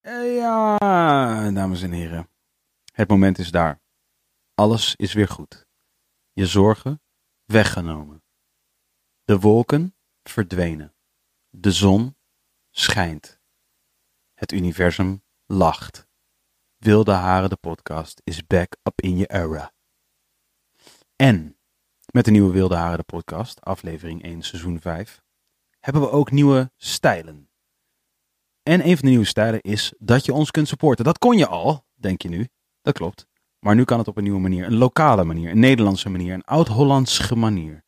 Eh, ja, dames en heren. Het moment is daar. Alles is weer goed. Je zorgen weggenomen. De wolken verdwenen. De zon schijnt. Het universum lacht. Wilde Haren, de podcast, is back up in your era. En met de nieuwe Wilde Haren, de podcast, aflevering 1, seizoen 5, hebben we ook nieuwe stijlen. En een van de nieuwe stijlen is dat je ons kunt supporten. Dat kon je al, denk je nu. Dat klopt. Maar nu kan het op een nieuwe manier. Een lokale manier, een Nederlandse manier, een oud-Hollandse manier.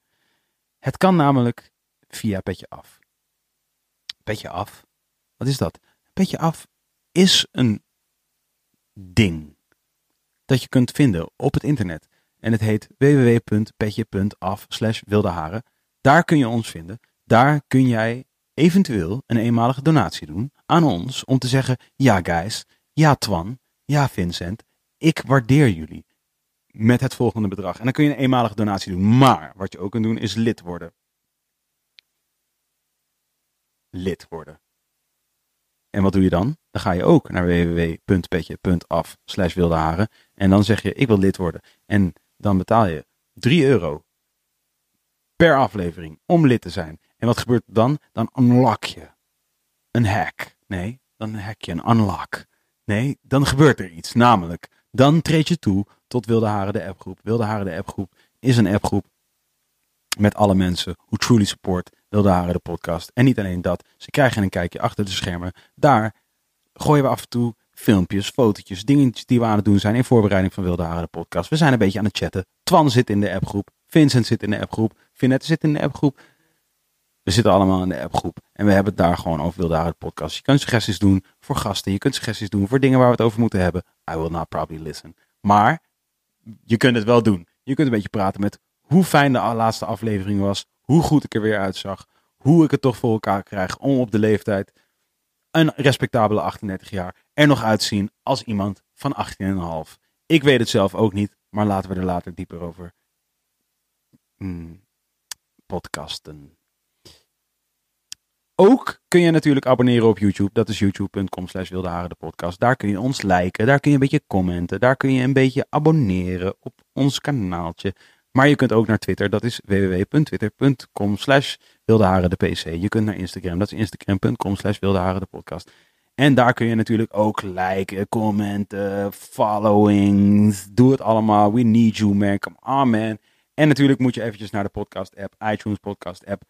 Het kan namelijk via Petje Af. Petje Af? Wat is dat? Petje Af is een ding dat je kunt vinden op het internet. En het heet www.petje.af slash wildeharen. Daar kun je ons vinden. Daar kun jij eventueel een eenmalige donatie doen aan ons om te zeggen, ja guys, ja Twan, ja Vincent, ik waardeer jullie met het volgende bedrag. En dan kun je een eenmalige donatie doen. Maar wat je ook kunt doen is lid worden. Lid worden. En wat doe je dan? Dan ga je ook naar www.petje.af slash wildeharen. En dan zeg je, ik wil lid worden. En dan betaal je 3 euro per aflevering om lid te zijn. En wat gebeurt er dan? Dan unlock je een hack. Nee, dan hack je een unlock. Nee, dan gebeurt er iets. Namelijk, dan treed je toe tot Wilde Haren de appgroep. Wilde Haren de appgroep is een appgroep met alle mensen who truly support Wilde Haren de podcast. En niet alleen dat, ze krijgen een kijkje achter de schermen. Daar gooien we af en toe filmpjes, fotootjes, dingetjes die we aan het doen zijn in voorbereiding van Wilde Haren de podcast. We zijn een beetje aan het chatten. Twan zit in de appgroep. Vincent zit in de appgroep. Vinette zit in de appgroep. We zitten allemaal in de appgroep. En we hebben het daar gewoon over Wilde Haren podcast. Je kunt suggesties doen voor gasten. Je kunt suggesties doen voor dingen waar we het over moeten hebben. I will not probably listen. Maar je kunt het wel doen. Je kunt een beetje praten met hoe fijn de laatste aflevering was. Hoe goed ik er weer uitzag. Hoe ik het toch voor elkaar krijg om op de leeftijd, een respectabele 38 jaar, er nog uitzien als iemand van 18,5. Ik weet het zelf ook niet, maar laten we er later dieper over hmm, podcasten. Ook kun je natuurlijk abonneren op YouTube. Dat is youtube.com slash de podcast. Daar kun je ons liken, daar kun je een beetje commenten, daar kun je een beetje abonneren op ons kanaaltje. Maar je kunt ook naar Twitter, dat is www.twitter.com slash de pc. Je kunt naar Instagram, dat is instagram.com slash de podcast. En daar kun je natuurlijk ook liken, commenten, followings. Doe het allemaal. We need you, man. Come on, man. En natuurlijk moet je eventjes naar de podcast app, iTunes podcast app.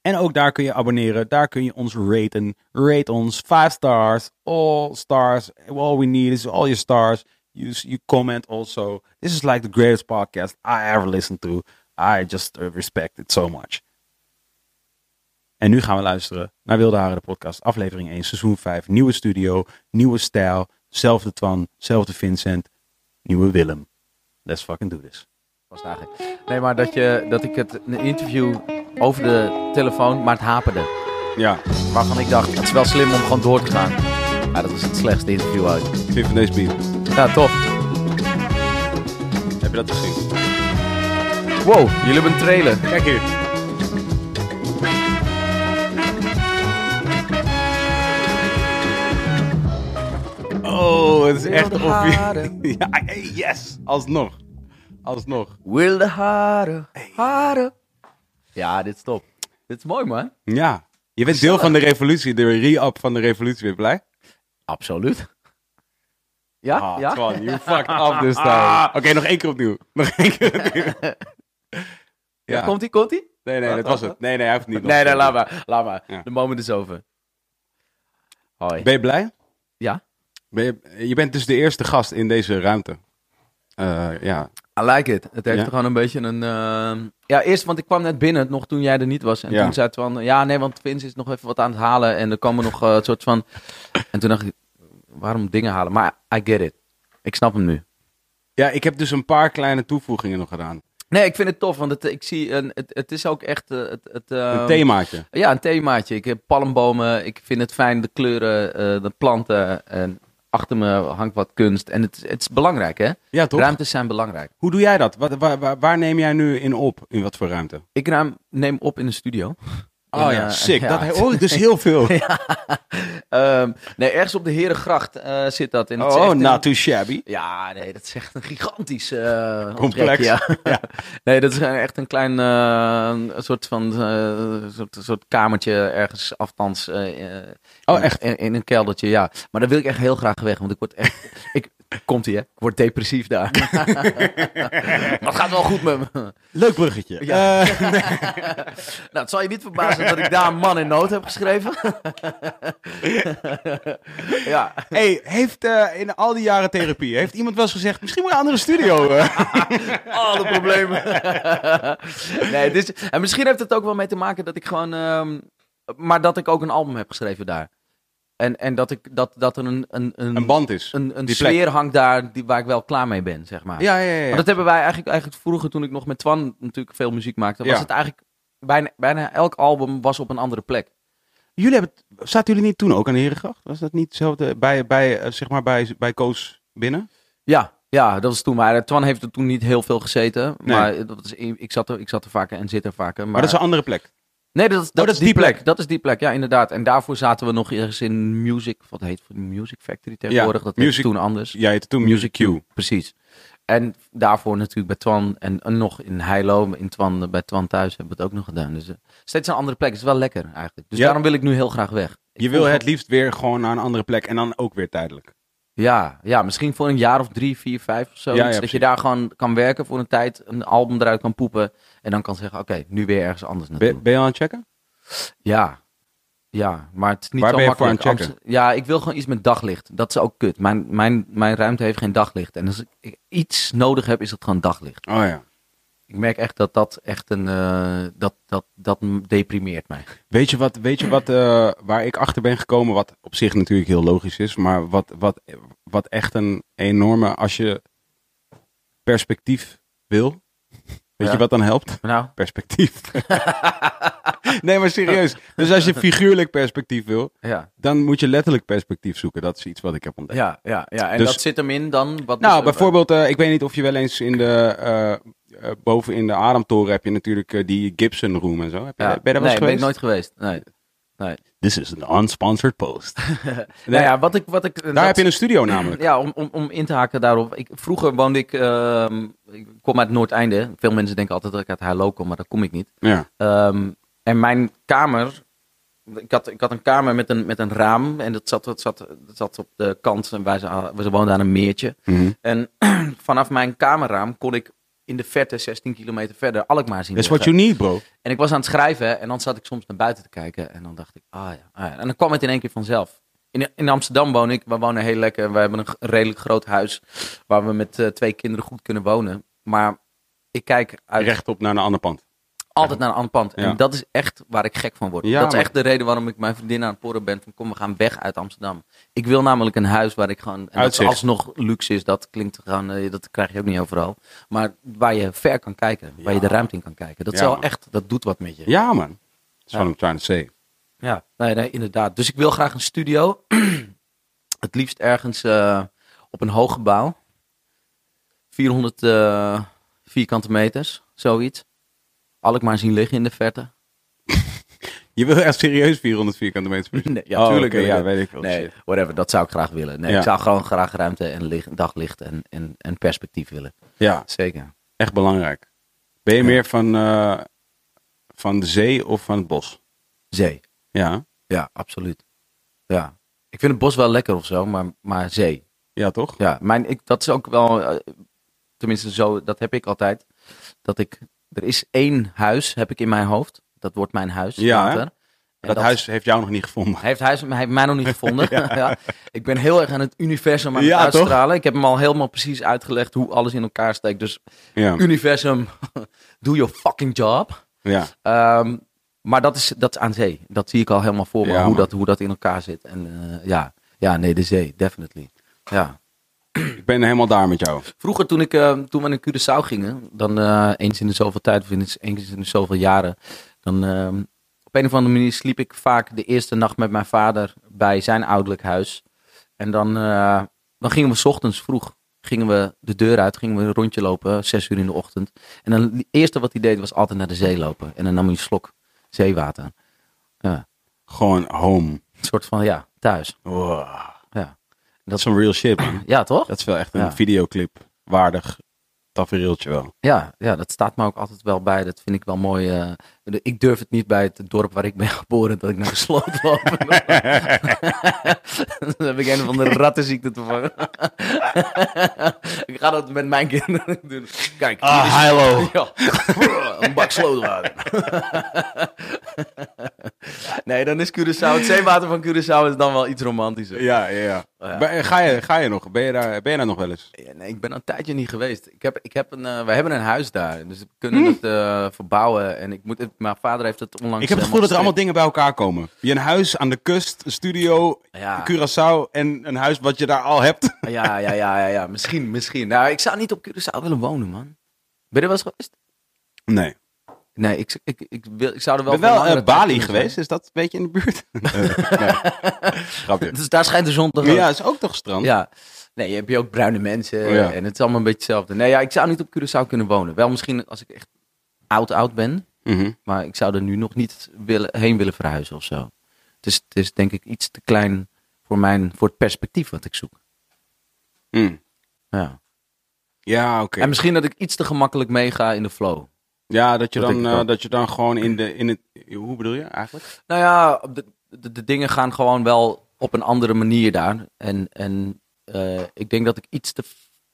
En ook daar kun je abonneren. Daar kun je ons raten. Rate ons. Five stars. All stars. All we need is all your stars. You, you comment also. This is like the greatest podcast I ever listened to. I just uh, respect it so much. En nu gaan we luisteren naar Wilde Haren de podcast. Aflevering 1, seizoen 5. Nieuwe studio, nieuwe stijl. Zelfde Twan, zelfde Vincent, nieuwe Willem. Let's fucking do this. Was eigenlijk. Nee, maar dat, je, dat ik het een interview over de telefoon, maar het haperde. Ja, Waarvan ik dacht, het is wel slim om gewoon door te gaan. Ja, dat was het slechtste interview uit. vind van deze beat. Ja, tof. Heb je dat gezien? Wow, jullie hebben een trailer. Kijk hier. Oh, het is echt Wilde of haren. Ja, hey, yes. Alsnog. Alsnog. Wilde haren, haren. Ja, dit is top. Dit is mooi, man. Ja. Je bent deel van de revolutie, de re-up van de revolutie. Ben je blij? Absoluut. Ja? Ah, ja? Twan, you fucked up this time. Oké, nog één keer opnieuw. Nog één keer opnieuw. Ja. Komt ie, komt ie? Nee, nee, dat was het. Nee, nee, hij hoeft niet. nog Nee, nee, laat maar. Laat maar. Ja. De moment is over. Hoi. Ben je blij? Ja? Ben je, je bent dus de eerste gast in deze ruimte. Eh, ja. I like it. Het heeft Ja? gewoon een beetje een... eh, Ja, eerst, want ik kwam net binnen, nog toen jij er niet was. En Ja. toen zei het van, ja, nee, want Vince is nog even wat aan het halen. En er komen nog het soort van... En toen dacht ik, waarom dingen halen? Maar I get it. Ik snap hem nu. ja, ik heb dus een paar kleine toevoegingen nog gedaan. Nee, ik vind het tof, want het, ik zie, een, het, het is ook echt... eh, het, het, Een eh, themaatje. Ja, een themaatje. Ik heb palmbomen. Ik vind het fijn, de kleuren, eh, de planten. En achter me hangt wat kunst. En het, het is belangrijk, hè? Ja, toch? Ruimtes zijn belangrijk. Hoe doe jij dat? Wat, waar, waar, waar neem jij nu in op? In wat voor ruimte? Ik ruim, neem op in de studio. Oh ja, eh, sick. ja. Dat hoor ik dus heel veel. Ehm, nee, ergens op de Herengracht eh, zit dat. En Oh, een- not too shabby. Ja, nee, dat is echt een gigantisch eh Complex. onttrek, Ja. nee, dat is echt een klein soort van soort, soort kamertje ergens afstands. Oh, in- echt? In, in een keldertje, ja. Maar daar wil ik echt heel graag weg, want ik word echt... ik, komt ie, hè? Ik word depressief daar. maar het gaat wel goed met me. Leuk bruggetje. Ja. Eh, nou, het zal je niet verbazen dat ik daar een man in nood heb geschreven. ja. hey, heeft eh, in al die jaren therapie, heeft iemand wel eens gezegd, misschien moet je een andere studio. eh? Alle problemen. nee, dus, en misschien heeft het ook wel mee te maken dat ik gewoon. ehm, maar dat ik ook een album heb geschreven daar. En, en dat, ik, dat, dat er een, een, een, een band is. een, een plek. sfeer hangt daar die, waar ik wel klaar mee ben, zeg maar. Ja, ja, ja. ja. Maar dat hebben wij eigenlijk, eigenlijk vroeger, toen ik nog met Twan natuurlijk veel muziek maakte, was Ja. het eigenlijk bijna, bijna elk album was op een andere plek. Jullie hebben, zaten jullie niet toen ook aan de Herengracht? Was dat niet hetzelfde bij, bij, eh, zeg maar bij, bij Koos binnen? Ja, ja, dat was toen. Maar Twan heeft er toen niet heel veel gezeten. Nee. Maar dat is, ik, zat er, ik zat er vaker en zit er vaker. Maar, Maar, dat is een andere plek. Nee, dat, is- dat, dat is die plek. plek. Dat is die plek, ja, inderdaad. En daarvoor zaten we nog ergens in Music, wat heet het? Music Factory tegenwoordig. dat Music- toen anders. Jij heette toen Music Q. Precies. En daarvoor natuurlijk bij Twan en, en nog in Heilo, in Twan, bij Twan thuis hebben we het ook nog gedaan. Dus eh, steeds een andere plek. Het is wel lekker eigenlijk. Dus Ja. daarom wil ik nu heel graag weg. Ik Je wil het liefst weer gewoon naar een andere plek en dan ook weer tijdelijk. Ja, ja, misschien voor een jaar of drie, vier, vijf of zo. Ja, ja, dat je daar gewoon kan werken voor een tijd, een album eruit kan poepen. En dan kan zeggen, oké, nu weer ergens anders naartoe. Ben, ben je al aan het checken? Ja. Ja, maar het is niet Waar zo ben je voor makkelijk. aan het checken? Amst- Ja, ik wil gewoon iets met daglicht. Dat is ook kut. Mijn, mijn, mijn ruimte heeft geen daglicht. En als ik iets nodig heb, is het gewoon daglicht. Oh ja. Ik merk echt dat dat echt een... eh, dat, dat, dat deprimeert mij. Weet je wat, weet je wat eh, waar ik achter ben gekomen, wat op zich natuurlijk heel logisch is, maar wat, wat, wat echt een enorme, als je perspectief wil, weet Ja. je wat dan helpt? Nou, Perspectief. nee, maar serieus. Dus als je figuurlijk perspectief wil, ja. dan moet je letterlijk perspectief zoeken. Dat is iets wat ik heb ontdekt. Ja, ja, ja. En Dus- dat zit hem in dan? Wat Nou, bijvoorbeeld, eh, ik weet niet of je wel eens in de, eh, boven in de Ademtoren heb je natuurlijk die Gibson Room en zo. Heb je, Ja. Ben je daar wel nee, eens ben ik geweest? nooit geweest. Nee. Nee. This is an unsponsored post. Nou ja, wat ik... Wat ik Daar dat- heb je een studio namelijk. Ja, om, om, om in te haken daarop. Ik, vroeger woonde ik... ehm, ik kom uit Noordeinde. Veel mensen denken altijd dat ik uit Heilo kom, maar daar kom ik niet. Ja. Ehm, en mijn kamer... Ik had, ik had een kamer met een, met een raam. En dat zat, dat, zat, dat zat op de kant. En wij, ze- we woonden aan een meertje. Mhm. En vanaf mijn kamerraam kon ik in de verte, 16 kilometer verder, Alkmaar zien That's what you need, bro. En ik was aan het schrijven en dan zat ik soms naar buiten te kijken. En dan dacht ik, ah ja. Ah ja. En dan kwam het in één keer vanzelf. In, in Amsterdam woon ik. We wonen heel lekker. We hebben een redelijk groot huis. Waar we met eh, twee kinderen goed kunnen wonen. Maar ik kijk uit, Rechtop naar een ander pand. Altijd naar een ander pand. En dat is echt waar ik gek van word. Ja, dat is maar- echt de reden waarom ik mijn vriendin aan het porren ben. Van kom, we gaan weg uit Amsterdam. Ik wil namelijk een huis waar ik gewoon... En dat Uitzicht. alsnog luxe is. Dat klinkt gewoon... eh, dat krijg je ook niet overal. Maar waar je ver kan kijken. Waar je de ruimte in kan kijken. Dat is Ja, wel man. echt... Dat doet wat met je. Ja, man. That's what I'm trying to say. Ja, nee, nee, inderdaad. Dus ik wil graag een studio. het liefst ergens eh, op een hoog gebouw. 400 eh, vierkante meters, zoiets. Alkmaar zien liggen in de verte. Je wil echt serieus 400 vierkante meter per Nee, ja, tuurlijk oké, wil ik ja, weet ik wel. Nee, whatever, dat zou ik graag willen. Nee, Ja. ik zou gewoon graag ruimte en licht, daglicht en, en, en perspectief willen. Ja, Zeker. echt belangrijk. Ben je Ja. meer van, eh, van de zee of van het bos? Zee. Ja. Ja, absoluut. Ja. Ik vind het bos wel lekker of zo, maar, maar zee. Ja, toch? Ja, mijn, ik, dat is ook wel, eh, tenminste zo, dat heb ik altijd. Dat ik, er is één huis, heb ik in mijn hoofd. Dat wordt mijn huis Ja? En Dat, huis heeft jou nog niet gevonden. Heeft, huis, hij heeft mij nog niet gevonden. ja. Ik ben heel erg aan het universum aan het Ja, toch? uitstralen. Ik heb hem al helemaal precies uitgelegd hoe alles in elkaar steekt. Dus Ja. universum, do your fucking job. ja. Ehm, maar dat is, dat is aan zee. Dat zie ik al helemaal voor me, hoe, man. dat, hoe dat in elkaar zit. En eh, ja. ja, nee, de zee, definitely. Ja. Ik ben helemaal daar met jou. Vroeger toen, ik, eh, toen we naar Curaçao gingen, dan eh, eens in de zoveel tijd, of de- eens in de zoveel jaren, dan ehm, op een of andere manier sliep ik vaak de eerste nacht met mijn vader bij zijn ouderlijk huis. En dan, eh, dan gingen we 's ochtends vroeg gingen we de deur uit, gingen we een rondje lopen, zes uur in de ochtend. En dan het eerste wat hij deed was altijd naar de zee lopen. En dan nam hij een slok zeewater. Ja, Gewoon home. een soort van, ja, thuis. Wow. Dat is een real shit, man. ja toch? Dat is wel echt een Ja. videoclip waardig tafereeltje wel. Ja, ja, dat staat me ook altijd wel bij. Dat vind ik wel mooi. eh. Ik durf het niet bij het dorp waar ik ben geboren, dat ik naar de sloot loop. Dan heb ik een van de rattenziekte te vangen. ik ga dat met mijn kinderen doen. Kijk. Ah. Ja, een bak slootwater. nee, dan is Curaçao, het zeewater van Curaçao is dan wel iets romantischer. Ja, ja, ja. Oh, ja. Ben- Ga, je, ga je nog? Ben je, daar, ben je daar nog wel eens? Ja, nee, ik ben al een tijdje niet geweest. Ik heb, ik heb een, eh, we hebben een huis daar, dus we kunnen het eh, verbouwen. En ik moet het, mijn vader heeft het onlangs. Ik heb het eh, gevoel dat er allemaal dingen bij elkaar komen. Je een huis aan de kust, een studio, Ja. Curaçao en een huis wat je daar al hebt. Ja, ja, ja, ja, ja, misschien, misschien. Nou, ik zou niet op Curaçao willen wonen, man. Ben je er wel eens geweest? Nee. Nee, ik, ik, ik, wil, ik zou er Ik wel ben wel tijd Bali geweest. Is dat een beetje in de buurt? Nee. Dus daar schijnt de zon toch ook. Ja, is ook toch strand? Ja. Nee, je hebt je ook bruine mensen Oh, ja. en het is allemaal een beetje hetzelfde. Nee, ja, ik zou niet op Curaçao kunnen wonen. Wel misschien als ik echt oud, oud ben. Mhm. Maar ik zou er nu nog niet willen, heen willen verhuizen of zo. Het is, het is denk ik iets te klein voor, mijn, voor het perspectief wat ik zoek. Mm. Ja. Ja, oké. En misschien dat ik iets te gemakkelijk meega in de flow. Ja, dat je, Dat dan, eh, dat je dan gewoon in, de, in het... Hoe bedoel je eigenlijk? Nou ja, de, de, de dingen gaan gewoon wel op een andere manier daar. En, en eh, ik denk dat ik iets te,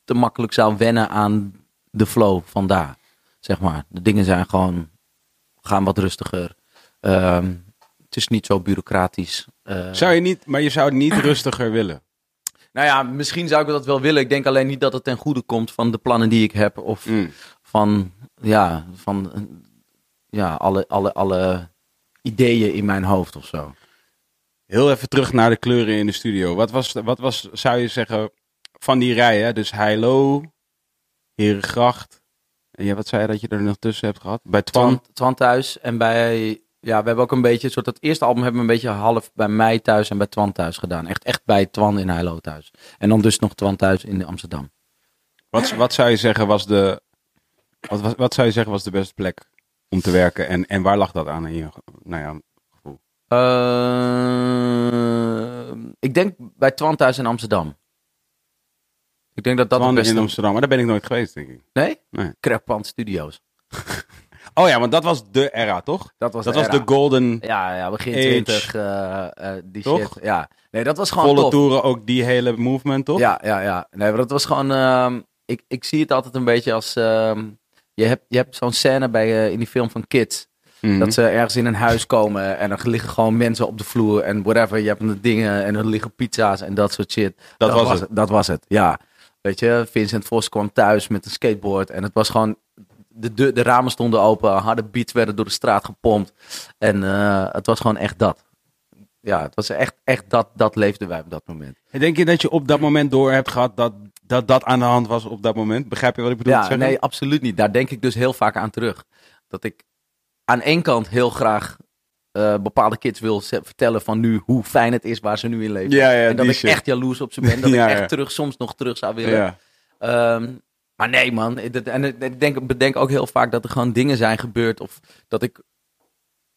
te makkelijk zou wennen aan de flow van daar. Zeg maar. De dingen zijn gewoon, gaan wat rustiger. Ehm, het is niet zo bureaucratisch. Eh, Zou je niet, maar je zou het niet rustiger willen. Nou ja, misschien zou ik dat wel willen. Ik denk alleen niet dat het ten goede komt van de plannen die ik heb. Of Mm. van, ja, van ja, alle, alle, alle ideeën in mijn hoofd of zo. Heel even terug naar de kleuren in de studio. Wat was, wat was zou je zeggen, van die rijen? Dus Heilo, Herengracht. En ja, wat zei je dat je er nog tussen hebt gehad? Bij Twan. Twan, Twan thuis en bij, ja, we hebben ook een beetje, soort dat eerste album hebben we een beetje half bij mij thuis en bij Twan thuis gedaan. Echt, echt bij Twan in Heilo thuis. En dan dus nog Twan thuis in Amsterdam. Wat, wat zou je zeggen was de, wat, wat, wat zou je zeggen was de beste plek om te werken? En, en waar lag dat aan in je, nou ja, gevoel? Eh, ik denk bij Twan thuis in Amsterdam. Ik denk dat dat Twan beste... in Amsterdam, maar daar ben ik nooit geweest, denk ik. Nee? Nee. Studios. Oh ja, want dat was de era, toch? Dat was, Dat de was de golden Ja, ja, begin Age. 20, eh, eh, die Toch? shit. Ja, nee, dat was gewoon volle tof. toeren, ook die hele movement, toch? Ja, ja, ja. Nee, maar dat was gewoon. ehm, ik, ik zie het altijd een beetje als. ehm, je hebt, je hebt zo'n scène bij, eh, in die film van Kids. Mhm. Dat ze ergens in een huis komen en er liggen gewoon mensen op de vloer en whatever. Je hebt de dingen en er liggen pizza's en dat soort shit. Dat was het. Dat was het, ja. Weet je, Vincent Vos kwam thuis met een skateboard en het was gewoon. De, de, de ramen stonden open, harde beats werden door de straat gepompt. En eh, het was gewoon echt dat. Ja, het was echt, echt dat, dat leefden wij op dat moment. En Denk je dat je op dat moment door hebt gehad dat dat, dat aan de hand was op dat moment? Begrijp je wat ik bedoel? Ja, nee, absoluut niet. Daar denk ik dus heel vaak aan terug. Dat ik aan één kant heel graag eh, bepaalde kids wil vertellen van nu hoe fijn het is waar ze nu in leven. Ja, ja, en dat ik shit. echt jaloers op ze ben. Dat Ja, ik echt terug, soms nog terug zou willen. Ehm, maar nee, man. Dat- En ik denk, bedenk ook heel vaak dat er gewoon dingen zijn gebeurd. Of dat ik,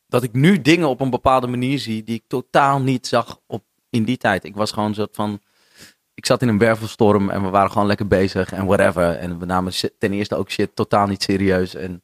dat ik nu dingen op een bepaalde manier zie die ik totaal niet zag op, in die tijd. Ik was gewoon een soort van. Ik zat in een wervelstorm en we waren gewoon lekker bezig en whatever. En we namen ten eerste ook shit totaal niet serieus. En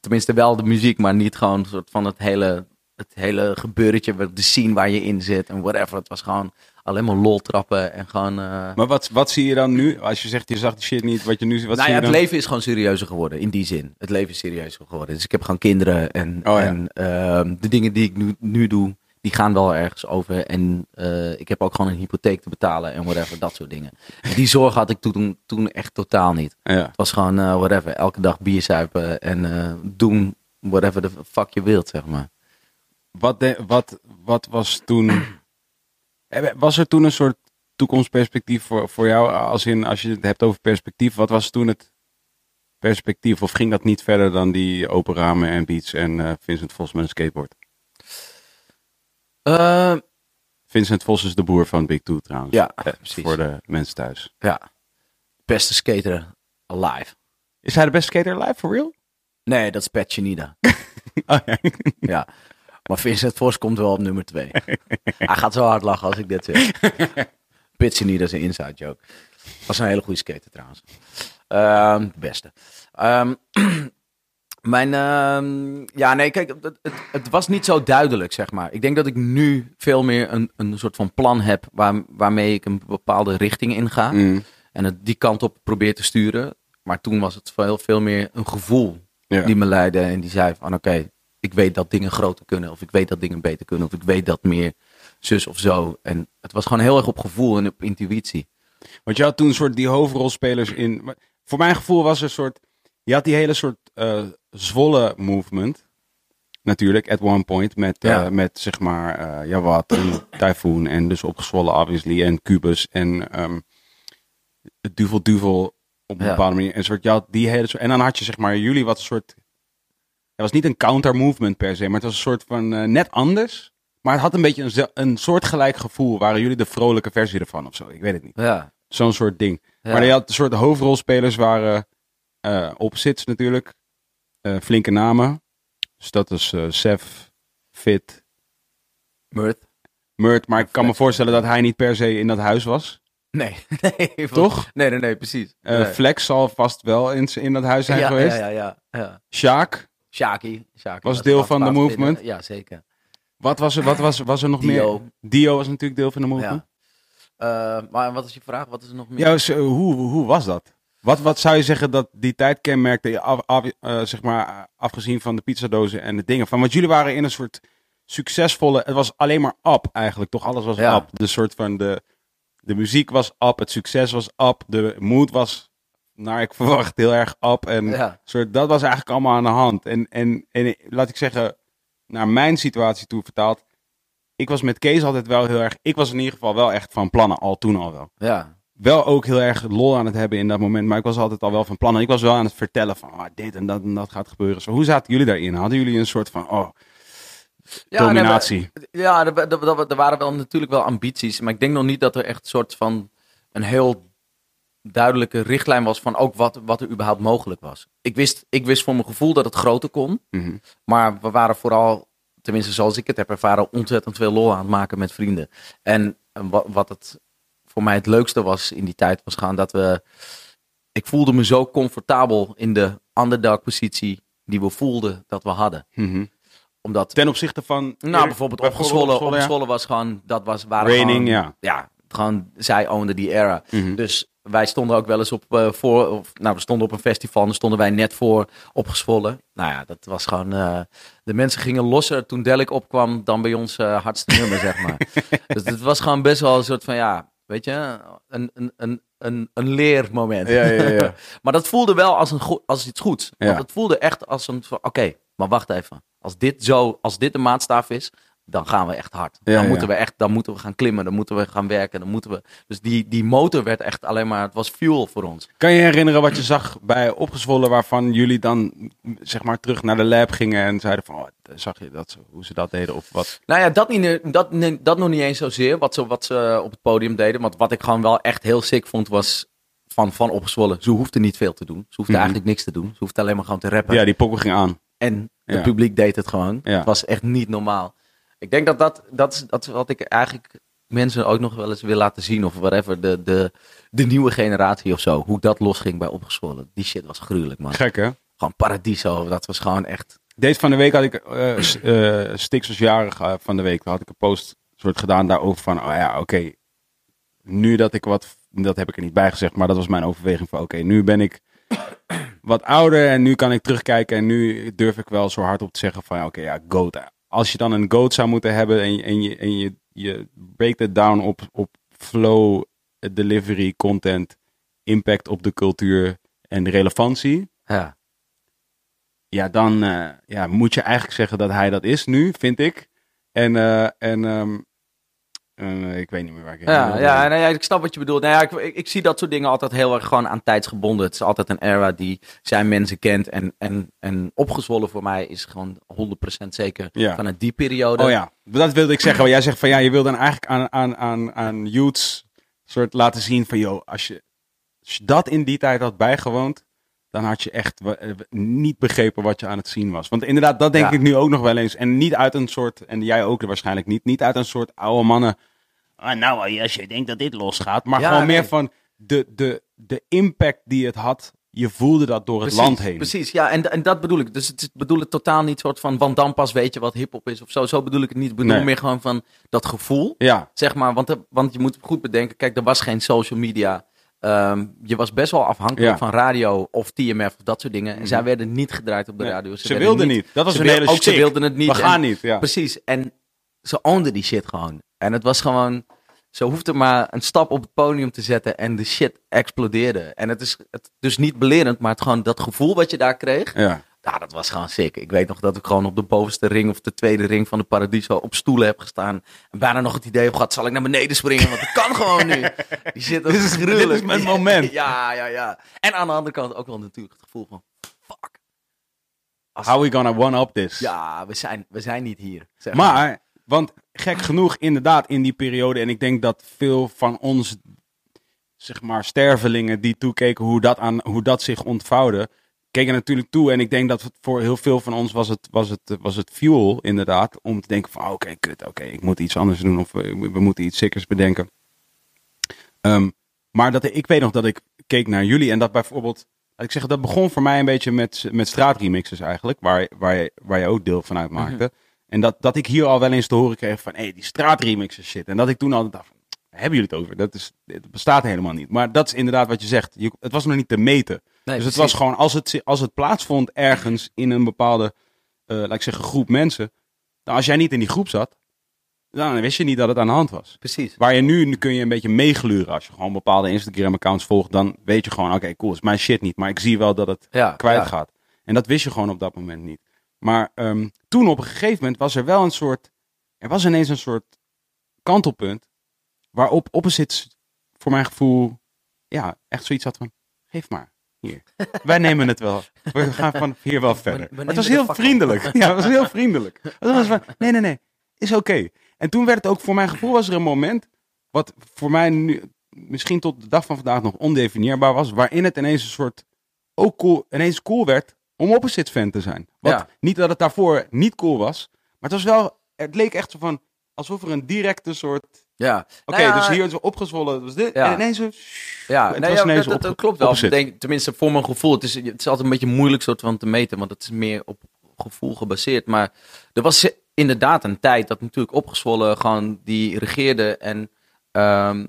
tenminste wel de muziek, maar niet gewoon een soort van het hele, het hele gebeurtje, de scene waar je in zit en whatever. Het was gewoon alleen maar lol trappen en gewoon... eh, Maar wat, wat zie je dan nu? Als je zegt, je zag die shit niet, wat je nu ziet, wat nou ja, het leven is gewoon serieuzer geworden, in die zin. Het leven is serieuzer geworden. Dus ik heb gewoon kinderen en, Oh ja. en ehm, de dingen die ik nu, nu doe, die gaan wel ergens over. En eh, ik heb ook gewoon een hypotheek te betalen en whatever, dat soort dingen. En die zorg had ik toen, toen echt totaal niet. Ja. Het was gewoon eh, whatever, elke dag bier zuipen en eh, doen whatever the fuck je wilt, zeg maar. Wat, de- wat, wat was toen... Was er toen een soort toekomstperspectief voor, voor jou? Als, in, als je het hebt over perspectief, wat was toen het perspectief? Of ging dat niet verder dan die open ramen en beats en Vincent Vos met een skateboard? Eh, Vincent Vos is de boer van Big Two trouwens. Ja, Eh, precies. Voor de mensen thuis. ja, beste skater alive. Is hij de beste skater live, for real? Nee, dat is Pat Chenida. Oh, ja. Ja. Maar Vincent Vos komt wel op nummer twee. Hij gaat zo hard lachen als ik dit zeg. Pitchen niet, dat is een inside joke. Was een hele goede skater trouwens. Ehm, de beste. Ehm, mijn, ehm, ja nee, kijk, het, het, het was niet zo duidelijk, zeg maar. Ik denk dat ik nu veel meer een, een soort van plan heb waar, waarmee ik een bepaalde richting in ga. Mm, En het die kant op probeer te sturen. Maar toen was het veel, veel meer een gevoel ja. die me leidde en die zei van oké, ik weet dat dingen groter kunnen of ik weet dat dingen beter kunnen of ik weet dat meer zus of zo. En het was gewoon heel erg op gevoel en op intuïtie. Want je had toen een soort die hoofdrolspelers in. Voor mijn gevoel was er een soort. Je had die hele soort eh Zwolle movement. Natuurlijk, at one point. Met, eh, Ja. met zeg maar eh Jawad en Typhoon. En dus opgezwollen, obviously. En Cubus. En ehm Duvel Duvel. Op een Ja. bepaalde manier. Een soort, had die hele soort. En dan had je zeg maar jullie wat een soort. Het was niet een counter movement per se. Maar het was een soort van net anders. Maar het had een beetje een, een soortgelijk gevoel. Waren jullie de vrolijke versie ervan of zo? Ik weet het niet. Ja. Zo'n soort ding. Ja. Maar je had een soort hoofdrolspelers waren eh opzits natuurlijk. Eh, flinke namen. Dus dat is eh Sef, Fit, Mirth? Murt. Maar ik kan me voorstellen dat hij niet per se in dat huis was. Nee. nee Toch? Nee, nee, nee, precies. Nee. Flex zal vast wel in, in dat huis zijn ja, geweest. Ja, ja, ja. ja. Sjaak. Shaki. Shaki Was deel van de movement? Ja, zeker. Wat was er, wat was, was er nog Dio. meer? Dio was natuurlijk deel van de movement. Ja. Maar wat is je vraag? Wat is er nog meer? Ja, dus, hoe, hoe was dat? Wat, wat zou je zeggen dat die tijd kenmerkte, af, af- eh, zeg maar, afgezien van de pizzadozen en de dingen? Van, want jullie waren in een soort succesvolle, het was alleen maar up eigenlijk, toch? Alles was Ja. up. De soort van, de, de muziek was up, het succes was up, de mood was, naar ik verwacht, heel erg up. En Ja. soort, dat was eigenlijk allemaal aan de hand. En, en, en laat ik zeggen, naar mijn situatie toe vertaald, ik was met Kees altijd wel heel erg, ik was in ieder geval wel echt van plannen, al toen al wel Ja. Wel ook heel erg lol aan het hebben in dat moment. Maar ik was altijd al wel van plan. En ik was wel aan het vertellen van ah, dit en dat en dat gaat gebeuren. Zo, hoe zaten jullie daarin? Hadden jullie een soort van oh, Ja, dominatie? nee, maar- ja, er, er, er- er waren wel natuurlijk wel ambities. Maar ik denk nog niet dat er echt een soort van een heel duidelijke richtlijn was van ook wat, wat er überhaupt mogelijk was. Ik wist, ik wist voor mijn gevoel dat het groter kon. Mhm. Maar we waren vooral, tenminste zoals ik het heb ervaren, ontzettend veel lol aan het maken met vrienden. En eh, wat, wat het voor mij het leukste was in die tijd, was gewoon dat we... Ik voelde me zo comfortabel in de underdog positie die we voelden dat we hadden. Mhm. Omdat Ten opzichte van... nou, bijvoorbeeld opgezwollen. opgezwollen, ja. Was gewoon, dat was, waren Raining, gewoon, ja. ja, gewoon, zij ownden die era. Mhm. Dus wij stonden ook wel eens op, eh, voor, of, nou, we stonden op een festival en dan stonden wij net voor opgezwollen. Nou ja, dat was gewoon, eh, de mensen gingen losser toen Delik opkwam dan bij ons eh, hardste nummer, zeg maar. Dus het was gewoon best wel een soort van, ja, weet je, een, een, een, een, een leermoment. Ja, ja, ja. maar dat voelde wel als, een go- als iets goeds. Want het voelde echt als een, oké, maar wacht even. Als dit zo, als dit de maatstaaf is, dan gaan we echt hard. Ja, dan, ja. moeten we echt, dan moeten we gaan klimmen, dan moeten we gaan werken, dan moeten we... Dus die, die motor werd echt alleen maar, het was fuel voor ons. Kan je herinneren wat je zag bij Opgezwollen... waarvan jullie dan zeg maar terug naar de lab gingen... en zeiden van, oh, zag je dat, hoe ze dat deden of wat? Nou ja, dat, niet, dat, dat nog niet eens zozeer, wat ze, wat ze op het podium deden. Want wat ik gewoon wel echt heel sick vond, was van, van opgezwollen. Ze hoefde niet veel te doen. Ze hoefde Mhm. eigenlijk niks te doen. Ze hoefde alleen maar gewoon te rappen. Ja, die pokken ging aan. En het Ja. publiek deed het gewoon. Het was echt niet normaal. Ik denk dat dat, dat, is, dat is wat ik eigenlijk mensen ook nog wel eens wil laten zien. Of whatever. De, de, de nieuwe generatie of zo. Hoe dat losging bij opgezwollen. Die shit was gruwelijk, man. Gek, hè? Gewoon paradiso. Dat was gewoon echt... Deze van de week had ik, Stix was jarig eh, van de week, daar had ik een post soort gedaan daarover van, oh ja, oké, nu dat ik wat, dat heb ik er niet bij gezegd, maar dat was mijn overweging van oké, nu ben ik wat ouder en nu kan ik terugkijken en nu durf ik wel zo hard op te zeggen van ja, oké, ja, GOAT. Als je dan een GOAT zou moeten hebben en, je- en, je, en je, je breakt het down op, op flow, delivery, content, impact op de cultuur en relevantie, Ja. ja, dan eh, ja, moet je eigenlijk zeggen dat hij dat is nu, vind ik. En, eh, en ehm, eh, ik weet niet meer waar ik heen Ja, ja, nou ja, ik snap wat je bedoelt. Nou ja, ik, ik, ik zie dat soort dingen altijd heel erg gewoon aan tijdsgebonden. Het is altijd een era die zijn mensen kent. En, en, en opgezwollen voor mij is gewoon 100% zeker Ja. vanuit die periode. Oh ja, dat wilde ik zeggen. Want jij zegt van ja, je wil dan eigenlijk aan, aan, aan, aan youths soort laten zien van joh, als je, als je dat in die tijd had bijgewoond, dan had je echt eh, niet begrepen wat je aan het zien was. Want inderdaad, dat denk Ja. ik nu ook nog wel eens. En niet uit een soort, en jij ook waarschijnlijk niet, niet uit een soort oude mannen. Ah, nou, als je denkt dat dit losgaat. Maar Ja, gewoon nee. meer van de, de, de impact die het had. Je voelde dat door het land heen. Precies, ja, en, en dat bedoel ik. Dus het bedoel het totaal niet soort van, van dan pas weet je wat hip-hop is of zo. Zo bedoel ik het niet. Ik bedoel Nee. meer gewoon van dat gevoel. Ja, Zeg maar, want, want je moet goed bedenken, kijk, er was geen social media. Ehm, je was best wel afhankelijk Ja. van radio of TMF of dat soort dingen. En Mhm. zij werden niet gedraaid op de Nee, radio. ze wilden niet. Dat was ze een hele Ook ze wilden het niet. we gaan En- niet. Ja. Precies. En ze ownden die shit gewoon. En het was gewoon... Ze hoefde maar een stap op het podium te zetten en de shit explodeerde. En het is het, dus niet belerend, maar het gewoon dat gevoel wat je daar kreeg. Ja. Ja, dat was gewoon sick. Ik weet nog dat ik gewoon op de bovenste ring of de tweede ring van de Paradiso op stoelen heb gestaan. En bijna nog het idee heb gehad, zal ik naar beneden springen? Want het kan gewoon nu. Die was Dit is- gruwelijk. dit is mijn moment. Ja, ja, ja. En aan de andere kant ook wel natuurlijk het gevoel van, fuck. Als- How we gonna one-up this? Ja, we zijn, we zijn niet hier. zeg maar. Maar, want gek genoeg, inderdaad, in die periode, en ik denk dat veel van ons, zeg maar, stervelingen die toekeken hoe dat, aan, hoe dat zich ontvouwde, keken natuurlijk toe. En ik denk dat voor heel veel van ons was het, was het, was het fuel, inderdaad, om te denken van, oh, oké, kut, oké, ik moet iets anders doen of we, we moeten iets sickers bedenken. Ehm, maar dat, ik weet nog dat ik keek naar jullie en dat bijvoorbeeld, ik zeggen, dat begon voor mij een beetje met, met straatremixes eigenlijk, waar, waar, waar je ook deel van uitmaakte. En dat, dat ik hier al wel eens te horen kreeg van, hé, hey, die straatremixes shit. En dat ik toen altijd dacht, hebben jullie het over? Dat, is, dat bestaat helemaal niet. Maar dat is inderdaad wat je zegt. Je, het was nog niet te meten. Nee, dus het precies. was gewoon, als het, als het plaatsvond ergens in een bepaalde, eh, laat ik zeggen, groep mensen. Dan als jij niet in die groep zat, dan wist je niet dat het aan de hand was. Precies. Waar je nu, nu kun je een beetje meegluren. Als je gewoon bepaalde Instagram-accounts volgt, dan weet je gewoon, oké, cool, is mijn shit niet. Maar ik zie wel dat het Ja, kwijtgaat. En dat wist je gewoon op dat moment niet. Maar ehm, toen op een gegeven moment was er wel een soort, er was ineens een soort kantelpunt. Waarop opposites, voor mijn gevoel, ja, echt zoiets had van, geef maar, hier. Wij nemen het wel. We gaan van hier wel verder. we Maar het was heel vriendelijk. Ja, het was heel vriendelijk. Het was van, nee, nee, nee, is oké. En toen werd het ook, voor mijn gevoel was er een moment, wat voor mij nu, misschien tot de dag van vandaag nog ondefinieerbaar was, waarin het ineens een soort, ook cool, ineens cool werd om opposites fan te zijn. Wat, Ja. Niet dat het daarvoor niet cool was, maar het was wel, het leek echt zo van, alsof er een directe soort, Ja. oké, Nou ja, dus hier is opgezwollen, dus dit, Ja. en ineens zo, Ja, het nee, was ja, ineens dat, dat, op- dat klopt wel. opposite. Denk, tenminste, voor mijn gevoel. Het is, het is altijd een beetje moeilijk soort van te meten, want het is meer op gevoel gebaseerd. Maar er was inderdaad een tijd dat natuurlijk opgezwollen gewoon die regeerde en ehm,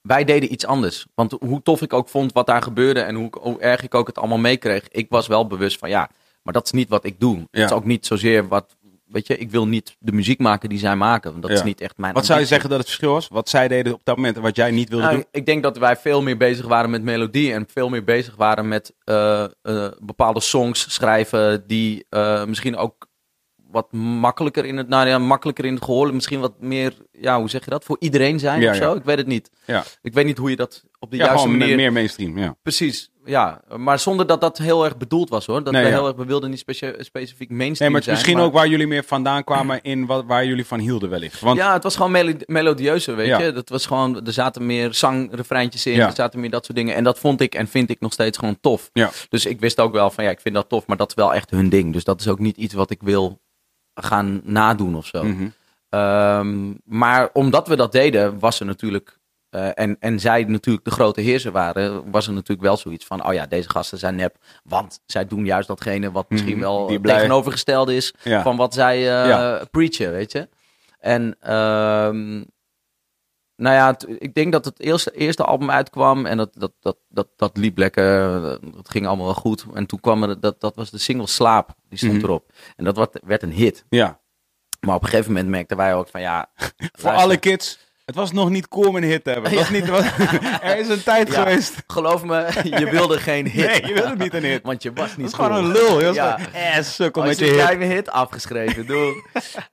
wij deden iets anders. Want hoe tof ik ook vond wat daar gebeurde en hoe, hoe erg ik ook het allemaal meekreeg, ik was wel bewust van ja, maar dat is niet wat ik doe. Ja. Het is ook niet zozeer wat, weet je, ik wil niet de muziek maken die zij maken, want dat is niet echt mijn Wat zou je zeggen dat het verschil was? Wat zij deden op dat moment en wat jij niet wilde Nou, doen? ik denk dat wij veel meer bezig waren met melodie en veel meer bezig waren met eh, eh, bepaalde songs schrijven die eh, misschien ook wat makkelijker in het, nou ja, makkelijker in het gehoor, misschien wat meer, ja, hoe zeg je dat, voor iedereen zijn Ja, of zo. ja. Ik weet het niet. Ja. Ik weet niet hoe je dat op de juiste manier. meer mainstream, ja. Precies, ja. Maar zonder dat dat heel erg bedoeld was hoor. Dat Nee, we ja. heel erg, we wilden niet specifiek mainstream Nee, maar het is zijn, misschien maar- ook waar jullie meer vandaan kwamen in wat, waar jullie van hielden wellicht. Want Ja, het was gewoon melo- melodieuzer, weet je. Dat was gewoon, er zaten meer zangrefreintjes in, er zaten meer dat soort dingen. En dat vond ik en vind ik nog steeds gewoon tof. Ja. Dus ik wist ook wel van, ja, ik vind dat tof, maar dat is wel echt hun ding. Dus dat is ook niet iets wat ik wil gaan nadoen of zo. Mhm. Ehm, maar omdat we dat deden, was er natuurlijk... eh, en, en zij natuurlijk de grote heerser waren, was er natuurlijk wel zoiets van: oh ja, deze gasten zijn nep. Want zij doen juist datgene wat misschien Mhm, wel die tegenovergestelde is Ja. van wat zij eh Ja. preachen, weet je. En ehm, nou ja, ik denk dat het eerste, eerste album uitkwam en dat, dat, dat, dat, dat liep lekker. Dat ging allemaal wel goed. En toen kwam er, dat, dat was de single Slaap, die stond Mhm. erop. En dat werd, werd een hit. Ja. Maar op een gegeven moment merkten wij ook van ja... Voor luister, alle kids. Het was nog niet cool om een hit te hebben. Het was niet, er is een tijd Ja. geweest. Geloof me, je wilde geen hit. Nee, je wilde niet een hit. Want je was niet gewoon cool. een lul. Je was Ja. eh, sukkel Als met je je hit. kleine hit afgeschreven, doe.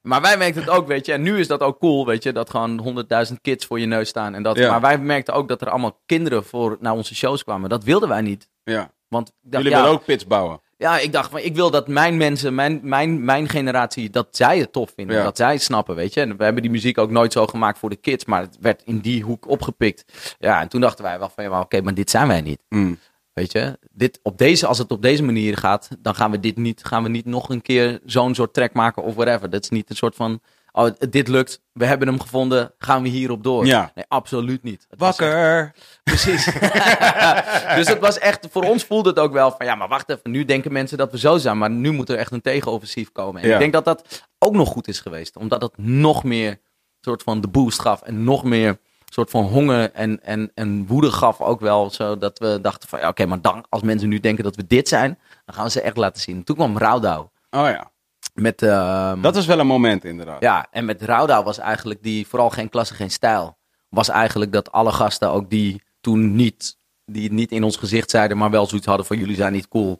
maar wij merkten het ook, weet je. En nu is dat ook cool, weet je. Dat gewoon 100.000 kids voor je neus staan. En dat, Ja. Maar wij merkten ook dat er allemaal kinderen voor naar onze shows kwamen. Dat wilden wij niet. Ja. Want Jullie willen ook pits bouwen. Ja, ik dacht van, ik wil dat mijn mensen, mijn, mijn, mijn generatie, dat zij het tof vinden. Ja. Dat zij het snappen, weet je. En we hebben die muziek ook nooit zo gemaakt voor de kids. Maar het werd in die hoek opgepikt. Ja, en toen dachten wij wel van, ja, maar oké, maar dit zijn wij niet. Mm. Weet je, dit, op deze, als het op deze manier gaat, dan gaan we dit niet, gaan we niet nog een keer zo'n soort track maken of whatever. Dat is niet een soort van, oh, dit lukt, we hebben hem gevonden, gaan we hierop door. Ja. Nee, absoluut niet. Het was echt- Wakker. precies. dus het was echt, voor ons voelde het ook wel van, ja, maar wacht even, nu denken mensen dat we zo zijn, maar nu moet er echt een tegenoffensief komen. En Ja. ik denk dat dat ook nog goed is geweest, omdat het nog meer soort van de boost gaf en nog meer soort van honger en, en, en woede gaf ook wel, zodat we dachten van, ja, oké, maar dan, als mensen nu denken dat we dit zijn, dan gaan we ze echt laten zien. Toen kwam Raudau Oh ja. Met, ehm, Dat was wel een moment inderdaad. ja, en met Raudau was eigenlijk die, vooral geen klasse, geen stijl. Was eigenlijk dat alle gasten ook die toen niet, die het niet in ons gezicht zeiden, maar wel zoiets hadden van jullie zijn niet cool.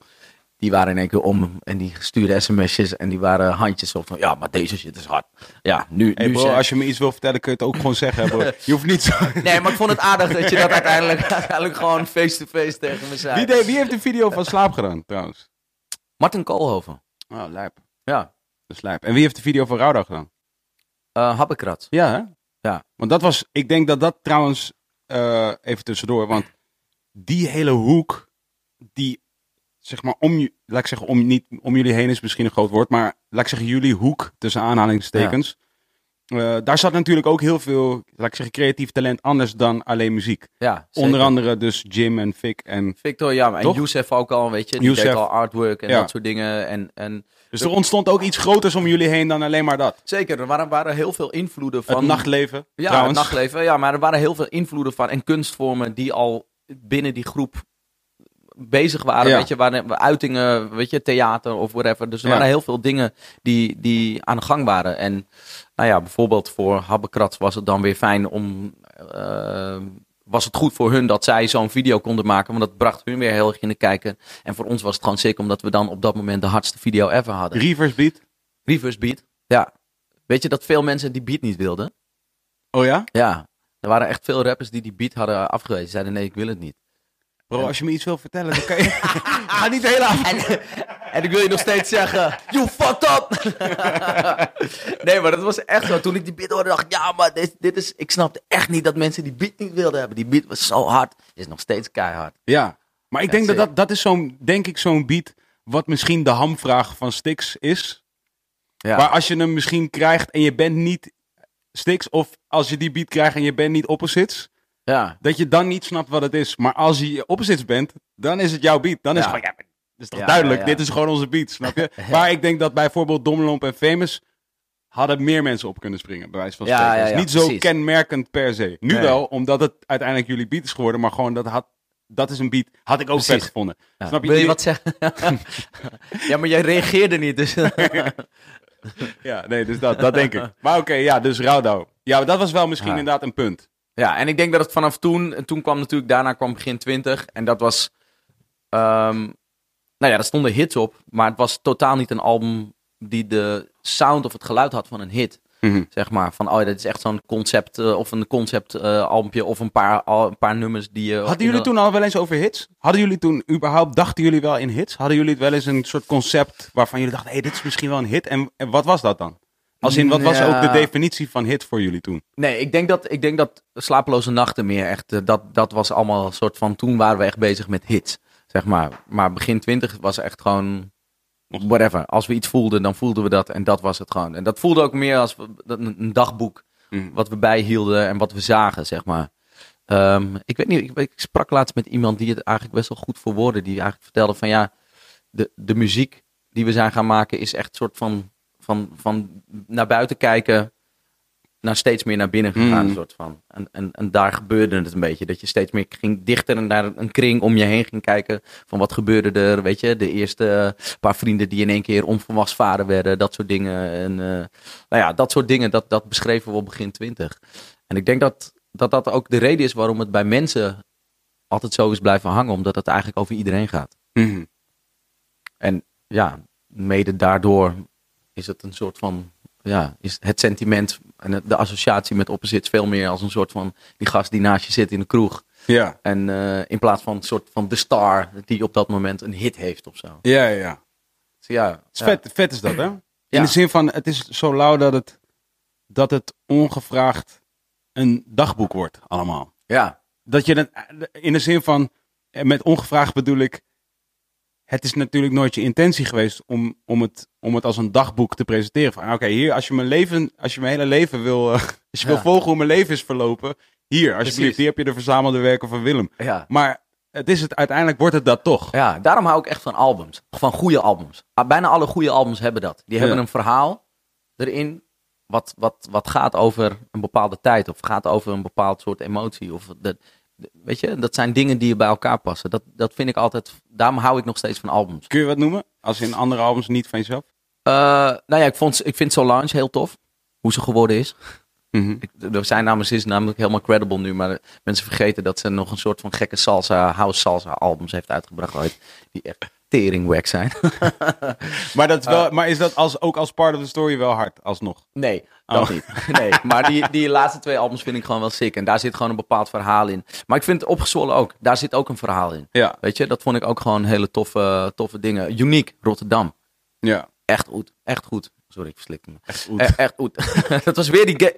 Die waren in één keer om en die stuurden sms'jes en die waren handjes op van ja, maar deze shit is hard. Ja, nu, Hey nu bro, zeg- als je me iets wil vertellen, kun je het ook gewoon zeggen. Bro. Je hoeft niet zo... Nee, maar ik vond het aardig dat je dat uiteindelijk, uiteindelijk gewoon face-to-face tegen me zei. Wie, deed, wie heeft de video van Slaap gedaan, trouwens? Martin Koolhoven. Oh, lijp. Ja. Dat is lijp. En wie heeft de video van Roudau gedaan? Habbekrat. Ja, hè? Ja. Want dat was... Ik denk dat dat trouwens... eh, even tussendoor, want die hele hoek... Die, zeg maar, om... je- Laat ik zeggen, om, niet, om jullie heen is misschien een groot woord. Maar laat ik zeggen, jullie hoek, tussen aanhalingstekens... eh, daar zat natuurlijk ook heel veel, laat ik zeggen, creatief talent anders dan alleen muziek. Ja, zeker. Onder andere dus Jim en Fik en Victor, ja, en Toch? Youssef ook al, weet je. Die Youssef. deed al artwork en Ja. dat soort dingen. En, en Dus er ontstond ook iets groters om jullie heen dan alleen maar dat. Zeker, er waren, waren heel veel invloeden van... het nachtleven, Ja, trouwens. het nachtleven. Ja, maar er waren heel veel invloeden van en kunstvormen die al binnen die groep bezig waren. Ja. Weet je, waren uitingen, weet je, theater of whatever. Dus er Ja. waren heel veel dingen die, die aan de gang waren. En nou ja, bijvoorbeeld voor Habbekrat was het dan weer fijn om... eh, was het goed voor hun dat zij zo'n video konden maken, want dat bracht hun weer heel erg in de kijken. En voor ons was het gewoon zeker omdat we dan op dat moment de hardste video ever hadden. Reverse beat. Reverse beat. Ja. Weet je dat veel mensen die beat niet wilden? Oh ja? Ja. Er waren echt veel rappers die die beat hadden afgewezen. Zeiden nee, ik wil het niet. Bro, als je me iets wil vertellen, dan kan je... Ga niet heel af. En, en ik wil je nog steeds zeggen, you fucked up! nee, maar dat was echt zo. Toen ik die beat hoorde, dacht ik, ja, maar dit, dit is... Ik snapte echt niet dat mensen die beat niet wilden hebben. Die beat was zo hard. Is nog steeds keihard. Ja, maar ik denk dat dat is zo'n, denk ik, zo'n beat wat misschien de hamvraag van Stix is. Ja. Maar als je hem misschien krijgt en je bent niet Stix, of als je die beat krijgt en je bent niet opposites, ja. dat je dan niet snapt wat het is. Maar als je opposites bent, dan is het jouw beat. Dan is het gewoon, ja, maar dat is toch Ja, duidelijk, ja, ja. dit is gewoon onze beat, snap je? Maar ik denk dat bijvoorbeeld Dommelomp en Famous hadden meer mensen op kunnen springen, bij wijze van Ja, spreken. ja, Dus ja, niet zo precies. kenmerkend per se. Nu Nee. wel, omdat het uiteindelijk jullie beat is geworden, maar gewoon dat had... Dat is een beat. Had ik ook Precies. vet gevonden. Ja. Snap je? Wil je wat zeggen? ja, maar jij reageerde niet, dus... Ja, nee, dus dat, dat denk ik. Maar oké, ja, dus Roudau. Ja, dat was wel misschien Ja. inderdaad een punt. Ja, en ik denk dat het vanaf toen, en toen kwam natuurlijk, daarna kwam begin 20. En dat was, ehm, nou ja, daar stonden hits op. Maar het was totaal niet een album die de sound of het geluid had van een hit. Zeg maar, van oh, dit is echt zo'n concept, eh, of een concept eh, albumje, of een paar, al, een paar nummers die je... Hadden jullie toen al wel eens over hits? Hadden jullie toen überhaupt, dachten jullie wel in hits? Hadden jullie wel eens een soort concept waarvan jullie dachten, hé, hey, dit is misschien wel een hit? En, en wat was dat dan? Als in, wat was Ja. ook de definitie van hit voor jullie toen? Nee, ik denk dat, ik denk dat Slapeloze Nachten meer echt, eh, dat, dat was allemaal een soort van, toen waren we echt bezig met hits, zeg maar. Maar begin 20 was echt gewoon, whatever. Als we iets voelden, dan voelden we dat en dat was het gewoon. En dat voelde ook meer als een, dagboek, Mhm. wat we bijhielden en wat we zagen, zeg maar. Ehm, ik weet niet, ik, ik sprak laatst met iemand die het eigenlijk best wel goed verwoordde, die eigenlijk vertelde van ja, de, de muziek die we zijn gaan maken is echt een soort van, van, van naar buiten kijken naar steeds meer naar binnen gegaan. Mm. Een soort van. En, en, en daar gebeurde het een beetje. Dat je steeds meer ging dichter naar een kring om je heen ging kijken. Van wat gebeurde er, weet je. De eerste paar vrienden die in één keer onvolwassen vader werden. Dat soort dingen. En eh, nou ja, dat soort dingen, dat, dat beschreven we op begin twintig. En ik denk dat, dat dat ook de reden is waarom het bij mensen altijd zo is blijven hangen. Omdat het eigenlijk over iedereen gaat. Mhm. En ja, mede daardoor is het een soort van, ja, is het sentiment en de associatie met opposites veel meer als een soort van die gast die naast je zit in de kroeg. Ja. En eh, in plaats van een soort van de star die op dat moment een hit heeft of zo. Ja, ja, ja. Dus ja, Het is ja. vet, vet is dat, hè? In Ja. de zin van, het is zo lauw dat het, dat het ongevraagd een dagboek wordt, allemaal. Ja, Dat je het, in de zin van, eh, met ongevraagd bedoel ik, het is natuurlijk nooit je intentie geweest om, om, het, om het als een dagboek te presenteren. Van, ah, oké, hier, als je mijn leven, als je mijn hele leven wil, eh, als je wil volgen hoe mijn leven is verlopen, hier, alsjeblieft, hier heb je de verzamelde werken van Willem. ja. Maar het is het, uiteindelijk wordt het dat toch. Ja, daarom hou ik echt van albums. Van goede albums. Ah, Bijna alle goede albums hebben dat. Die hebben Ja. een verhaal erin wat, wat, wat gaat over een bepaalde tijd. Of gaat over een bepaald soort emotie. Of de- weet je, dat zijn dingen die bij elkaar passen. Dat, dat vind ik altijd, daarom hou ik nog steeds van albums. Kun je wat noemen? Als in andere albums niet van jezelf? Eh, nou ja, ik, vond, ik vind Solange heel tof. Hoe ze geworden is. Ik, er zijn namens is namelijk helemaal credible nu, maar mensen vergeten dat ze nog een soort van gekke salsa, house salsa albums heeft uitgebracht ooit, die echt teringwack zijn. Maar, dat is wel, maar is dat als, ook als part of the story wel hard, alsnog? Nee, dat Oh. niet. Nee, maar die, die laatste twee albums vind ik gewoon wel sick en daar zit gewoon een bepaald verhaal in. Maar ik vind opgezwollen ook, daar zit ook een verhaal in. Ja. Weet je, dat vond ik ook gewoon hele toffe, toffe dingen. Uniek, Rotterdam. Ja. Echt goed, echt goed. Sorry, ik verslikte me. Echt goed. Eh, echt goed. dat was weer die...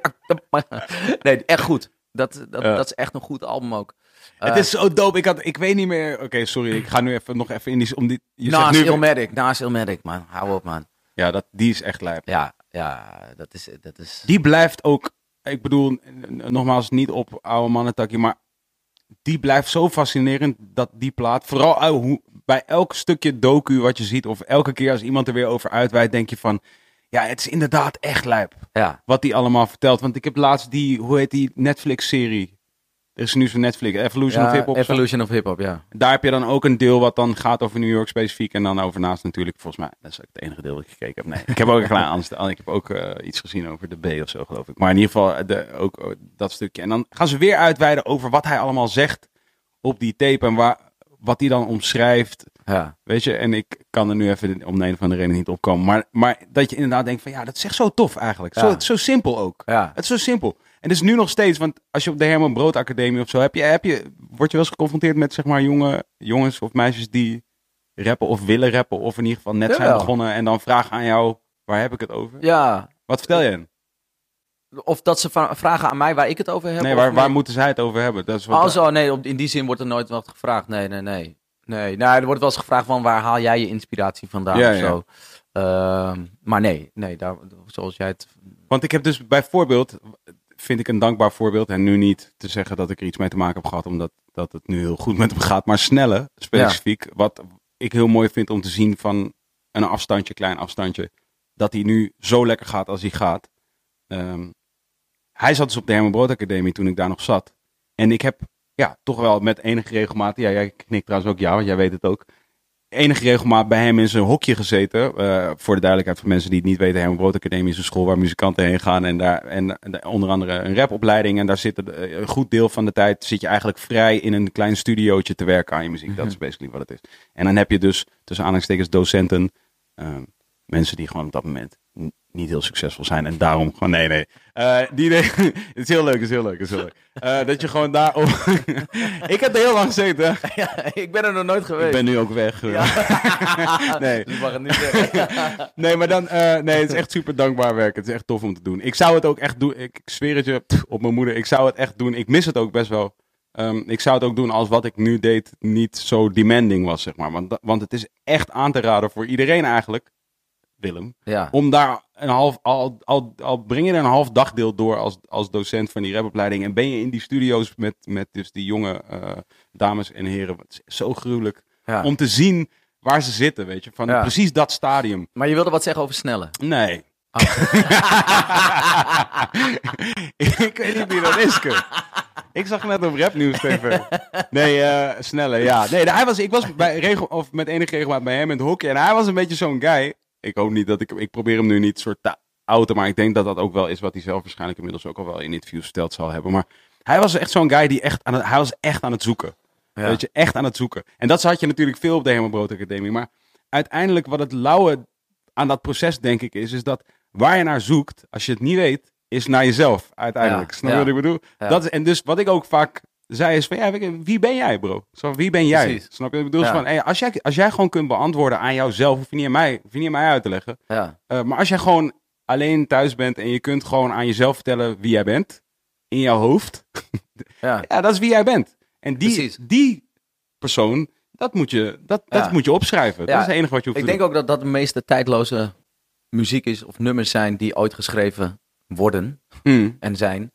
nee, echt goed. Dat, dat, dat is echt een goed album ook. Het Eh, is zo dope. Ik, had, ik weet niet meer. Oké, sorry. Ik ga nu even nog even in die. Om die je zegt Naast nu, Ilmatic, naast Ilmatic, man. Hou op, man. Ja, dat, die is echt lijp. Ja, ja, dat is... Dat is... Die blijft ook. Ik bedoel, nogmaals, niet op oude mannentakje, maar die blijft zo fascinerend dat die plaat. Vooral uit hoe, bij elk stukje docu wat je ziet, of elke keer als iemand er weer over uitwijdt, denk je van. Ja, het is inderdaad echt lijp. Ja, Wat die allemaal vertelt. Want ik heb laatst die, hoe heet die Netflix-serie? Er is nu zo'n Netflix, Evolution ja of Hip Hop. Evolution of Hip Hop, ja. Daar heb je dan ook een deel wat dan gaat over New York specifiek. En dan over naast natuurlijk, volgens mij, dat is ook het enige deel dat ik gekeken heb. Nee, ik heb ook een klein anders. Ik heb ook eh, iets gezien over de B of zo, geloof ik. Maar in ieder geval, eh, de, ook oh, dat stukje. En dan gaan ze weer uitweiden over wat hij allemaal zegt op die tape. En waar, wat hij dan omschrijft. Ja, Weet je, en ik kan er nu even om de een of andere reden niet opkomen. Maar, maar dat je inderdaad denkt van, ja, dat is echt zo tof eigenlijk. Zo, zo simpel ook. ja. Het is zo simpel. En is nu nog steeds, want als je op de Herman Brood Academie of zo, heb je, heb je, word je wel eens geconfronteerd met zeg maar jonge jongens of meisjes die rappen of willen rappen of in ieder geval net zijn begonnen en dan vragen aan jou, waar heb ik het over? ja. Wat vertel je hen? Of dat ze vragen aan mij waar ik het over heb. Nee, waar, waar moeten zij het over hebben? Dat is wat, Oh zo, nee, in die zin wordt er nooit wat gevraagd. Nee, nee, nee. Nee, nou, er wordt wel eens gevraagd van waar haal jij je inspiratie vandaan Ja, of ja. zo. Ehm, maar nee, nee, daar, zoals jij het... Want ik heb dus bijvoorbeeld, vind ik een dankbaar voorbeeld, en nu niet te zeggen dat ik er iets mee te maken heb gehad, omdat dat het nu heel goed met hem gaat, maar snelle specifiek, wat ik heel mooi vind om te zien van een afstandje, klein afstandje, dat hij nu zo lekker gaat als hij gaat. Ehm, hij zat dus op de Herman Brood Academie toen ik daar nog zat. En ik heb ja, toch wel met enige regelmaat, ja, jij knikt trouwens ook ja, want jij weet het ook, enige regelmaat bij hem in zijn hokje gezeten. Eh, voor de duidelijkheid voor mensen die het niet weten, Herman Brood Academie is een school waar muzikanten heen gaan. En daar en, en onder andere een rapopleiding. En daar zit eh, een goed deel van de tijd zit je eigenlijk vrij in een klein studiootje te werken aan je muziek. Dat is basically wat het is. En dan heb je dus tussen aanhalingstekens docenten. ehm, mensen die gewoon op dat moment niet heel succesvol zijn. En daarom gewoon, nee, nee. Eh, die, nee, het is heel leuk, het is heel leuk, het is heel leuk. Eh, dat je gewoon daar... ik heb er heel lang gezeten. Ja, ik ben er nog nooit Ik geweest. ben nu ook weg. Nee. Dus ik mag het niet zeggen. Nee, maar dan, eh, nee, het is echt super dankbaar werk. Het is echt tof om te doen. Ik zou het ook echt doen. Ik, ik zweer het je pff, op mijn moeder. Ik zou het echt doen. Ik mis het ook best wel. Ehm, ik zou het ook doen als wat ik nu deed niet zo demanding was, zeg maar. Want, want het is echt aan te raden voor iedereen eigenlijk, Willem. Ja, Om daar een half, al, al, al breng je er een half dagdeel door als, als docent van die rapopleiding. En ben je in die studio's met, met dus die jonge eh, dames en heren. Het is zo gruwelijk ja. om te zien waar ze zitten, weet je. Van Ja. precies dat stadium. Maar je wilde wat zeggen over snelle. Nee. ik weet niet wie dat is, Kurt. Ik zag net op Rapnieuws TV. Nee, sneller, ja. Nee, hij was, ik was bij regel, of met enige regelmaat bij hem in het hockey. En hij was een beetje zo'n guy. Ik hoop niet dat ik... Ik probeer hem nu niet soort te outen. Maar ik denk dat dat ook wel is wat hij zelf waarschijnlijk inmiddels ook al wel in interviews verteld zal hebben. Maar hij was echt zo'n guy die echt aan het... Hij was echt aan het zoeken. Ja. Weet je, echt aan het zoeken. En dat had je natuurlijk veel op de Helemaal Brood Academie. Maar uiteindelijk wat het lauwe aan dat proces denk ik is, is dat waar je naar zoekt, als je het niet weet, is naar jezelf uiteindelijk. Ja, Snap je ja. wat ik bedoel? Ja. Dat is, en dus wat ik ook vaak zei is van, ja, wie ben jij bro? Zo, wie ben jij? Precies. Snap je ik bedoel? Ja. Van, hey, als, jij, als jij gewoon kunt beantwoorden aan jouzelf, hoef je niet aan mij, hoef je niet aan mij uit te leggen. Ja, Eh, maar als jij gewoon alleen thuis bent en je kunt gewoon aan jezelf vertellen wie jij bent, in jouw hoofd, ja. ja, dat is wie jij bent. En die, Precies. die persoon, dat moet je, dat, dat moet je opschrijven. Dat is het enige wat je hoeft Ik te denk ook dat dat de meeste tijdloze muziek is of nummers zijn die ooit geschreven worden. Hmm, en zijn.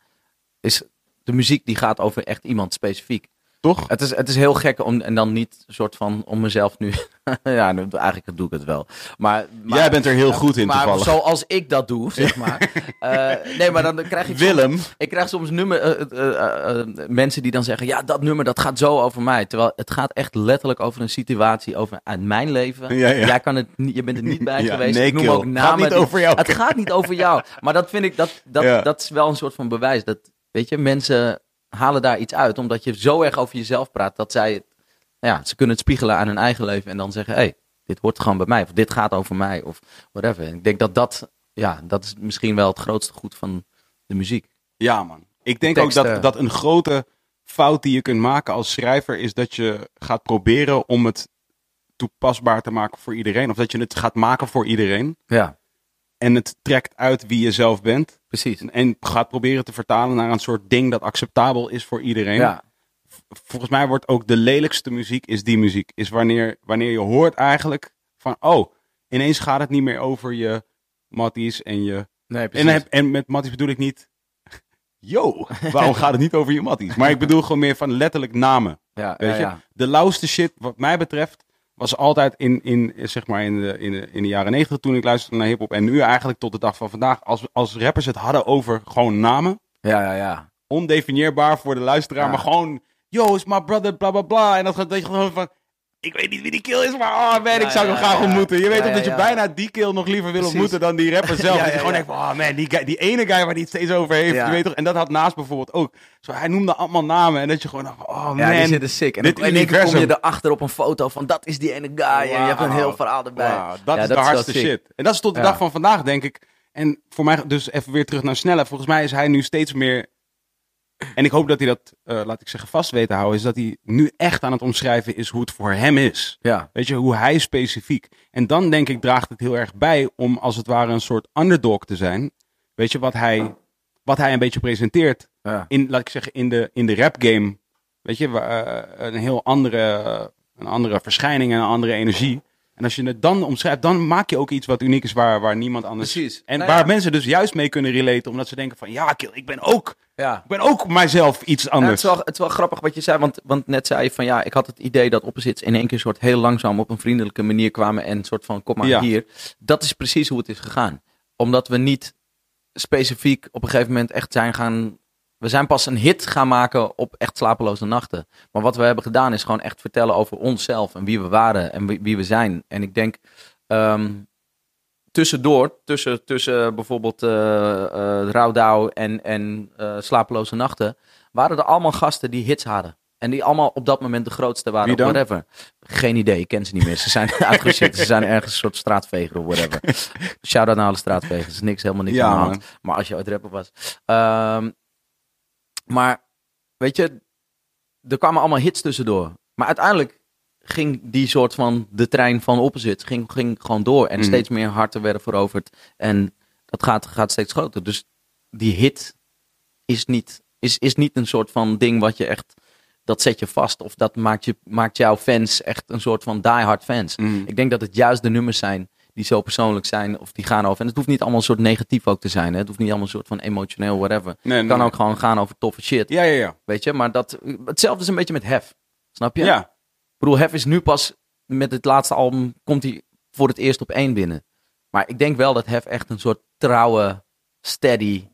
Is de muziek die gaat over echt iemand specifiek. toch? Het is, het is heel gek om en dan niet soort van om mezelf nu. ja, nu- eigenlijk doe ik het wel. Maar, maar Jij bent er heel goed in maar toevallig. zoals ik dat doe, zeg maar. Eh, nee, maar dan krijg ik soms- Willem. ik krijg soms nummer, eh, eh, mensen die dan zeggen: Ja, dat nummer dat gaat zo over mij. Terwijl het gaat echt letterlijk over een situatie over uit mijn leven. Ja, ja. Jij kan het niet, je bent er niet bij geweest. nee, ik noem kill. ook Gaat namen. niet die- over jou. Het gaat niet over jou. Maar dat vind ik, dat, dat, dat is wel een soort van bewijs. Dat, weet je, mensen halen daar iets uit. Omdat je zo erg over jezelf praat dat zij het, nou ja, ze kunnen het spiegelen aan hun eigen leven. En dan zeggen: Hé, hey, dit hoort gewoon bij mij. Of dit gaat over mij. Of whatever. En ik denk dat dat, ja, dat is misschien wel het grootste goed van de muziek. Ja, man. Ik denk ook dat, dat een grote fout die je kunt maken als schrijver is dat je gaat proberen om het toepasbaar te maken voor iedereen. Of dat je het gaat maken voor iedereen. Ja, En het trekt uit wie je zelf bent. precies. En, en gaat proberen te vertalen naar een soort ding dat acceptabel is voor iedereen. Ja, Volgens mij wordt ook de lelijkste muziek is die muziek. Is wanneer, wanneer je hoort eigenlijk van, oh, ineens gaat het niet meer over je matties en je nee, En, precies. heb- en met matties bedoel ik niet. Yo, waarom gaat het niet over je matties? Maar ik bedoel gewoon meer van letterlijk namen. ja, Weet ja, je? ja. De lauwste shit, wat mij betreft, was altijd in, in, zeg maar in, de, in, de, in de jaren negentig toen ik luisterde naar hip-hop. En nu eigenlijk tot de dag van vandaag. Als, als rappers het hadden over gewoon namen. ja, ja, ja. Ondefinieerbaar voor de luisteraar. Ja. Maar gewoon, yo, is my brother, bla bla bla. En dat gaat gewoon van. Ik weet niet wie die kill is, maar oh man, ik zou hem graag ontmoeten. Je weet toch dat je bijna die kill nog liever wil ontmoeten dan die rapper zelf. Ja, ja, gewoon denkt van, oh man, die, guy- die ene guy waar hij het steeds over heeft. Ja. Je weet toch? En dat had naast bijvoorbeeld ook. Zo, hij noemde allemaal namen en dat je gewoon dacht, oh man. Ja, die zitten sick. En dit dan in kom je erachter op een foto van dat is die ene guy. En je hebt een heel verhaal erbij. Dat is de hardste shit. En dat is tot de dag van vandaag, denk ik. En voor mij, dus even weer terug naar Snelle. Volgens mij is hij nu steeds meer. En ik hoop dat hij dat, eh, laat ik zeggen, vast weet te houden. Is dat hij nu echt aan het omschrijven is hoe het voor hem is. Ja, Weet je, hoe hij specifiek. En dan denk ik, draagt het heel erg bij om als het ware een soort underdog te zijn. Weet je, wat hij, wat hij een beetje presenteert. ja. In, laat ik zeggen, in de, in de rap game. Weet je, eh, een heel andere, een andere verschijning en een andere energie. En als je het dan omschrijft, dan maak je ook iets wat uniek is waar, waar niemand anders... Precies. En Nou waar ja. mensen dus juist mee kunnen relaten, omdat ze denken van, ja, kill, ik ben ook, ja. ik ben ook mijzelf iets Ja, het, anders. is wel, het is wel grappig wat je zei, want, want net zei je van ja, ik had het idee dat opposites in één keer soort heel langzaam op een vriendelijke manier kwamen en soort van kom maar Ja. hier. Dat is precies hoe het is gegaan. Omdat we niet specifiek op een gegeven moment echt zijn gaan, we zijn pas een hit gaan maken op echt slapeloze nachten. Maar wat we hebben gedaan is gewoon echt vertellen over onszelf en wie we waren en wie, wie we zijn. En ik denk ehm, tussendoor, tussen, tussen bijvoorbeeld eh, Rauwdouw en, en eh, Slapeloze Nachten, waren er allemaal gasten die hits hadden. En die allemaal op dat moment de grootste waren. Wie of dan? Whatever. Geen idee, ik ken ze niet meer. Ze zijn uitgezet. Ze zijn ergens een soort straatveger of whatever. Shout-out naar alle straatvegers. Niks, helemaal niks Ja, aan de hand. Maar als je ooit rapper was. Ehm, maar, weet je, er kwamen allemaal hits tussendoor. Maar uiteindelijk ging die soort van, de trein van opposite, ging, ging gewoon door. En Mhm. steeds meer harten werden veroverd. En dat gaat, gaat steeds groter. Dus die hit is niet, is, is niet een soort van ding wat je echt, dat zet je vast. Of dat maakt, je, maakt jouw fans echt een soort van diehard fans. Mm. Ik denk dat het juist de nummers zijn die zo persoonlijk zijn of die gaan over. En het hoeft niet allemaal een soort negatief ook te zijn. Hè? Het hoeft niet allemaal een soort van emotioneel whatever. Nee, Het kan nee. ook gewoon gaan over toffe shit. Ja, ja, ja. Weet je, maar dat, hetzelfde is een beetje met Hef. Snap je? Ja, bedoel, Hef is nu pas met het laatste album, komt hij voor het eerst op één binnen. Maar ik denk wel dat Hef echt een soort trouwe, steady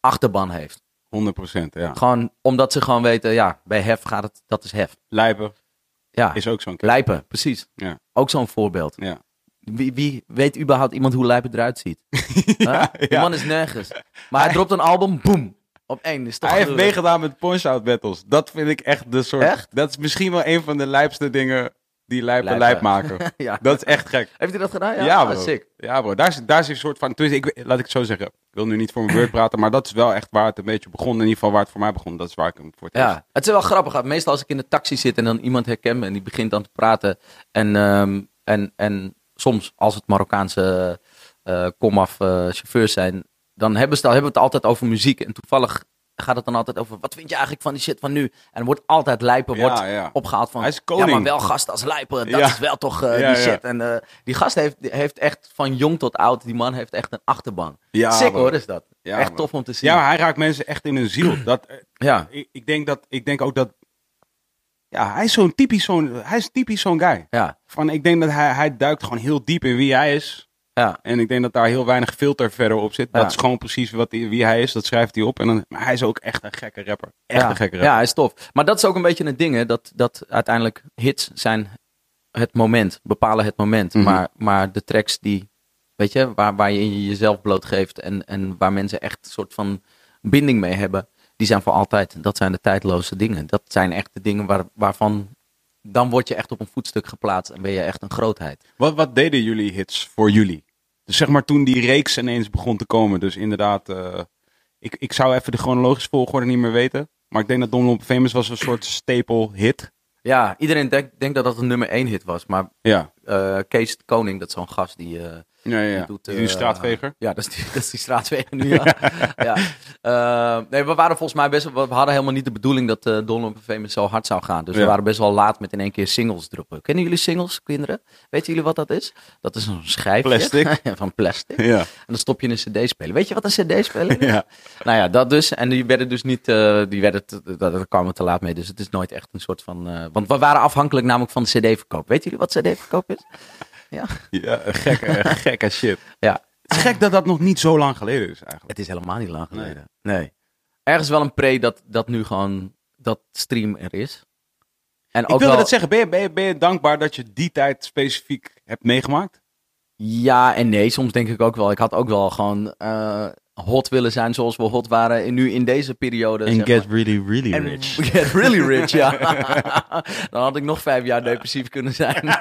achterban heeft. 100%, ja. Gewoon omdat ze gewoon weten, ja, bij Hef gaat het, dat is Hef. Lijpen Ja, is ook zo'n Lijpen, precies. Ja. Ook zo'n voorbeeld. Ja. Wie, wie weet überhaupt iemand hoe Lijpen eruit ziet? Huh? Die ja. man is nergens. Maar hij dropt een album, boom, op één. Is toch Hij heeft meegedaan met Punch-Out Battles. Dat vind ik echt de soort... Echt? Dat is misschien wel een van de lijpste dingen die lijpen lijp maken. ja. Dat is echt gek. Heeft hij dat gedaan? Ja, Ja, Ah, bro. sick. Ja, bro. Daar is, daar is een soort van... ik, laat ik het zo zeggen. Ik wil nu niet voor mijn beurt praten, maar dat is wel echt waar het een beetje begon. In ieder geval waar het voor mij begon. Dat is waar ik hem voor het eerst... Ja, het is wel grappig. Meestal als ik in de taxi zit en dan iemand herken me en die begint dan te praten. En, ehm, en, en soms, als het Marokkaanse eh komaf eh, chauffeurs zijn, dan hebben, ze, hebben we het altijd over muziek. En toevallig gaat het dan altijd over, wat vind je eigenlijk van die shit van nu? En wordt altijd lijpen Ja, wordt ja. opgehaald van, Hij is ja, koning. maar wel gast als lijpen, dat Ja. is wel toch eh, Ja, die ja. shit. En eh, die gast heeft, heeft echt van jong tot oud, die man heeft echt een achterban. Ja, Sick hoor, is dat. Ja, echt tof om te zien. Ja, hij raakt mensen echt in hun ziel. Dat, eh, ja. ik, ik, denk dat, ik denk ook dat... Ja, hij is zo'n typisch zo'n... Hij is typisch zo'n guy. ja. Van, ik denk dat hij, hij duikt gewoon heel diep in wie hij is. Ja. En ik denk dat daar heel weinig filter verder op zit. Ja. Dat is gewoon precies wat hij, wie hij is. Dat schrijft hij op. En dan, maar hij is ook echt een gekke rapper. Echt ja. een gekke rapper. Ja, hij is tof. Maar dat is ook een beetje het ding, hè? Dat, dat uiteindelijk hits zijn het moment, bepalen het moment. Mhm. maar, maar de tracks die, weet je, waar, waar je jezelf blootgeeft en, en waar mensen echt een soort van binding mee hebben, die zijn voor altijd. Dat zijn de tijdloze dingen. Dat zijn echt de dingen waar, waarvan, dan word je echt op een voetstuk geplaatst en ben je echt een grootheid. Wat, wat deden jullie hits voor jullie? Dus zeg maar toen die reeks ineens begon te komen. Dus inderdaad, eh, ik, ik zou even de chronologische volgorde niet meer weten. Maar ik denk dat Don Lomp Famous was een soort staple hit. Ja, iedereen denkt dat dat een nummer één hit was, maar Ja. eh, Kees Koning, dat is zo'n gast die... eh, Ja, ja. Die doet, eh, straatveger. Ja, dat is die, dat is die straatveger nu, ja. ja. Eh, nee, we waren volgens mij best wel... We hadden helemaal niet de bedoeling dat uh, Donald Famous zo hard zou gaan. Dus we waren best wel laat met in één keer singles droppen. Kennen jullie singles, kinderen? Weten jullie wat dat is? Dat is een schijfje. Plastic. van plastic. Ja. En dan stop je in een cd-speler. Weet je wat een cd-speler is? ja. Nou ja, dat dus. En die werden dus niet, eh, die werden, te- daar kwamen we te laat mee. Dus het is nooit echt een soort van, eh, want we waren afhankelijk namelijk van de cd-verkoop. Weten jullie wat cd-verkoop is? Ja. ja gekke, gekke shit. Ja. Het is gek dat dat nog niet zo lang geleden is eigenlijk. Het is helemaal niet lang geleden. Nee. Ergens wel een pre dat, dat nu gewoon, dat stream er is. En Ik ook wilde wel, dat zeggen. Ben je, ben, je, ben je dankbaar dat je die tijd specifiek hebt meegemaakt? Ja en nee, soms denk ik ook wel. Ik had ook wel gewoon eh, hot willen zijn zoals we hot waren in, nu in deze periode. zeg maar. really, really En Get really rich, ja. Dan had ik nog vijf jaar depressief kunnen zijn.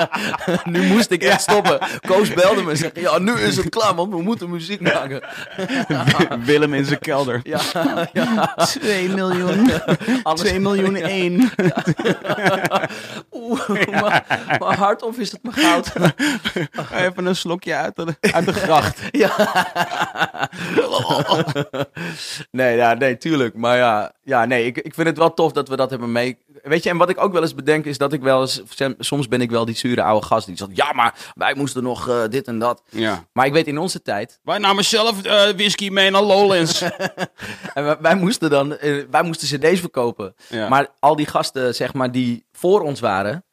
nu moest ik echt stoppen. Koos belde me en zei, ja, nu is het klaar, want we moeten muziek maken. Willem in zijn kelder. Ja, ja. 2 miljoen. Anders- 2 miljoen 1. Oeh, maar, maar hard of is het maar goud? Even een slokje uit de, uit de gracht. Ja. nee, ja, nee, tuurlijk. Maar ja, ja nee, ik, ik vind het wel tof dat we dat hebben mee. Weet je, en wat ik ook wel eens bedenk is dat ik wel eens. Soms ben ik wel die zure oude gast die zegt: ja, maar wij moesten nog eh, dit en dat. Ja. Maar ik weet in onze tijd. Wij namen zelf eh, whisky mee naar Lowlands. En wij, wij moesten dan. eh, wij moesten CD's verkopen. Ja. Maar al die gasten, zeg maar, die voor ons waren.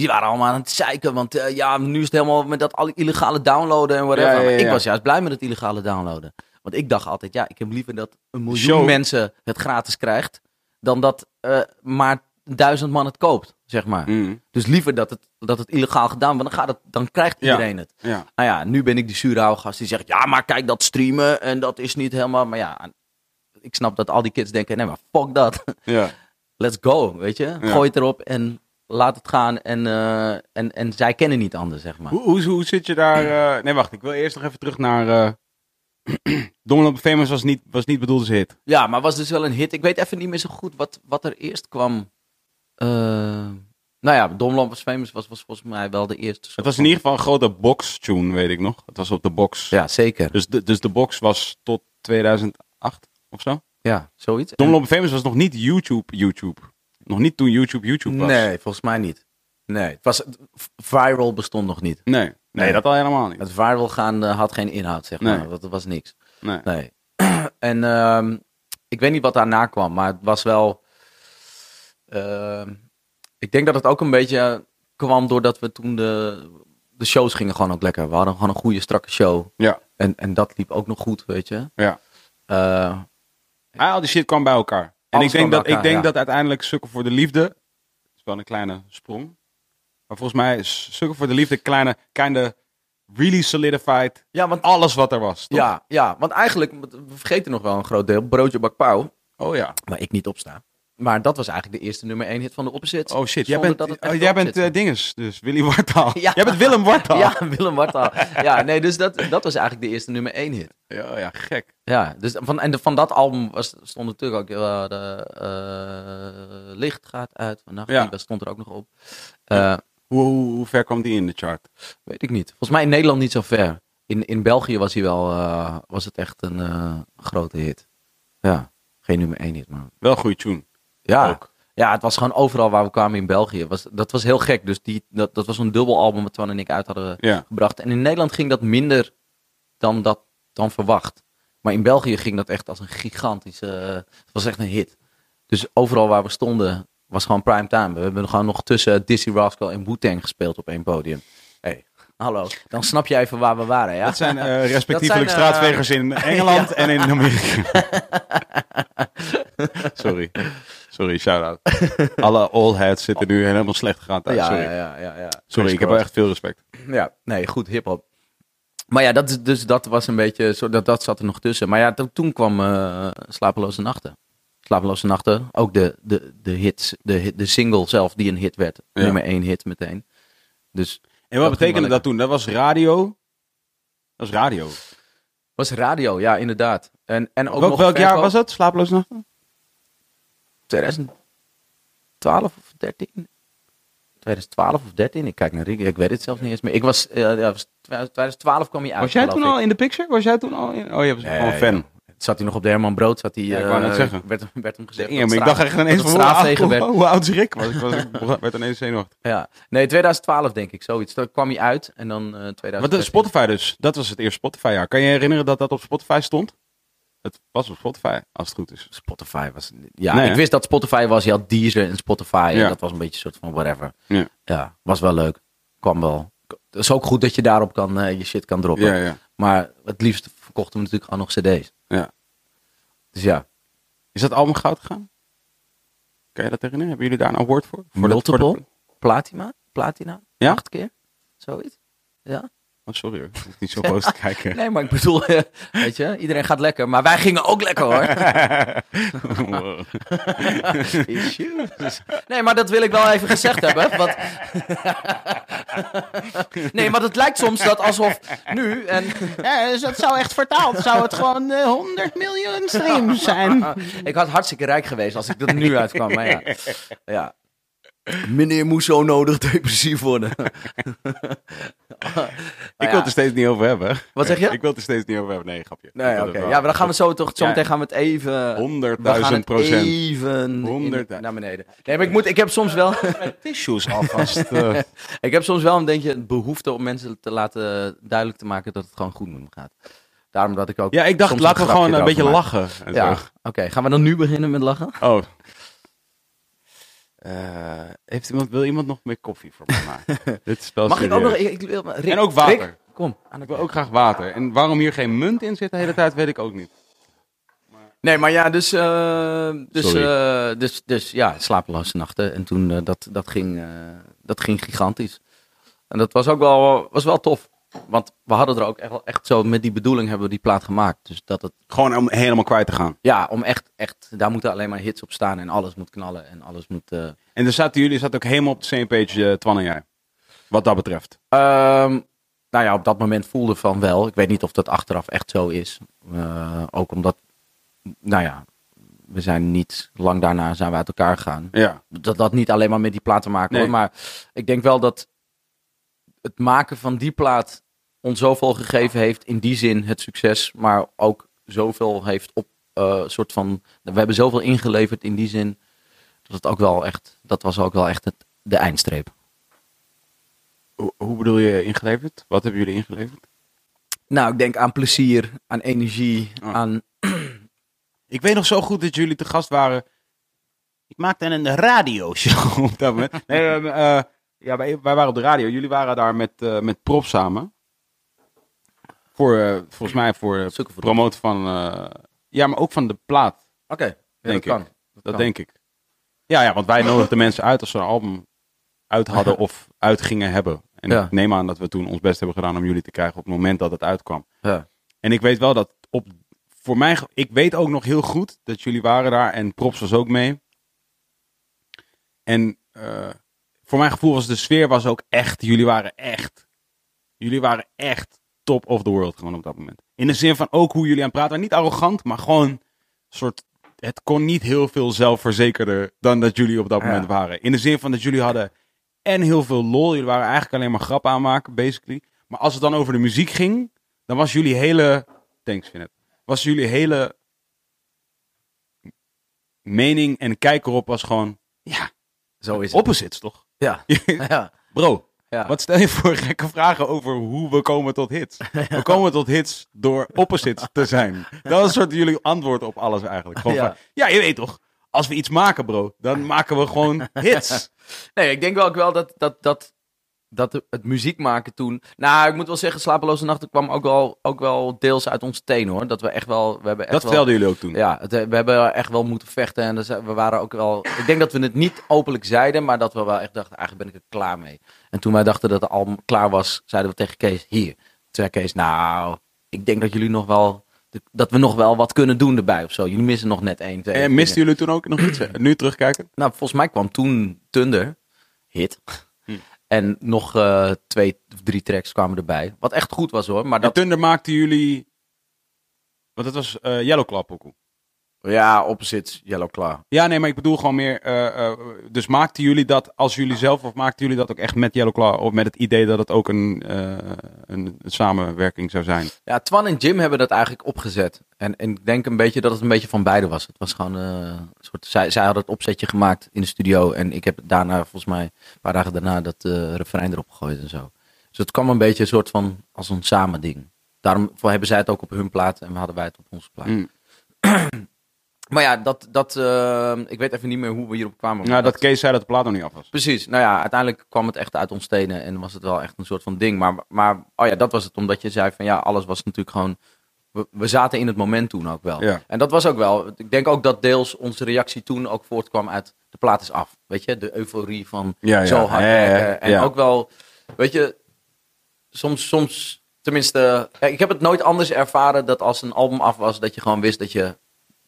Die waren allemaal aan het zeiken. Want eh, ja, nu is het helemaal met dat illegale downloaden en whatever. Ja, ja, ja, Maar ik was juist blij met het illegale downloaden. Want ik dacht altijd, ja, ik heb liever dat een miljoen Show. mensen het gratis krijgt. Dan dat eh, maar duizend man het koopt, zeg maar. Mm. Dus liever dat het, dat het illegaal gedaan wordt. Dan, gaat het, dan krijgt iedereen het. Ja. Nou ja, nu ben ik die zure gast die zegt... Ja, maar kijk, dat streamen en dat is niet helemaal... Maar ja, ik snap dat al die kids denken... Nee, maar fuck dat. Ja. Let's go, weet je. Gooi het erop en laat het gaan. En, eh, en, en zij kennen niet anders, zeg maar. Hoe, hoe, hoe zit je daar... eh, Nee, wacht. Ik wil eerst nog even terug naar... Donald Famous was niet, was niet bedoeld als hit. Ja, maar was dus wel een hit. Ik weet even niet meer zo goed wat, wat er eerst kwam. Nou ja, Dom Lampers Famous was, was volgens mij wel de eerste. Het was in ieder geval een grote box-tune, weet ik nog. Het was op de box. Ja, zeker. Dus, de, dus de box was tot 2008 of zo. Ja, zoiets. Don En- Famous was nog niet YouTube, YouTube. Nog niet toen YouTube, YouTube was. Nee, volgens mij niet. Nee, het was, viral bestond nog niet. Nee, nee, Nee. dat al helemaal niet. Het viral gaan eh, had geen inhoud, zeg maar. Nee. Dat was niks. Nee. Nee. en ehm, ik weet niet wat daarna kwam, maar het was wel. ehm, ik denk dat het ook een beetje kwam doordat we toen de. de shows gingen gewoon ook lekker. We hadden gewoon een goede, strakke show. Ja. En, en dat liep ook nog goed, weet je. Ja. Ah, al die shit kwam bij elkaar. En ik denk, dat, ik denk ja. dat uiteindelijk Sukken voor de Liefde... Is wel een kleine sprong. Maar volgens mij is Sukken voor de Liefde kleine... Kinda really solidified ja, want, alles wat er was. toch? ja, ja, want eigenlijk, we vergeten nog wel een groot deel. Broodje bakpauw, Oh ja. waar ik niet op sta. Maar dat was eigenlijk de eerste nummer 1 hit van de Opposite. Oh shit. Jij bent, dat oh, jij bent eh, dinges. Dus Willy Wartaal. Ja. Jij bent Willem Wartaal. Ja, Willem Wartaal. ja, nee, dus dat, dat was eigenlijk de eerste nummer 1 hit. ja, ja, gek. Ja, dus van, en de, van dat album was, stond natuurlijk ook eh, de, eh, Licht gaat uit vannacht. Ja. Was- stond er ook nog op. Hoe, hoe, hoe ver kwam die in de chart? Weet ik niet. Volgens mij in Nederland niet zo ver. In, in België was hij wel, was het echt een grote hit. Ja, geen nummer 1 hit, maar Wel goede tune. Ja. Ook. Ja, het was gewoon overal waar we kwamen in België. Was, dat was heel gek. Dus die, dat, dat was een dubbel album wat Twan en ik uit hadden Ja. gebracht. En in Nederland ging dat minder dan, dat, dan verwacht. Maar in België ging dat echt als een gigantische... eh, het was echt een hit. Dus overal waar we stonden was gewoon prime time. We hebben gewoon nog tussen Dizzy Rascal en Wu-Tang gespeeld op één podium. hey, hallo. Dan snap je even waar we waren, ja? Dat zijn eh, respectievelijk Dat zijn, eh, straatvegers in Engeland en in Amerika. Sorry. Sorry, shout-out. Alle all heads zitten nu helemaal slecht gegaan thuis. ja, Sorry, ja, ja, ja, ja. Sorry ik heb wel echt veel respect. Ja, nee, goed, hip-hop. Maar ja, dat, is, dus dat was een beetje, zo, dat, dat zat er nog tussen. Maar ja, to- toen kwam eh, Slapeloze Nachten. Slapeloze Nachten, ook de, de, de hits, de, hit- de single zelf die een hit werd. Ja. Nummer één hit meteen. Dus En wat Dat betekende dat toen? Dat was radio? Dat was radio. was radio, ja, inderdaad. En, en ook Welk, nog welk jaar was het? Slaaploos nachten? 2012 of 13? 2012 of 13? Ik kijk naar Rick, ik weet het zelfs niet eens meer. Ik was, eh, ja, was 2012 kwam hij uit. Was jij toen ik. al in de picture? Was jij toen al in? Oh, je was Nee, gewoon fan. Zat hij nog op de Herman Brood? Zat hij, Ja, ik eh, wou net zeggen. Werd, werd hem gezegd. Ja, ik dacht echt ineens van hoe, hoe, hoe oud is Rick? Was, ik was, ik werd ineens zenuwachtig. Ja. Nee, 2012 denk ik, zoiets. Toen kwam hij uit en dan eh 2013. Wat Spotify dus? Dat was het eerste Spotify jaar. Kan je je herinneren dat dat op Spotify stond? Het was op Spotify, als het goed is. Spotify was... Ja, Nee, ik hè? wist dat Spotify was. Je had Deezer en Spotify. Ja. En dat was een beetje een soort van whatever. Ja. Ja, was wel leuk. Kwam wel. Het is ook goed dat je daarop kan, eh, je shit kan droppen. Ja, ja. Maar het liefst verkochten we natuurlijk gewoon nog cd's. Ja. Dus ja, Is dat album goud gegaan? Kan je dat herinneren? Hebben jullie daar een award voor? voor dat- voor multiple, platina, platina, Ja? acht keer, zoiets. Ja. Oh, sorry hoor. Ik niet zo boos te kijken. Nee, maar ik bedoel, eh, weet je, iedereen gaat lekker, maar wij gingen ook lekker hoor. Nee, maar dat wil ik wel even gezegd hebben. Want... nee, maar het lijkt soms dat alsof nu en Ja, dus dat zou echt vertaald, zou het gewoon eh, 100 miljoen streams zijn. ik had hartstikke rijk geweest als ik er nu uitkwam. Maar ja, ja. Meneer moest zo nodig depressief worden. Ik wil het er steeds niet over hebben. Wat zeg je? Ik wil het er steeds niet over hebben. Nee, grapje. Nee, oké. Ja, maar dan gaan we zo toch. Zo Ja. meteen gaan we het even. We gaan Honderdduizend het procent. even in- Honderd- naar beneden. Nee, maar ik, moet, ik heb soms wel. Tissues alvast. eh. ik heb soms wel een beetje behoefte om mensen te laten duidelijk te maken dat het gewoon goed met me gaat. Daarom dat ik ook. ja, ik dacht, laten we gewoon een beetje lachen. en Ja, oké. Gaan we dan nu beginnen met lachen? Oh. Eh, heeft iemand, wil iemand nog meer koffie voor mij maken? Dit is wel Mag ik ook nog. Ik, ik wil, Rick, En ook water. Rick, kom. Aan Ik wil ook graag water. En waarom hier geen munt in zit de hele tijd, weet ik ook niet. Nee, maar ja, dus, eh, dus, eh, dus, dus ja, slapeloze nachten. En toen, eh, dat, dat, ging, eh, dat ging gigantisch. En dat was ook wel, was wel tof. Want we hadden er ook echt, wel- echt zo, met die bedoeling hebben we die plaat gemaakt. Dus dat het, Gewoon om helemaal kwijt te gaan. ja, om echt, echt, daar moeten alleen maar hits op staan. En alles moet knallen en alles moet... eh, En er zaten jullie zaten ook helemaal op de same page, eh, Twan en jij. Wat dat betreft. Ehm, nou ja, op dat moment voelde van wel. Ik weet niet of dat achteraf echt zo is. Eh, ook omdat, nou ja, we zijn niet lang daarna zijn we uit elkaar gegaan. Ja. Dat dat niet alleen maar met die plaat te maken Nee. hoor. Maar ik denk wel dat het maken van die plaat ons zoveel gegeven heeft. In die zin het succes. Maar ook zoveel heeft op eh soort van. We hebben zoveel ingeleverd in die zin. Dat het ook wel echt. Dat was ook wel echt het, de eindstreep. Hoe, hoe bedoel je ingeleverd? Wat hebben jullie ingeleverd? Nou, ik denk aan plezier, aan energie, Oh. aan... Ik weet nog zo goed dat jullie te gast waren. Ik maakte een radioshow op dat moment. Nee, Ja, wij, wij waren op de radio. Jullie waren daar met, eh met Prop samen. Voor, eh, volgens mij voor het promoten van... eh, ja, maar ook van de plaat, Oké, ja, Denk dat ik. kan. dat kan. denk ik. Ja, ja, want wij nodigden mensen uit als ze een album uit hadden of uit gingen hebben. En Ja. ik neem aan dat we toen ons best hebben gedaan om jullie te krijgen op het moment dat het uitkwam. Ja. En ik weet wel dat op, voor mij, ik weet ook nog heel goed dat jullie waren daar en Props was ook mee. En voor mijn gevoel was de sfeer was ook echt, jullie waren echt, jullie waren echt top of the world gewoon op dat moment. In de zin van ook hoe jullie aan het praten waren. Niet arrogant, maar gewoon soort, het kon niet heel veel zelfverzekerder dan dat jullie op dat Ja. moment waren. In de zin van dat jullie hadden en heel veel lol. Jullie waren eigenlijk alleen maar grappen aanmaken, basically. Maar als het dan over de muziek ging, dan was jullie hele, thanks Vinet, was jullie hele mening en kijk erop was gewoon, ja, Zo is het. opposites toch? Ja. ja. Bro, ja. wat stel je voor gekke vragen over hoe we komen tot hits? We komen tot hits door opposites te zijn. Dat is een soort jullie antwoord op alles eigenlijk. Gewoon Ja. van, ja, je weet toch, als we iets maken bro, dan maken we gewoon hits. Nee, ik denk wel ook wel dat, dat, dat, dat het muziek maken toen... Nou, ik moet wel zeggen, Slapeloze Nachten kwam ook wel, ook wel deels uit ons teen hoor. Dat we echt wel... We hebben echt Dat wel, vertelden jullie ook toen. Ja, het, we hebben echt wel moeten vechten. En dus, eh, we waren ook wel... Ik denk dat we het niet openlijk zeiden, maar dat we wel echt dachten, eigenlijk ben ik er klaar mee. En toen wij dachten dat het album klaar was, zeiden we tegen Kees, hier. Toen zei Kees, nou, ik denk dat jullie nog wel... Dat we nog wel wat kunnen doen erbij of zo. Jullie missen nog net één, twee. En misten jullie toen ook nog iets? Nu terugkijken? Nou, volgens mij kwam toen Thunder, hit. En nog eh, twee of drie tracks kwamen erbij. Wat echt goed was hoor. Maar En dat, Thunder maakten jullie, want het was eh Yellow ook. Ja, opposites, Yellow Claw. Ja, nee, maar ik bedoel gewoon meer. eh, eh, dus maakten jullie dat als jullie zelf, of maakten jullie dat ook echt met Yellow Claw? Of met het idee dat het ook een, eh, een, een samenwerking zou zijn? Ja, Twan en Jim hebben dat eigenlijk opgezet. En, en ik denk een beetje dat het een beetje van beide was. Het was gewoon eh, een soort. Zij, zij hadden het opzetje gemaakt in de studio. En ik heb daarna, volgens mij, een paar dagen daarna, dat eh refrein erop gegooid en zo. Dus het kwam een beetje een soort van als een samen ding. Daarom hebben zij het ook op hun plaat en hadden wij het op onze plaat. Mm. Maar ja, dat, dat, eh, ik weet even niet meer hoe we hierop kwamen. Nou, dat Kees zei dat de plaat nog niet af was. Precies. Nou ja, uiteindelijk kwam het echt uit ons stenen en was het wel echt een soort van ding. Maar, maar oh ja, dat was het. Omdat je zei van ja, alles was natuurlijk gewoon... We, we zaten in het moment toen ook wel. Ja. En dat was ook wel... Ik denk ook dat deels onze reactie toen ook voortkwam uit de plaat is af. Weet je, de euforie van Ja, ja. zo hard Ja, werken. En ook wel, weet je, soms, soms, tenminste, ik heb het nooit anders ervaren dat als een album af was, dat je gewoon wist dat je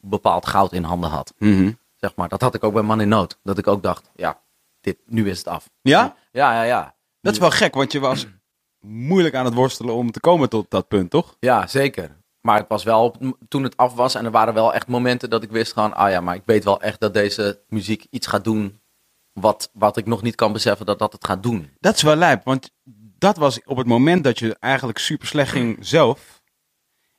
bepaald goud in handen had. Mhm. Zeg maar. Dat had ik ook bij Man in Nood. Dat ik ook dacht, ja, dit, nu is het af. Ja? Ja, ja, ja. Dat is wel gek, want je was moeilijk aan het worstelen om te komen tot dat punt, toch? Ja, zeker. Maar het was wel toen het af was en er waren wel echt momenten dat ik wist gewoon, ah ja, maar ik weet wel echt dat deze muziek iets gaat doen wat, wat ik nog niet kan beseffen dat dat het gaat doen. Dat is wel lijp, want dat was op het moment dat je eigenlijk super slecht ging zelf.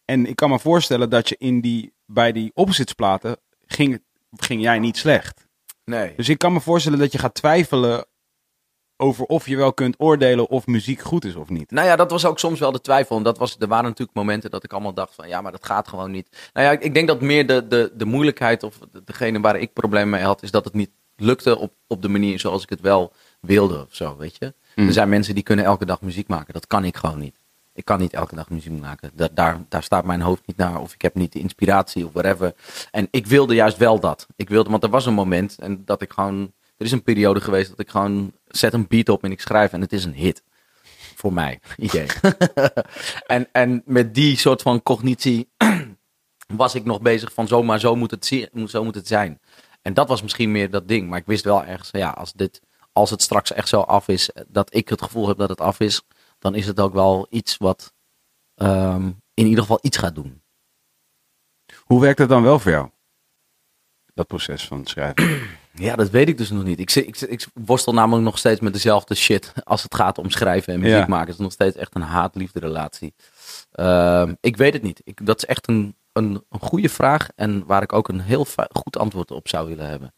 En ik kan me voorstellen dat je in die, bij die oppositesplaten ging, ging jij niet slecht. Nee. Dus ik kan me voorstellen dat je gaat twijfelen over of je wel kunt oordelen of muziek goed is of niet. Nou ja, dat was ook soms wel de twijfel. En dat was, er waren natuurlijk momenten dat ik allemaal dacht van, ja, maar dat gaat gewoon niet. Nou ja, ik, denk dat meer de, de, de moeilijkheid of de- degene waar ik problemen mee had, is dat het niet lukte op, op de manier zoals ik het wel wilde of zo, weet je. Mm. Er zijn mensen die kunnen elke dag muziek maken. Dat kan ik gewoon niet. Ik kan niet elke dag muziek maken. Da- daar, daar staat mijn hoofd niet naar. Of ik heb niet de inspiratie of whatever. En ik wilde juist wel dat. Ik wilde, want er was een moment en dat ik gewoon... Er is een periode geweest dat ik gewoon zet een beat op en ik schrijf en het is een hit. Voor mij, idee. en, en met die soort van cognitie was ik nog bezig van zomaar zo moet het, zo moet het zijn. En dat was misschien meer dat ding. Maar ik wist wel ergens, ja, als, dit, als het straks echt zo af is, dat ik het gevoel heb dat het af is, dan is het ook wel iets wat ehm, in ieder geval iets gaat doen. Hoe werkt het dan wel voor jou? Dat proces van schrijven. Ja, dat weet ik dus nog niet. Ik, ik, worstel namelijk nog steeds met dezelfde shit als het gaat om schrijven en muziek Ja. maken. Het is nog steeds echt een haat-liefde relatie. Ehm, ik weet het niet. Ik, dat is echt een, een, een goede vraag en waar ik ook een heel goed antwoord op zou willen hebben.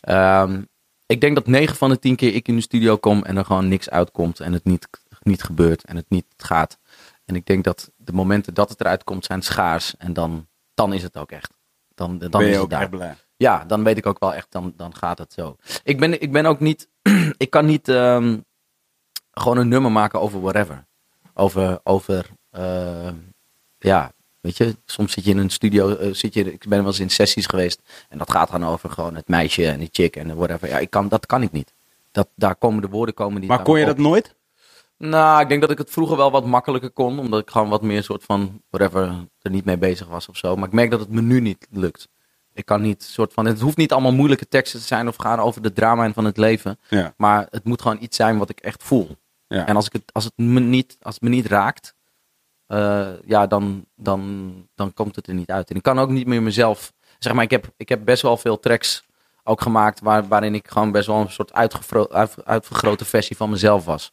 Ehm, ik denk dat 9 van de 10 keer ik in de studio kom en er gewoon niks uitkomt en het niet, niet gebeurt en het niet gaat. En ik denk dat de momenten dat het eruit komt zijn schaars en dan, dan is het ook echt. Dan, dan ben is je het ook daar. blij. Ja, dan weet ik ook wel echt, dan, dan gaat het zo. Ik ben, ik ben ook niet ik kan niet ehm, gewoon een nummer maken over whatever. Over, over eh, ja, weet je, soms zit je in een studio, eh, zit je, ik ben wel eens in sessies geweest en dat gaat dan over gewoon het meisje en die chick en whatever. Ja, ik kan, dat kan ik niet. Dat, daar komen de woorden komen niet Maar kon je dat nooit? Nou, ik denk dat ik het vroeger wel wat makkelijker kon, omdat ik gewoon wat meer soort van whatever er niet mee bezig was of zo. Maar ik merk dat het me nu niet lukt. Ik kan niet soort van, het hoeft niet allemaal moeilijke teksten te zijn of gaan over de drama van het leven, Ja. maar het moet gewoon iets zijn wat ik echt voel. Ja. En als, ik het, als, het me niet, als het me niet raakt, eh, ja, dan, dan, dan komt het er niet uit. En ik kan ook niet meer mezelf. Zeg maar, ik heb, ik heb best wel veel tracks ook gemaakt waar, waarin ik gewoon best wel een soort uitgevro- uit- uitvergrote versie van mezelf was.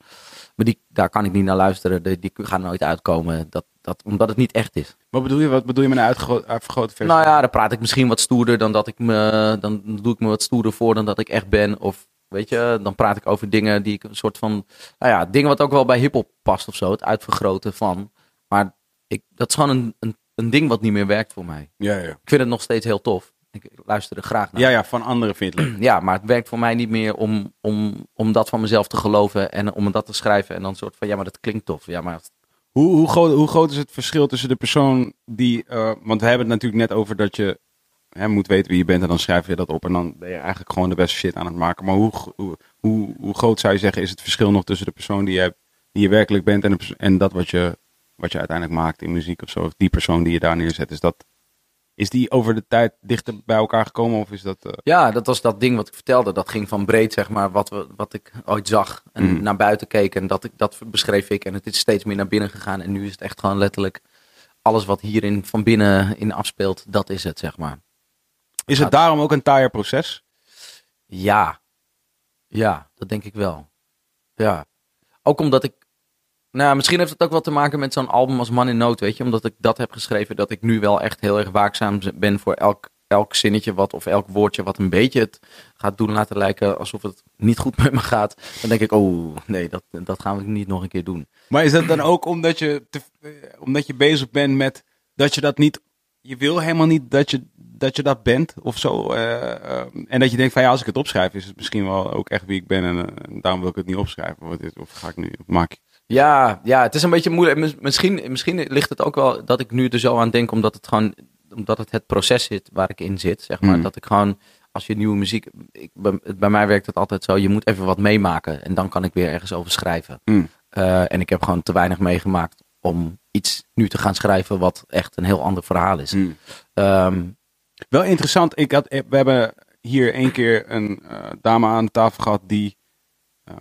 Maar die, daar kan ik niet naar luisteren. Die, die gaan nooit uitkomen. Dat, dat, omdat het niet echt is. Wat bedoel je, wat bedoel je met een uitvergrote versie? Nou ja, dan praat ik misschien wat stoerder dan dat ik me. Dan doe ik me wat stoerder voor dan dat ik echt ben. Of weet je, dan praat ik over dingen die ik een soort van. Nou ja, dingen wat ook wel bij hip-hop past of zo. Het uitvergroten van. Maar ik, dat is gewoon een, een, een ding wat niet meer werkt voor mij. Ja, ja. Ik vind het nog steeds heel tof. Ik, ik luister er graag naar. Ja, ja, van anderen vind leuk. Ja, maar het werkt voor mij niet meer om, om, om dat van mezelf te geloven en om dat te schrijven. En dan soort van, ja, maar dat klinkt tof. Ja, maar Hoe, hoe, groot, hoe groot is het verschil tussen de persoon die... eh, want we hebben het natuurlijk net over dat je hè, moet weten wie je bent en dan schrijf je dat op. En dan ben je eigenlijk gewoon de beste shit aan het maken. Maar hoe, hoe, hoe, hoe groot zou je zeggen is het verschil nog tussen de persoon die je, die je werkelijk bent en, de en dat wat je, wat je uiteindelijk maakt in muziek of zo? Of die persoon die je daar neerzet. Is, dat, is die over de tijd dichter bij elkaar gekomen of is dat... eh, Ja, dat was dat ding wat ik vertelde. Dat ging van breed, zeg maar, wat, we, wat ik ooit zag. En Mhm. naar buiten keek. En dat, ik, dat beschreef ik. En het is steeds meer naar binnen gegaan. En nu is het echt gewoon letterlijk alles wat hierin van binnen in afspeelt. Dat is het, zeg maar. is het daarom ook een taaier proces? Ja. Ja, dat denk ik wel. Ja. Ook omdat ik... Nou, misschien heeft het ook wel te maken met zo'n album als Man in Nood, weet je. Omdat ik dat heb geschreven, dat ik nu wel echt heel erg waakzaam ben voor elk, elk zinnetje wat, of elk woordje wat een beetje het gaat doen laten lijken alsof het niet goed met me gaat. Dan denk ik, oh nee, dat, dat gaan we niet nog een keer doen. Maar is dat dan ook omdat je, eh, omdat je bezig bent met dat je dat niet. Je wil helemaal niet dat je dat, je dat bent of zo. eh, eh, en dat je denkt van ja, als ik het opschrijf, is het misschien wel ook echt wie ik ben. En, daarom wil ik het niet opschrijven. Is, of ga ik nu, of maak ik. Ja, ja, het is een beetje moeilijk. Mis- Misschien, misschien ligt het ook wel dat ik nu er zo aan denk, omdat het gewoon, omdat het het proces zit waar ik in zit, zeg maar. Mm. Dat ik gewoon, als je nieuwe muziek, ik, bij, bij mij werkt het altijd zo, je moet even wat meemaken en dan kan ik weer ergens over schrijven. Mm. Eh, en ik heb gewoon te weinig meegemaakt om iets nu te gaan schrijven wat echt een heel ander verhaal is. Mm. Ehm, Wel interessant. Ik had, we hebben hier één keer een eh, dame aan tafel gehad die eh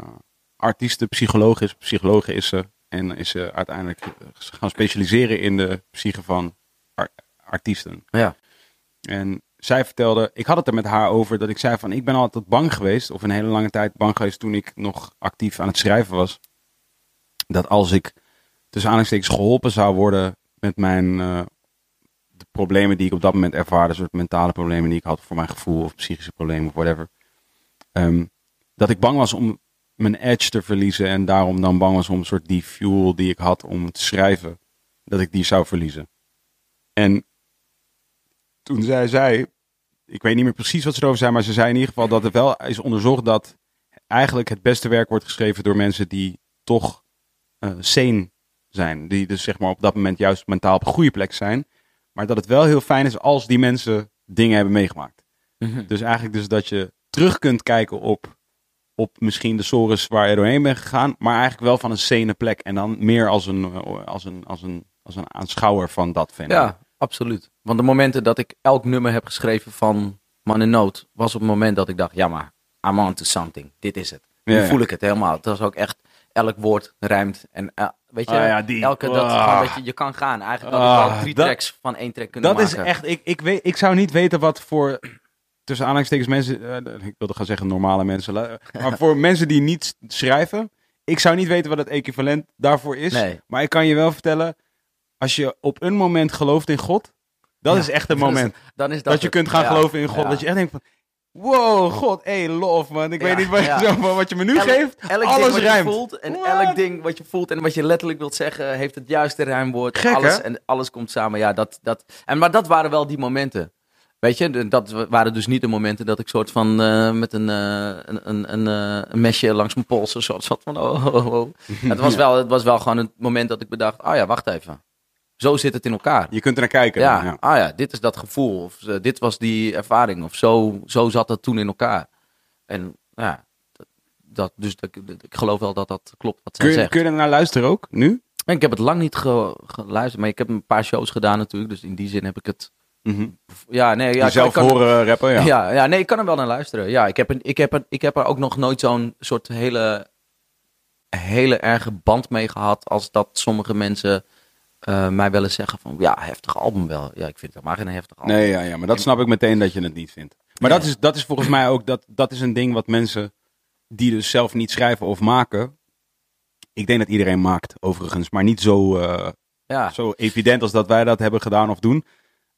artiesten, psycholoog is. Psycholoog is ze. En is ze uiteindelijk gaan specialiseren in de psyche van ar- artiesten. ja. En zij vertelde, ik had het er met haar over, dat ik zei van ik ben altijd bang geweest, of een hele lange tijd bang geweest toen ik nog actief aan het schrijven was. Dat als ik tussen aanhalingstekens geholpen zou worden met mijn eh, de problemen die ik op dat moment ervaarde, soort mentale problemen die ik had voor mijn gevoel of psychische problemen of whatever. ehm, dat ik bang was om mijn edge te verliezen en daarom dan bang was om een soort die fuel die ik had om te schrijven, dat ik die zou verliezen. En toen zei zij, ik weet niet meer precies wat ze erover zei, maar ze zei in ieder geval dat er wel is onderzocht dat eigenlijk het beste werk wordt geschreven door mensen die toch eh sane zijn. Die dus zeg maar op dat moment juist mentaal op een goede plek zijn. Maar dat het wel heel fijn is als die mensen dingen hebben meegemaakt. Mhm. Dus eigenlijk dus dat je terug kunt kijken op, op misschien de sores waar je doorheen bent gegaan. Maar eigenlijk wel van een sane plek. En dan meer als een, als een, als een, als een aanschouwer van dat fenomeen. Ja, absoluut. Want de momenten dat ik elk nummer heb geschreven van Man in Nood, was op het moment dat ik dacht, ja maar, I'm on to something. Dit is het. Nu Ja, ja. voel ik het helemaal. Het was ook echt, elk woord rijmt. En eh, weet je, Ah, ja, die. elke, dat, Ah. gewoon, weet je, je kan gaan. Eigenlijk had ik wel drie dat- tracks van één track kunnen Dat is maken. echt, ik, ik, weet, ik zou niet weten wat voor, tussen aanhalingstekens mensen, eh, ik wilde gaan zeggen normale mensen, maar voor mensen die niet schrijven, ik zou niet weten wat het equivalent daarvoor is. Nee. Maar ik kan je wel vertellen, als je op een moment gelooft in God, dat Ja, is echt een is- moment. Dan is dat, dat je het. kunt gaan Ja, geloven in God. ja. Dat je echt denkt van, wow, God, hey, love man. Ik weet niet wat, je, zo, wat je me nu Elk- geeft, elk ding alles wat. Je voelt en What? elk ding wat je voelt en wat je letterlijk wilt zeggen, heeft het juiste rijmwoord. Gek, alles, hè? En alles komt samen. Ja, dat, dat, en, maar dat waren wel die momenten. Weet je, dat waren dus niet de momenten dat ik soort van eh, met een, eh, een, een, een, eh, een mesje langs mijn polsen soort zat van oh, oh, oh. Het, was wel, het was wel gewoon het moment dat ik bedacht, oh ja, wacht even. Zo zit het in elkaar. Je kunt er naar kijken. Ja, ja. ah ja, dit is dat gevoel. Of dit was die ervaring. Of zo, zo zat dat toen in elkaar. En ja, dat, dus dat, ik geloof wel dat dat klopt wat zij Kun, je, zegt. kun je er naar luisteren ook, nu? Ik heb het lang niet ge- geluisterd, maar ik heb een paar shows gedaan natuurlijk. Dus in die zin heb ik het... Ja, nee, ja, Jezelf kan, horen rappen, ja. ja. Ja, nee, ik kan er wel naar luisteren. Ja, ik heb, een, ik heb, er, ik heb er ook nog nooit zo'n soort hele, hele erge band mee gehad. Als dat sommige mensen eh, mij willen zeggen van, ja, heftig album wel. Ja, ik vind het helemaal geen heftig album. Nee, ja, ja, maar dat snap ik meteen dat je het niet vindt. Maar dat, is, dat is volgens mij ook, dat, dat is een ding wat mensen die dus zelf niet schrijven of maken. Ik denk dat iedereen maakt, overigens, maar niet zo, eh, Ja, zo evident als dat wij dat hebben gedaan of doen.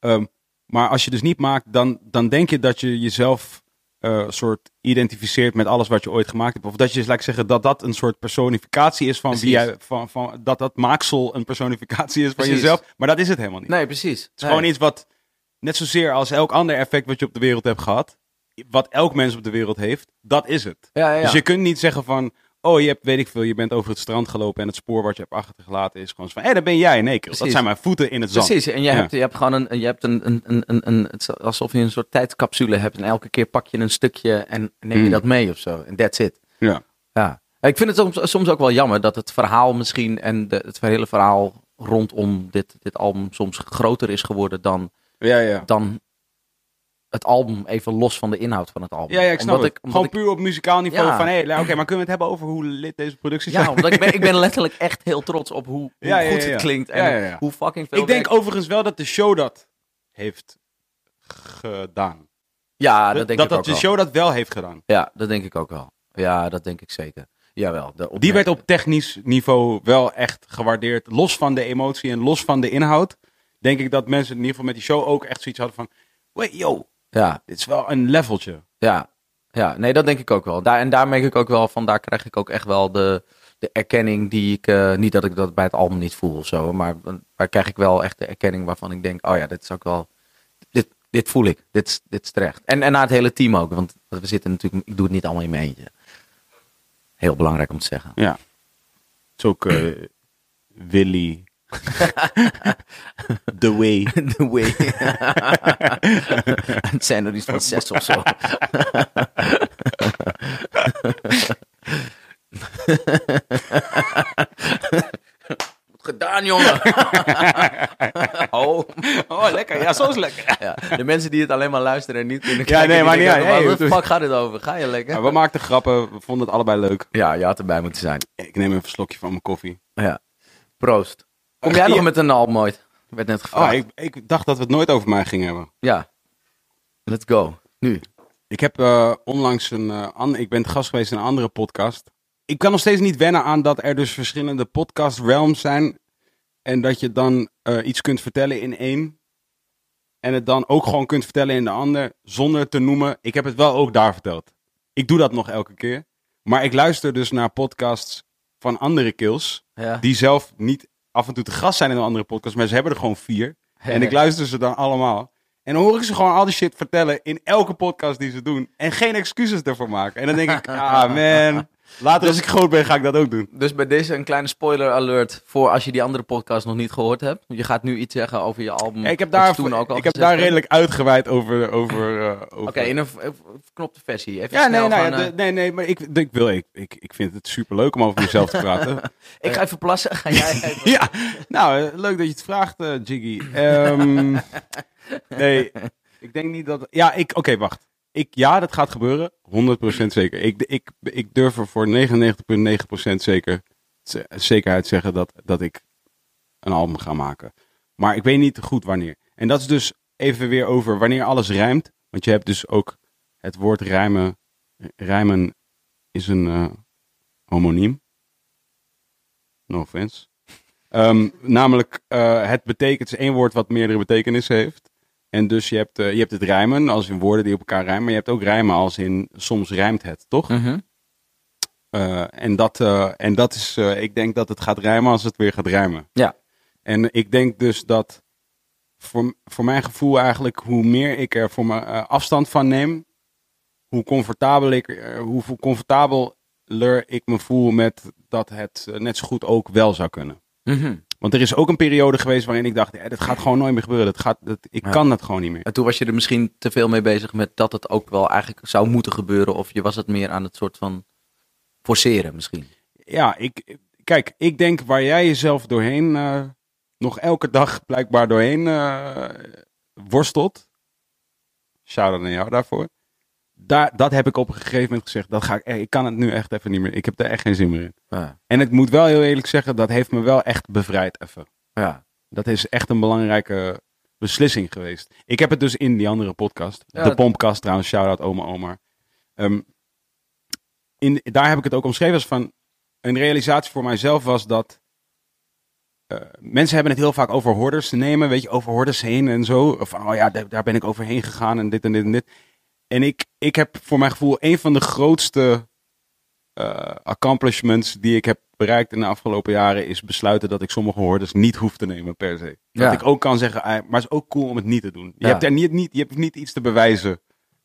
Ehm, maar als je dus niet maakt, dan, dan denk je dat je jezelf eh soort identificeert met alles wat je ooit gemaakt hebt. Of dat je, laat ik zeggen, dat dat een soort personificatie is van wie jij, van, van, dat dat maaksel een personificatie is van Precies. jezelf. Maar dat is het helemaal niet. nee, precies. Het is gewoon iets wat, net zozeer als elk ander effect wat je op de wereld hebt gehad, wat elk mens op de wereld heeft, dat is het. Ja, ja, ja. Dus je kunt niet zeggen van, oh je hebt, weet ik veel, je bent over het strand gelopen en het spoor wat je hebt achtergelaten is gewoon van, hé, daar ben jij. Nee, dat zijn mijn voeten in het zand. Precies, en je, Ja. hebt, je hebt gewoon een, je hebt een, een, een, een, een, alsof je een soort tijdcapsule hebt en elke keer pak je een stukje en neem je Mm. dat mee of zo. En that's it. Ja. Ja. Ik vind het soms, soms ook wel jammer dat het verhaal misschien en de, het hele verhaal rondom dit, dit album soms groter is geworden dan, Ja, ja. dan het album, even los van de inhoud van het album. Ja, ja, ik snap Omdat het. Ik, omdat Gewoon puur op muzikaal niveau Ja. van, hé, nou, oké, maar kunnen we het hebben over hoe lid deze producties ik, ja, zijn? omdat ik ben, ik ben letterlijk echt heel trots op hoe, hoe Ja, goed het klinkt en hoe fucking veel Ik denk overigens wel dat de show dat heeft gedaan. Ja, dat denk dat ik ook dat de wel. show dat wel heeft gedaan. Ja, dat denk ik ook wel. Ja, dat denk ik zeker. Jawel. De Die werd op technisch niveau wel echt gewaardeerd. Los van de emotie en los van de inhoud. Denk ik dat mensen in ieder geval met die show ook echt zoiets hadden van... Wait, yo, Ja, dit is wel een leveltje. ja. Ja, nee, dat denk ik ook wel. Daar, en daar merk ik ook wel van, daar krijg ik ook echt wel de, de erkenning die ik... eh, niet dat ik dat bij het album niet voel of zo, maar daar krijg ik wel echt de erkenning waarvan ik denk... Oh ja, dit is ook wel... Dit, dit voel ik. Dit, is- dit is terecht. En, en naar het hele team ook, want we zitten natuurlijk... Ik doe het niet allemaal in mijn eentje. Heel belangrijk om te zeggen. Ja. Het is ook eh, Willy. The Way. The way. het zijn er iets van zes of zo. Goed gedaan, jongen. oh. Oh, lekker. Ja, zo is lekker. Ja, de mensen die het alleen maar luisteren en niet kunnen Ja, kijken. nee, die maar niet uit. Hey, Waar de fuck gaat het over? Ga je lekker? We maakten grappen. We vonden het allebei leuk. Ja, je had erbij moeten zijn. Ik neem even een slokje van mijn koffie. Ja. Proost. Kom jij nog met een album ooit? Werd net gevraagd. Oh, ik, ik dacht dat we het nooit over mij gingen hebben. Ja. Let's go. Nu. Ik heb eh, onlangs een. eh, an- ik ben gast geweest in een andere podcast. Ik kan nog steeds niet wennen aan dat er dus verschillende podcast realms zijn. En dat je dan eh, iets kunt vertellen in één. En het dan ook gewoon kunt vertellen in de ander. Zonder te noemen. Ik heb het wel ook daar verteld. Ik doe dat nog elke keer. Maar ik luister dus naar podcasts van andere kills. Ja. Die zelf niet af en toe te gast zijn in een andere podcast. Maar ze hebben er gewoon vier. En ik luister ze dan allemaal. En dan hoor ik ze gewoon al die shit vertellen in elke podcast die ze doen. En geen excuses ervoor maken. En dan denk ik, ah man. Later als ik groot ben ga ik dat ook doen. Dus bij deze een kleine spoiler alert voor als je die andere podcast nog niet gehoord hebt. Je gaat nu iets zeggen over je album. Ja, ik heb daar, toen ook al ik heb daar redelijk uitgeweid over. over, eh, over. Oké, in een v- verknopte versie. Even ja, snel nee, nou, ja, van, de- eh, nee, nee, maar ik, ik wil, ik, ik, ik vind het super leuk om over mezelf te praten. ik ga even plassen. Ga jij even... ja, nou, eh, leuk dat je het vraagt, eh, Jiggy. Ehm, nee, ik denk niet dat. Ja, ik. Oké, wacht. Ik, ja, dat gaat gebeuren. 100% zeker. Ik, ik, ik durf er voor 99,9% zeker, ze- zekerheid zeggen dat, dat ik een album ga maken. Maar ik weet niet goed wanneer. En dat is dus even weer over wanneer alles rijmt. Want je hebt dus ook het woord rijmen. Rijmen is een eh, homoniem. No offense. Ehm, namelijk, eh, het betekent, is één woord wat meerdere betekenissen heeft. En dus je hebt, eh, je hebt het rijmen, als in woorden die op elkaar rijmen. Maar je hebt ook rijmen als in, soms rijmt het, toch? Mhm. Eh, en, dat, eh, en dat is, ik denk dat het gaat rijmen als het weer gaat rijmen. Ja. En ik denk dus dat voor, voor mijn gevoel eigenlijk, hoe meer ik er voor me eh, afstand van neem, hoe comfortabel ik, hoe comfortabeler ik me voel met dat het net zo goed ook wel zou kunnen. Mhm. Want er is ook een periode geweest waarin ik dacht, ja, dit gaat gewoon nooit meer gebeuren. Dat gaat, dat, ik Ja. kan dat gewoon niet meer. En toen was je er misschien te veel mee bezig met dat het ook wel eigenlijk zou moeten gebeuren. Of je was het meer aan het soort van forceren misschien. Ja, ik, kijk, ik denk waar jij jezelf doorheen, eh, nog elke dag blijkbaar doorheen eh, worstelt. Shout-out naar jou daarvoor. Daar, dat heb ik op een gegeven moment gezegd. Dat ga ik, eh, ik kan het nu echt even niet meer. Ik heb er echt geen zin meer in. Ja. En ik moet wel heel eerlijk zeggen, dat heeft me wel echt bevrijd even. Ja. Dat is echt een belangrijke beslissing geweest. Ik heb het dus in die andere podcast. Ja, de Pompcast trouwens, shout-out oma Omar. Ehm, in, daar heb ik het ook omschreven als van... Een realisatie voor mijzelf was dat... eh, mensen hebben het heel vaak over hordes nemen. Weet je, over hordes heen en zo. Of van, oh ja, daar, daar ben ik overheen gegaan en dit en dit en dit. En ik, ik heb voor mijn gevoel een van de grootste eh, accomplishments die ik heb bereikt in de afgelopen jaren is besluiten dat ik sommige hordes niet hoef te nemen per se. Ja. Dat ik ook kan zeggen, ah, maar het is ook cool om het niet te doen. Je, Ja. hebt, er niet, niet, je hebt niet iets te bewijzen,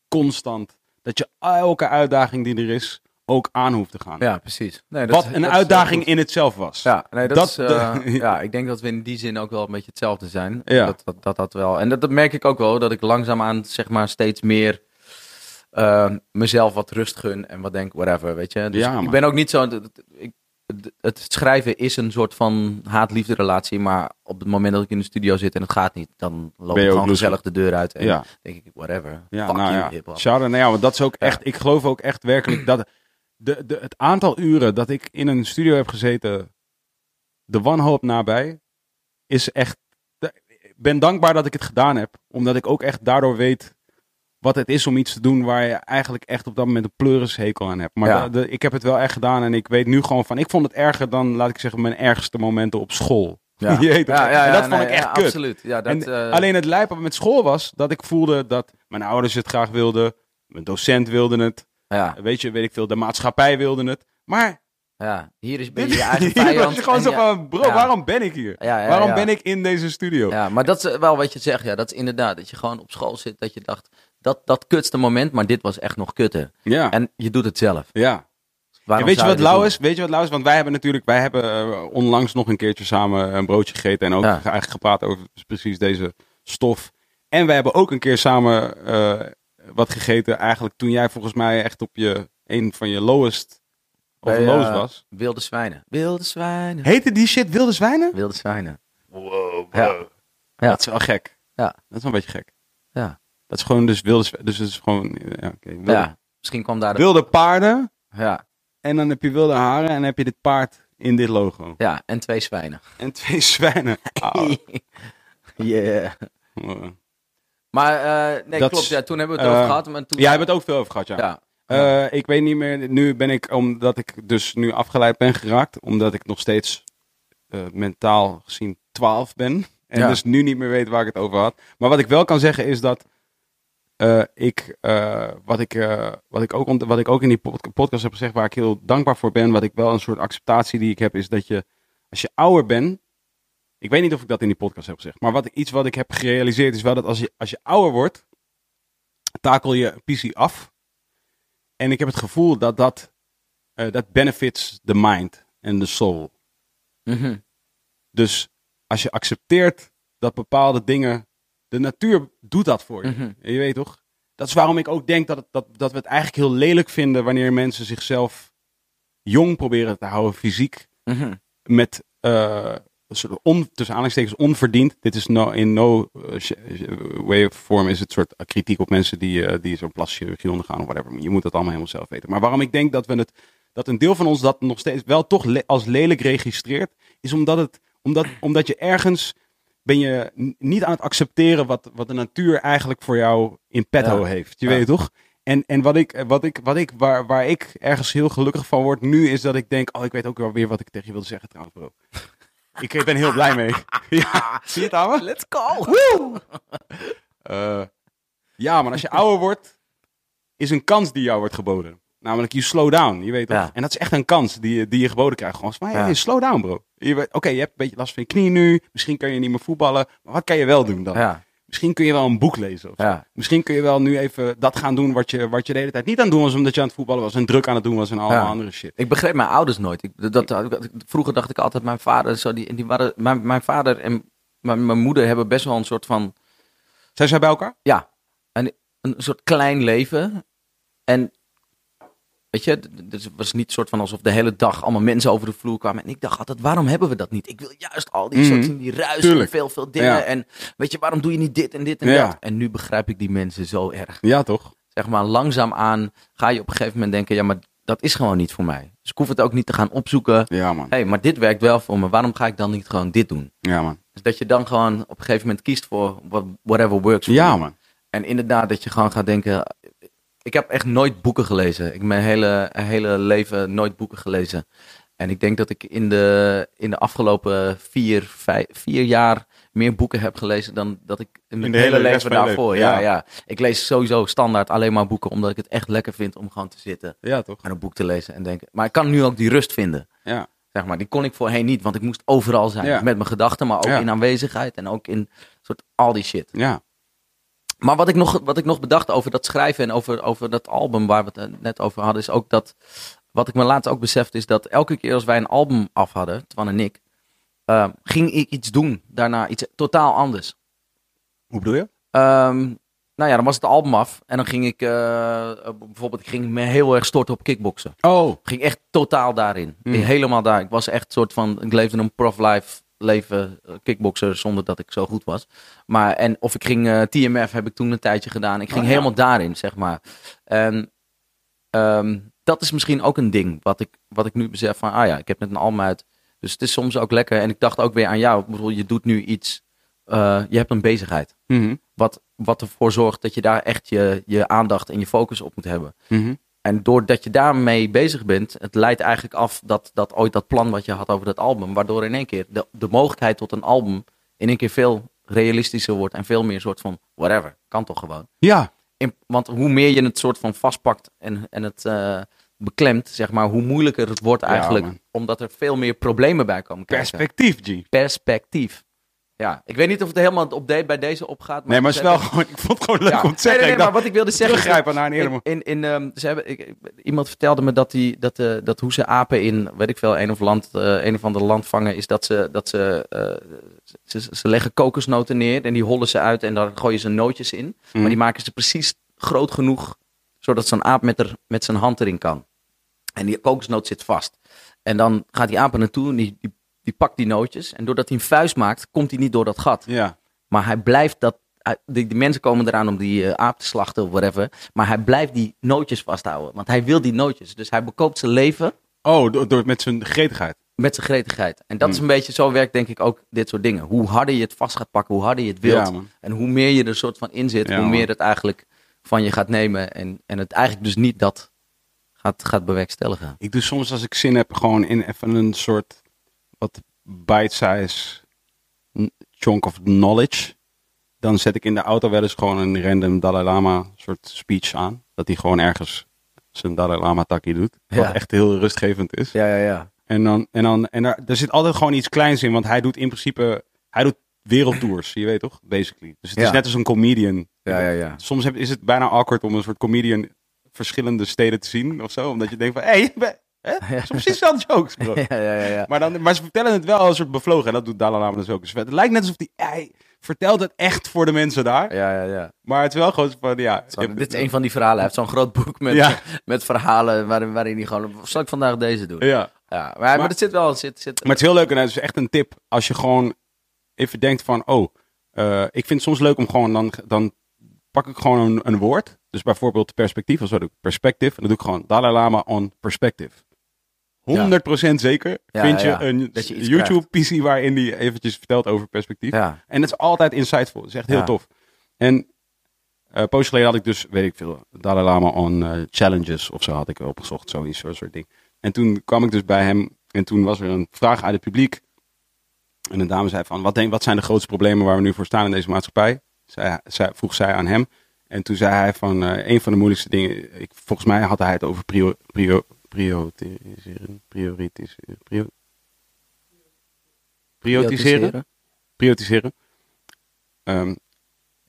constant, dat je elke uitdaging die er is ook aan hoeft te gaan. ja, precies. Nee, dat Wat een dat is uitdaging in het zelf was. Ja, nee, dat, Dat- is, eh, ja, ik denk dat we in die zin ook wel een beetje hetzelfde zijn. Ja. Dat, dat, dat dat wel. En dat, dat merk ik ook wel, dat ik langzaamaan zeg maar steeds meer eh, mezelf wat rust gun en wat denk, whatever, weet je. Dus Ja, ik ben ook niet zo... Ik, het- schrijven is een soort van haat-liefde relatie, maar op het moment dat ik in de studio zit en het gaat niet, dan loop ik gewoon gezellig de deur uit en Ja. denk ik, whatever, Ja, fuck nou you, ja. Shout-out naar jou, want dat is ook Ja. echt, ik geloof ook echt werkelijk dat de, de, het aantal uren dat ik in een studio heb gezeten, de wanhoop nabij, is echt, ik ben dankbaar dat ik het gedaan heb, omdat ik ook echt daardoor weet wat het is om iets te doen waar je eigenlijk echt op dat moment een pleurishekel aan hebt. Maar Ja. de- de- ik heb het wel echt gedaan en ik weet nu gewoon van, ik vond het erger dan, laat ik zeggen, mijn ergste momenten op school. Ja. Ja, ja, en dat ja, vond ik echt ja, kut. Absoluut. Ja, dat, En eh, alleen het lijpen met school was dat ik voelde dat mijn ouders het graag wilden, mijn docent wilde het, ja, weet je, weet ik veel, de maatschappij wilde het. Maar ja, hier is ben je je eigen vijand. je gewoon zo ja- van, bro, ja. waarom ben ik hier? Ja, ja, waarom ja. ben ik in deze studio? Ja, maar dat is wel wat je zegt. Ja, dat is inderdaad dat je gewoon op school zit. Dat je dacht, dat, dat kutste moment, maar dit was echt nog kutter. Ja, En je doet het zelf. ja. En weet je wat lauw is? Weet je wat lauw is? Want wij hebben natuurlijk, wij hebben eh, onlangs nog een keertje samen een broodje gegeten en ook Ja. eigenlijk gepraat over precies deze stof. En wij hebben ook een keer samen eh, wat gegeten, eigenlijk toen jij volgens mij echt op je, een van je lowest, of Bij, lows eh, was. Wilde zwijnen. Wilde zwijnen. Heette die shit wilde zwijnen? Wilde zwijnen. Wow, Ja. Ja. Dat is wel gek. Ja. Dat is wel een beetje gek. Ja. Dat is gewoon dus wilde, dus het is gewoon, ja, wilde, Ja, misschien kwam daar de... wilde paarden Ja, en dan heb je wilde haren en dan heb je dit paard in dit logo. ja, en twee zwijnen. En twee zwijnen. Au. yeah. Maar eh, nee, Dat klopt. Ja, toen hebben we het over eh, gehad. Maar toen... Ja, we hebben het ook veel over gehad, ja. Ja. Eh, ik weet niet meer, nu ben ik, omdat ik dus nu afgeleid ben geraakt, omdat ik nog steeds mentaal gezien 12 ben. En Ja. dus nu niet meer weet waar ik het over had. Maar wat ik wel kan zeggen is dat eh, ik, eh, wat, ik, eh, wat, ik ook, wat ik ook in die pod- podcast heb gezegd, waar ik heel dankbaar voor ben, wat ik wel een soort acceptatie die ik heb, is dat je, als je ouder bent, ik weet niet of ik dat in die podcast heb gezegd, maar wat, ik- iets wat ik heb gerealiseerd is wel dat als je, als je ouder wordt, takel je PC af. En ik heb het gevoel dat dat, eh, dat benefits the mind en the soul. Mhm. Dus als je accepteert dat bepaalde dingen, de natuur doet dat voor je. Mhm. Je weet toch? Dat is waarom ik ook denk dat, het, dat, dat we het eigenlijk heel lelijk vinden wanneer mensen zichzelf jong proberen te houden, fysiek, Mhm. met eh, soort on, tussen aanhalingstekens onverdiend. Dit is no, in no eh, way of form is het soort kritiek op mensen die, eh, die zo'n plaschirurgie ondergaan of whatever. Je moet het allemaal helemaal zelf weten. Maar waarom ik denk dat we het, dat een deel van ons dat nog steeds wel toch le- als lelijk registreert, is omdat het, omdat, omdat je ergens ben je niet aan het accepteren wat, wat de natuur eigenlijk voor jou in petto Ja. heeft. Je Ja. weet toch? En, en wat ik, wat ik, wat ik, waar, waar ik ergens heel gelukkig van word nu, is dat ik denk, oh, ik weet ook wel weer wat ik tegen je wilde zeggen trouwens, bro. ik ben heel blij mee. ja, zie je het aan me? Let's go! Eh, ja, maar als je ouder wordt, is een kans die jou wordt geboden. Namelijk, you slow down. Je weet toch? Ja. En dat is echt een kans die, je- die je geboden krijgt. Gewoon van, hey, Ja. hey, slow down, bro. Je Oké, je hebt een beetje last van je knie nu. Misschien kun je niet meer voetballen. Maar wat kan je wel doen dan? Ja, Misschien kun je wel een boek lezen. Of zo. ja. Misschien kun je wel nu even dat gaan doen wat je, wat je de hele tijd niet aan het doen was. Omdat je aan het voetballen was en druk aan het doen was en allemaal Ja. andere shit. Ik begreep mijn ouders nooit. Ik, dat, dat- vroeger dacht ik altijd, mijn vader, zo, die, die waren, mijn, mijn vader en mijn, mijn moeder hebben best wel een soort van, Zijn zij bij elkaar? ja, een, een soort klein leven. En weet je, het was niet soort van alsof de hele dag allemaal mensen over de vloer kwamen. En ik dacht altijd, waarom hebben we dat niet? Ik wil juist al die Mhm. soort van die ruis en veel, veel dingen. Ja. En weet je, waarom doe je niet dit en dit en Ja. dat? En nu begrijp ik die mensen zo erg. Ja, toch? zeg maar, langzaamaan ga je op een gegeven moment denken, ja, maar dat is gewoon niet voor mij. Dus ik hoef het ook niet te gaan opzoeken. Ja, man. Hé, hey, maar dit werkt wel voor me. Waarom ga ik dan niet gewoon dit doen? Ja, man. Dus dat je dan gewoon op een gegeven moment kiest voor what- whatever works for Ja, man. En inderdaad dat je gewoon gaat denken, ik heb echt nooit boeken gelezen. Ik heb mijn hele, hele leven nooit boeken gelezen. En ik denk dat ik in de, in de afgelopen vier, vijf, vier jaar meer boeken heb gelezen dan dat ik in mijn hele, leven daarvoor. leven, Ja, ja. ja. Ik lees sowieso standaard alleen maar boeken omdat ik het echt lekker vind om gewoon te zitten Ja, toch? en een boek te lezen en denken. Maar ik kan nu ook die rust vinden. Ja. Zeg maar, die kon ik voorheen niet, want ik moest overal zijn. Ja. Met mijn gedachten, maar ook Ja. in aanwezigheid en ook in soort al die shit. Ja. Maar wat ik nog, wat ik nog bedacht over dat schrijven en over, over dat album waar we het eh, net over hadden, is ook dat. Wat ik me laatst ook besefte, is dat elke keer als wij een album af hadden, Twan en ik, eh, ging ik iets doen. Daarna iets totaal anders. Hoe bedoel je? Ehm, nou ja, dan was het album af en dan ging ik eh, eh, bijvoorbeeld, ik ging me heel erg storten op kickboksen. Oh. ging echt totaal daarin. Hmm. Helemaal daar. Ik was echt soort van, ik leefde een prof-life leven, eh, kickbokser, zonder dat ik zo goed was. Maar, en of ik ging, eh, TMF heb ik toen een tijdje gedaan. Ik ging Oh, ja. helemaal daarin, zeg maar. En ehm, dat is misschien ook een ding, wat ik, wat ik nu besef van, ah ja, ik heb net een uit. Dus het is soms ook lekker. En ik dacht ook weer aan jou. Bedoel, je doet nu iets, eh, je hebt een bezigheid. Mhm. Wat, wat ervoor zorgt dat je daar echt je, je aandacht en je focus op moet hebben. Mhm. En doordat je daarmee bezig bent, het leidt eigenlijk af dat, dat ooit dat plan wat je had over dat album, waardoor in één keer de, de mogelijkheid tot een album in één keer veel realistischer wordt en veel meer soort van whatever, kan toch gewoon. Ja. In- want hoe meer je het soort van vastpakt en, en het eh, beklemt, zeg maar, hoe moeilijker het wordt eigenlijk, omdat er veel meer problemen bij komen kijken. Perspectief, G. Perspectief. Ja, ik weet niet of het helemaal op de, bij deze opgaat. Nee, maar het is wel gewoon, ik vond het gewoon leuk Ja. om te zeggen. Nee, nee, nee, maar wat ik wilde zeggen teruggrijpen naar een eerder in, in, in, ehm, ze hebben, ik, iemand vertelde me dat, die, dat, eh, dat hoe ze apen in, weet ik veel, een of, land, eh, een of ander land vangen, is dat ze, dat ze, eh, ze, ze leggen kokosnoten neer en die hollen ze uit en daar gooien ze nootjes in. Maar die maken ze precies groot genoeg, zodat zo'n aap met, er, met zijn hand erin kan. En die kokosnoot zit vast. En dan gaat die aap er naartoe en die, die, die pakt die nootjes. En doordat hij een vuist maakt, komt hij niet door dat gat. Ja. Maar hij blijft dat. die mensen komen eraan om die eh, aap te slachten of whatever. Maar hij blijft die nootjes vasthouden. Want hij wil die nootjes. Dus hij bekoopt zijn leven Oh, door, door, met zijn gretigheid. met zijn gretigheid. En dat is een beetje, zo werkt denk ik ook dit soort dingen. Hoe harder je het vast gaat pakken, hoe harder je het wilt. Ja, en hoe meer je er soort van in zit, Ja, hoe man. meer het eigenlijk van je gaat nemen. En, en het eigenlijk dus niet dat gaat, gaat bewerkstelligen. Ik doe soms als ik zin heb gewoon in even een soort wat bite-size chunk of knowledge. Dan zet ik in de auto wel eens gewoon een random Dalai Lama soort speech aan. Dat hij gewoon ergens zijn Dalai Lama takkie doet. Wat Ja. echt heel rustgevend is. Ja, ja, ja. En dan, en dan, en er, er zit altijd gewoon iets kleins in, want hij doet in principe, hij doet wereldtours, je weet toch, basically. Dus het is net als een comedian. Ja, ja, ja. Soms heb, is het bijna awkward om een soort comedian verschillende steden te zien of zo, omdat je denkt van, hé, hey, Het is precies dezelfde jokes, bro. Ja, ja, ja. Maar, dan, maar ze vertellen het wel als een soort bevlogen, en dat doet Dalai Lama dus ook. Dus het lijkt net alsof hij, hij vertelt het echt voor de mensen daar, Ja, ja, ja. maar het is wel gewoon van, ja. Zo, dit is een van die verhalen. Hij heeft zo'n groot boek met, met verhalen waarin, waarin hij gewoon... Zal ik vandaag deze doen? Ja. Ja, maar, maar, het zit wel... Het zit, zit, Maar het is heel leuk en het is echt een tip als je gewoon even denkt van, oh, eh, ik vind het soms leuk om gewoon, dan, dan pak ik gewoon een, een woord. Dus bijvoorbeeld perspectief, of zo doe ik perspective. En dan doe ik gewoon Dalai Lama on perspective. 100% zeker Ja, vind je een YouTube-PC waarin die eventjes vertelt over perspectief. En het is altijd insightful. Het is echt heel tof. En eh poosje geleden had ik dus, weet ik veel, Dalai Lama on eh, challenges of zo had ik opgezocht. Zoiets, zo'n soort ding. En toen kwam ik dus bij hem en toen was er een vraag uit het publiek. En een dame zei van, wat, denk, wat zijn de grootste problemen waar we nu voor staan in deze maatschappij? Zij, zij, vroeg zij aan hem. En toen zei hij van, eh, een van de moeilijkste dingen, ik, volgens mij had hij het over prior, prior, prioritiseren, prioritiseren, prior- prioritiseren, prioritiseren. Ehm,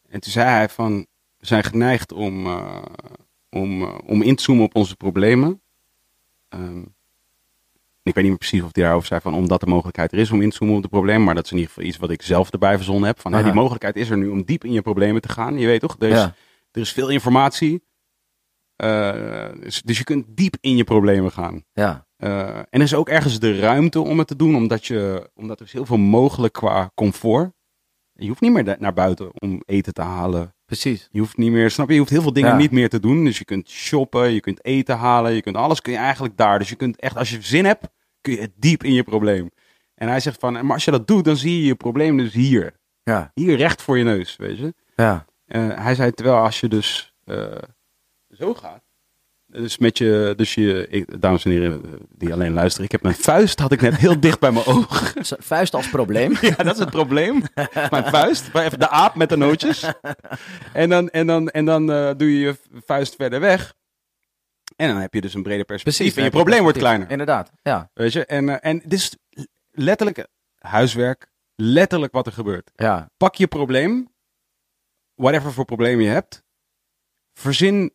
en toen zei hij van, we zijn geneigd om, eh, om, eh, om in te zoomen op onze problemen. Ehm, ik weet niet meer precies of hij daarover zei van, omdat de mogelijkheid er is om in te zoomen op de problemen. Maar dat is in ieder geval iets wat ik zelf erbij verzonnen heb. Van, die mogelijkheid is er nu om diep in je problemen te gaan. Je weet toch, er is, Ja. er is veel informatie. Eh, dus, dus je kunt diep in je problemen gaan. Ja. Eh, en er is ook ergens de ruimte om het te doen, omdat, je, omdat er is heel veel mogelijk qua comfort. Je hoeft niet meer naar buiten om eten te halen. Precies. Je hoeft niet meer, snap je? Je hoeft heel veel dingen Ja. niet meer te doen. Dus je kunt shoppen, je kunt eten halen, je kunt alles kun je eigenlijk daar. Dus je kunt echt, als je zin hebt, kun je diep in je probleem. En hij zegt van, maar als je dat doet, dan zie je je probleem dus hier. Ja. Hier recht voor je neus, weet je. Ja. Eh, hij zei, terwijl als je dus eh, zo gaat. Dus met je, dus je, ik, dames en heren eh, die alleen luisteren. Ik heb mijn vuist, had ik net heel dicht bij mijn oog. Vuist als probleem. Ja, dat is het probleem. Mijn vuist, maar even de aap met de nootjes. En dan, en dan, en dan eh, doe je je vuist verder weg. En dan heb je dus een breder perspectief. en je probleem wordt kleiner. Inderdaad. Ja. Weet je? En, eh, en dit is letterlijk huiswerk. Letterlijk wat er gebeurt. Ja. Pak je probleem. Whatever voor probleem je hebt. Verzin,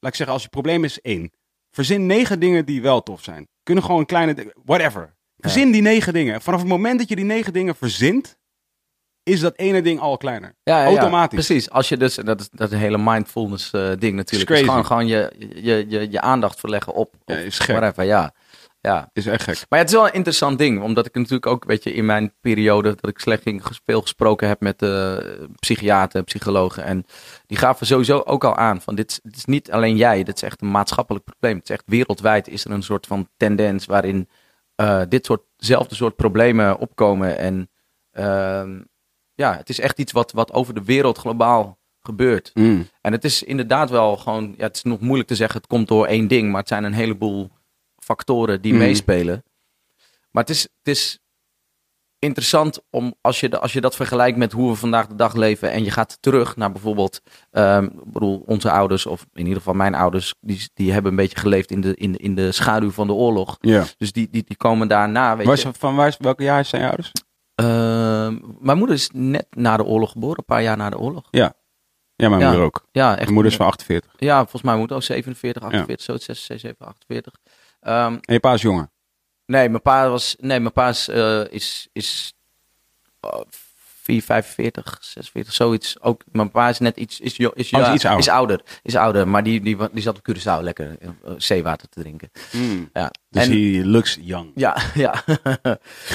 laat ik zeggen, als je probleem is één. Verzin negen dingen die wel tof zijn. Kunnen gewoon kleine dingen, whatever. Verzin die negen dingen. Vanaf het moment dat je die negen dingen verzint, is dat ene ding al kleiner. Ja, ja, ja. Automatisch. Precies. Als je dus, dat is, dat is een hele mindfulness eh, ding natuurlijk. Is gewoon, gewoon je, je, je, je aandacht verleggen op, op whatever. Ja. Ja. Is echt gek. Maar het is wel een interessant ding, omdat ik natuurlijk ook, weet je, in mijn periode dat ik slecht ging veel gesproken heb met eh psychiaters, psychologen. En die gaven sowieso ook al aan van dit, is- dit is niet alleen jij, dit is echt een maatschappelijk probleem. Het is echt wereldwijd is er een soort van tendens waarin eh, dit soortzelfde soort problemen opkomen. En ehm, ja, het is echt iets wat, wat over de wereld globaal gebeurt. Mm. En het is inderdaad wel gewoon, ja, het is nog moeilijk te zeggen, het komt door één ding, maar het zijn een heleboel factoren die Mhm. meespelen. Maar het is, het is interessant om, als je, de- als je dat vergelijkt met hoe we vandaag de dag leven en je gaat terug naar bijvoorbeeld, ik bedoel, onze ouders, of in ieder geval mijn ouders, die, die hebben een beetje geleefd in de, in, de- in de schaduw van de oorlog. Ja. Dus die, die, die komen daarna, weet Waar je. is- van waar, is- welke jaar zijn je ouders? Ehm, mijn moeder is net na de oorlog geboren, een paar jaar na de oorlog. Ja, mijn Ja. moeder ook. Ja, echt. Mijn moeder is van 48. Ja, volgens mij moet ook 47, 48, zo 6, 7, 48. Ehm, En je pa is jonger. nee, mijn pa was, nee, mijn pa is, eh, is, is oh, 4, 45, 46, zoiets. Ook, mijn pa is net iets, is, is, Oh, is ja, iets ouder. Is ouder, is ouder maar die, die, die zat op Curaçao lekker eh, zeewater te drinken. Ja. Dus En- he looks young. Ja, ja.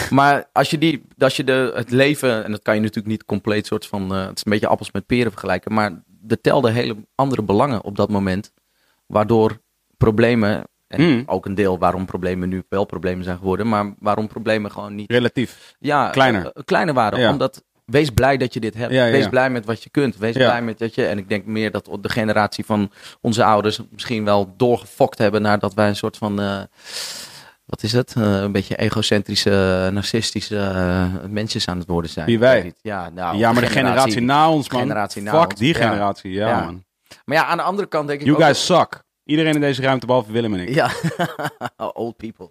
maar als je, die, als je de, het leven, en dat kan je natuurlijk niet compleet soort van, eh, het is een beetje appels met peren vergelijken, maar er telden hele andere belangen op dat moment, waardoor problemen, en Hmm. ook een deel waarom problemen nu wel problemen zijn geworden, maar waarom problemen gewoon niet Relatief. ja, Kleiner. eh, kleiner waren. Ja. Omdat, wees blij dat je dit hebt. Ja, ja, wees blij met wat je kunt. Wees blij met dat je, en ik denk meer dat de generatie van onze ouders misschien wel doorgefokt hebben nadat wij een soort van, eh, wat is het? Eh, een beetje egocentrische, narcistische eh, mensjes aan het worden zijn. Wie, wij? Ja, nou, ja, maar de generatie na ons, man. generatie na Fuck ons. die generatie. Ja, Ja. man. Maar ja, aan de andere kant denk ik You ook... guys suck. Iedereen in deze ruimte, behalve Willem en ik. Ja, old people.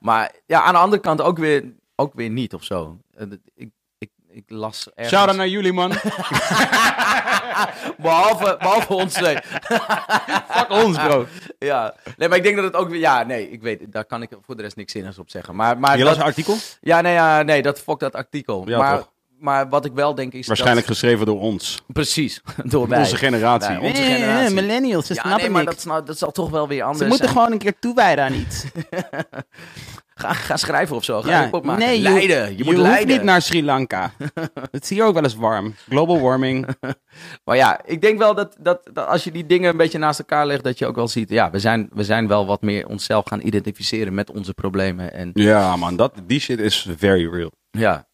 Maar ja, aan de andere kant ook weer, ook weer niet of zo. Eh, Ik, ik, ik las ergens... Shout-out naar jullie, man. behalve, behalve ons twee. Fuck ons, bro. Ja, nee, maar ik denk dat het ook weer... Ja, nee, ik weet, daar kan ik voor de rest niks zinnigs op zeggen. Maar, maar Je las dat, een artikel? ja, nee, ja, nee, dat fokt dat artikel. Ja, maar, toch? Maar wat ik wel denk is Waarschijnlijk geschreven door ons. Precies, door wij. Onze generatie. Wij, onze generatie. millennials, ze Ja, snappen nee, maar dat, is nou- dat zal toch wel weer anders Ze moeten zijn. gewoon een keer toewijden aan iets. Ga, ga schrijven of zo, ga Ja, hip-hop maken. nee, je, leiden, je, je moet leiden. niet naar Sri Lanka. Het is hier ook wel eens warm. Global warming. Maar ja, ik denk wel dat, dat, dat als je die dingen een beetje naast elkaar legt, dat je ook wel ziet, ja, we zijn, we zijn wel wat meer onszelf gaan identificeren met onze problemen. En Ja, man. Dat, die shit is very real. ja,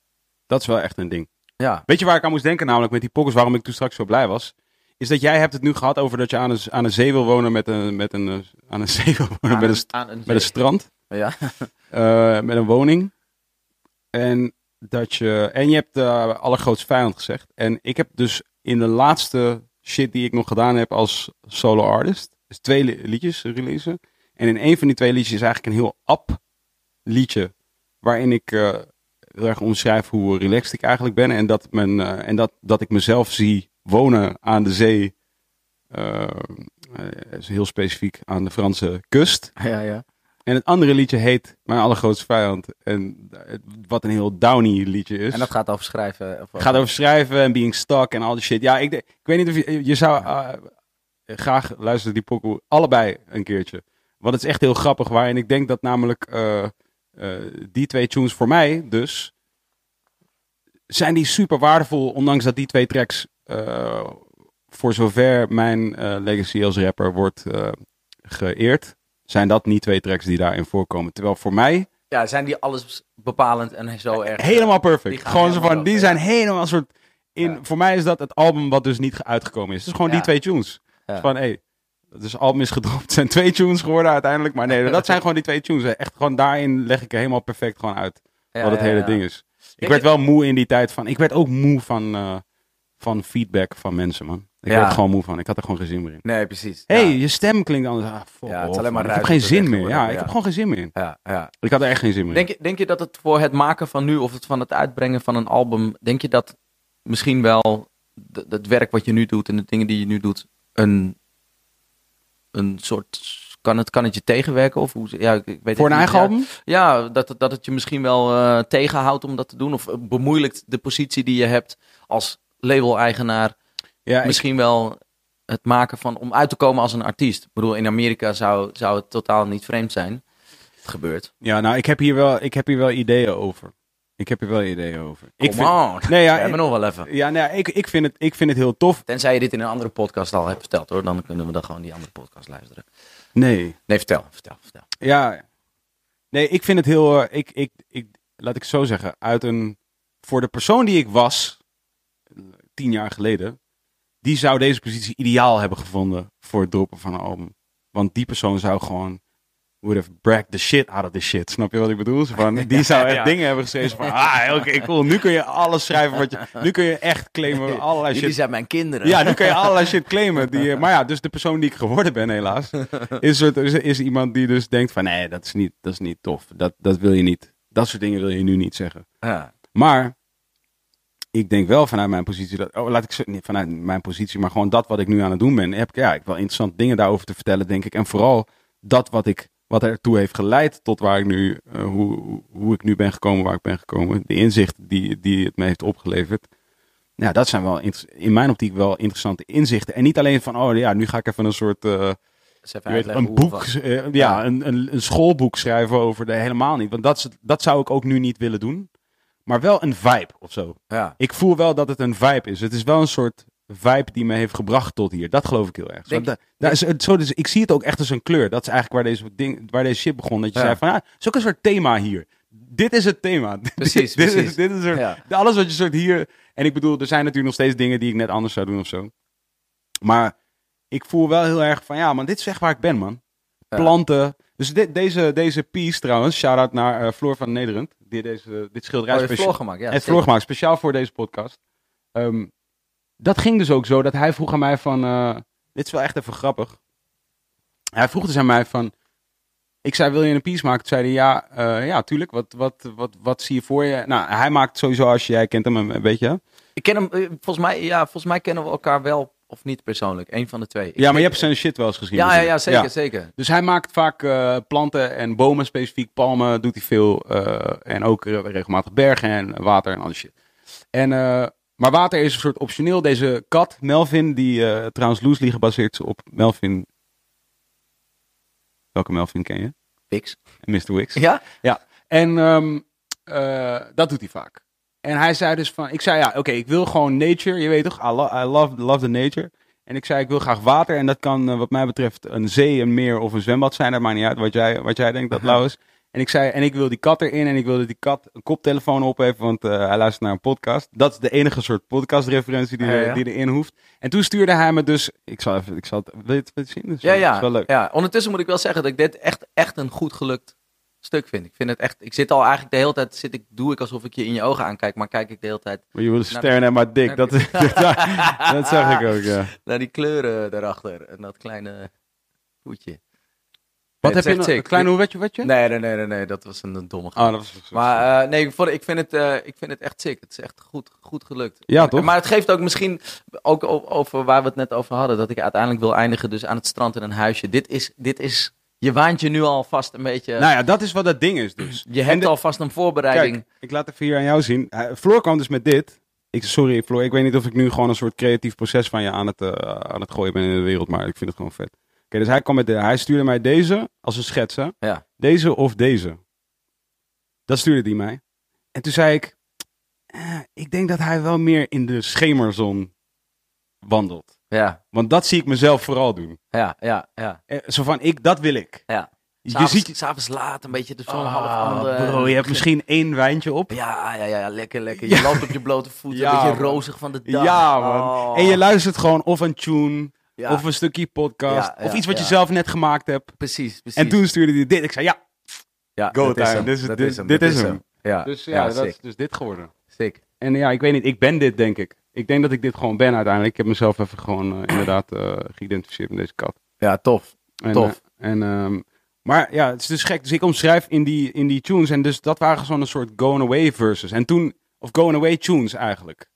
Dat is wel echt een ding. ja, Weet je waar ik aan moest denken namelijk met die pokkers, waarom ik toen straks zo blij was? Is dat jij hebt het nu gehad over dat je aan een, aan een zee wil wonen met een, met een, eh, aan een zee wil wonen met een, st- aan een met een strand, ja. eh, met een woning. En dat je, en je hebt de allergrootste vijand gezegd. En ik heb dus in de laatste shit die ik nog gedaan heb als solo artist. Dus twee li- liedjes releasen. En in een van die twee liedjes is eigenlijk een heel ap liedje. Waarin ik eh, heel erg omschrijf hoe relaxed ik eigenlijk ben. En dat, men, eh, en dat, dat ik mezelf zie wonen aan de zee. eh, eh, is heel specifiek aan de Franse kust. Ja, ja. En het andere liedje heet Mijn allergrootste vijand. En wat een heel downy liedje is. En dat gaat over schrijven. Of gaat over schrijven en being stuck en al die shit. Ja, ik, ik weet niet of je... Je zou eh, graag luisteren die pokoe allebei een keertje. Want het is echt heel grappig. Waarin ik denk dat namelijk eh, eh, die twee tunes voor mij dus... Zijn die super waardevol, ondanks dat die twee tracks... eh, voor zover mijn eh, legacy als rapper wordt eh, geëerd... Zijn dat niet twee tracks die daarin voorkomen. Terwijl voor mij Ja, zijn die alles bepalend en zo erg? eh, helemaal perfect. Gewoon zo van, die zijn helemaal een soort... In, Ja. Voor mij is dat het album wat dus niet uitgekomen is. Het is gewoon die twee tunes. Ja. Van, hé, dus album is gedropt. Het zijn twee tunes geworden uiteindelijk. Maar nee, dat zijn gewoon die twee tunes. Echt gewoon daarin leg ik er helemaal perfect gewoon uit. Wat het hele ding is. Ik werd wel moe in die tijd van... Ik werd ook moe van, eh, van feedback van mensen, man. Ik werd er gewoon moe van. Ik had er gewoon geen zin meer in. Nee, precies. Hé, hey, je stem klinkt anders. Ah, fuck Ja, het is alleen maar. Ik heb geen zin meer. Ja, ik heb gewoon geen zin meer in. Ja, ja. Ik had er echt geen zin meer in. Denk je, denk je dat het voor het maken van nu of het van het uitbrengen van een album, denk je dat misschien wel het werk wat je nu doet en de dingen die je nu doet, een, een soort. Kan het, kan het je tegenwerken? Of hoe, ja, ik, weet Voor een eigen Ja, album? Ja, dat, het- dat het je misschien wel eh, tegenhoudt om dat te doen. Of eh, bemoeilijkt de positie die je hebt als label-eigenaar. Ja, ik- misschien wel het maken van om uit te komen als een artiest. Ik bedoel, in Amerika zou, zou het totaal niet vreemd zijn. Het gebeurt. Ja, nou, ik heb hier wel, ik heb hier wel ideeën over. Ik heb hier wel ideeën over. Ik Come on. Nee, ja, We hebben ik, nog wel even. ja, nee, ik, ik, vind het, ik vind het heel tof. Tenzij je dit in een andere podcast al hebt verteld hoor. Dan kunnen we dan gewoon die andere podcast luisteren. Nee, Nee, vertel. Vertel. vertel. ja. Nee, ik vind het heel, eh, ik, ik, ik, laat ik zo zeggen, uit een, voor de persoon die ik was, tien jaar geleden, die zou deze positie ideaal hebben gevonden voor het droppen van een album. Want die persoon zou gewoon, would have bragged the shit out of the shit. Snap je wat ik bedoel? Van, die zou echt Ja. dingen hebben geschreven van, ah, oké, cool. Nu kun je alles schrijven wat je, nu kun je echt claimen, allerlei shit. zijn mijn kinderen. Ja, nu kun je allerlei shit claimen. Die, eh, maar ja, dus de persoon die ik geworden ben, helaas, is, is, is iemand die dus denkt van, nee, dat is niet, dat is niet tof. Dat, dat wil je niet. Dat soort dingen wil je nu niet zeggen. Ja. Maar ik denk wel vanuit mijn positie, dat, oh, laat ik niet vanuit mijn positie, maar gewoon dat wat ik nu aan het doen ben, heb ik, ja, ik wel interessante dingen daarover te vertellen, denk ik. En vooral dat wat ik, wat ertoe heeft geleid tot waar ik nu, eh, hoe, hoe- ik nu ben gekomen waar ik ben gekomen. De inzichten die, die het me heeft opgeleverd. Ja, dat zijn wel in mijn optiek wel interessante inzichten. En niet alleen van, oh ja, nu ga ik even een soort, eh, even weet, een boek, eh, ja, Ja. Een, een, een schoolboek schrijven over de helemaal niet. Want dat, is, dat zou ik ook nu niet willen doen. Maar wel een vibe of zo. Ja. Ik voel wel dat het een vibe is. Het is wel een soort vibe die me heeft gebracht tot hier. Dat geloof ik heel erg. Zo, Denk- da- daar is het, zo, dus, ik zie het ook echt als een kleur. Dat is eigenlijk waar deze, ding, waar deze shit begon. Dat je Ja. zei van, ja, het is ook een soort thema hier. Dit is het thema. Precies, dit, precies. Is, dit is Ja. Alles wat je soort hier... En ik bedoel, er zijn natuurlijk nog steeds dingen die ik net anders zou doen of zo. Maar ik voel wel heel erg van, ja man, dit is echt waar ik ben man. Planten. Dus dit, deze, deze piece trouwens, shout-out naar eh, Floor van Nederland. Die deze, dit schilderij Oh, vlog gemaakt. Ja, heeft zeker. vlog gemaakt, speciaal voor deze podcast. Ehm, dat ging dus ook zo dat hij vroeg aan mij van... eh, dit is wel echt even grappig. Hij vroeg dus aan mij van... Ik zei, wil je een piece maken? Toen zei hij, ja, eh, ja, tuurlijk. Wat, wat, wat, wat zie je voor je? Nou, hij maakt sowieso, als je, jij kent hem een, een beetje. Ik ken hem, eh, volgens mij, ja, volgens mij kennen we elkaar wel of niet persoonlijk. Eén van de twee. Ik ja, maar je hebt zijn shit wel eens gezien. Ja, ja, ja, natuurlijk. zeker, zeker. Dus hij maakt vaak eh, planten en bomen specifiek. Palmen doet hij veel. eh, en ook re- regelmatig bergen en water en al die shit. En, eh, maar water is een soort optioneel. Deze kat, Melvin, die eh, trouwens loosely gebaseerd is op Melvin. Welke Melvin ken je? Pix. Mr. Wix. Ja? En ehm, eh, dat doet hij vaak. En hij zei dus van, ik zei ja, oké, ik wil gewoon nature. Je weet toch, I, lo- I love, love the nature. En ik zei, ik wil graag water. En dat kan eh, wat mij betreft een zee, een meer of een zwembad zijn. Dat maakt niet uit wat jij, wat jij denkt dat lauw is. En ik zei, en ik wil die kat erin. En ik wil dat die kat een koptelefoon op heeft, want eh, hij luistert naar een podcast. Dat is de enige soort podcastreferentie die, Ja, ja. die erin hoeft. En toen stuurde hij me dus, ik zal even, ik zal het, wil je het, zien? Is Ja, ja. is wel leuk. ja. Ondertussen moet ik wel zeggen dat ik dit echt, echt een goed gelukt stuk vind ik. Vind het echt, ik zit al eigenlijk de hele tijd, zit ik, doe ik alsof ik je in je ogen aankijk, maar kijk ik de hele tijd Maar je wil sterren naar maar dik. Dat, dat zag ik ook, ja. naar die kleuren daarachter en dat kleine hoedje. Wat heb je echt Een klein hoewetje, wetje? Nee, nee, nee, nee, nee, dat was een, een domme grap. Oh, dat was... Maar eh, nee, ik, vond, ik, vind het, eh, ik vind het echt sick. Het is echt goed, goed gelukt. Ja, toch? Maar het geeft ook misschien, ook over waar we het net over hadden, dat ik uiteindelijk wil eindigen dus aan het strand in een huisje. Dit is, dit is je waant je nu alvast een beetje, Nou ja, dat is wat dat ding is dus. je hebt de- alvast een voorbereiding. Kijk, ik laat even hier aan jou zien. Floor kwam dus met dit. Ik, sorry Floor, ik weet niet of ik nu gewoon een soort creatief proces van je aan het, eh, aan het gooien ben in de wereld, maar ik vind het gewoon vet. Dus hij kwam met de, hij stuurde mij deze als een schets, hè? Ja. Deze of deze. Dat stuurde hij mij. En toen zei ik, eh, ik denk dat hij wel meer in de schemerzon wandelt. Ja, Want dat zie ik mezelf vooral doen. ja, ja, ja. Eh, zo van, ik, dat wil ik. ja. Je S'avonds, ziet, s'avonds laat, een beetje de zon Ah, half bro, je hebt misschien één wijntje op. Ja, ja, ja, lekker, lekker. Je Ja. loopt op je blote voeten, Ja, een beetje man. rozig van de dag. Ja, man. Oh. En je luistert gewoon of een tune, Ja, of een stukje podcast, Ja, of iets wat je zelf net gemaakt hebt. precies, precies. En toen stuurde hij dit. Ik zei, ja, ja, go dat is time. Dit is- dit- hem, dit is hem. Ja, dus ja, ja, dat is dus dit geworden. sick. En ja, ik weet niet, ik ben dit denk ik. Ik denk dat ik dit gewoon ben uiteindelijk. Ik heb mezelf even gewoon eh, inderdaad eh, geïdentificeerd met deze kat. Ja, tof. En, Tof. eh, en, ehm, maar ja, het is dus gek. Dus ik omschrijf in die, in die tunes. En dus dat waren zo'n een soort going away verses. En toen, of going away tunes eigenlijk.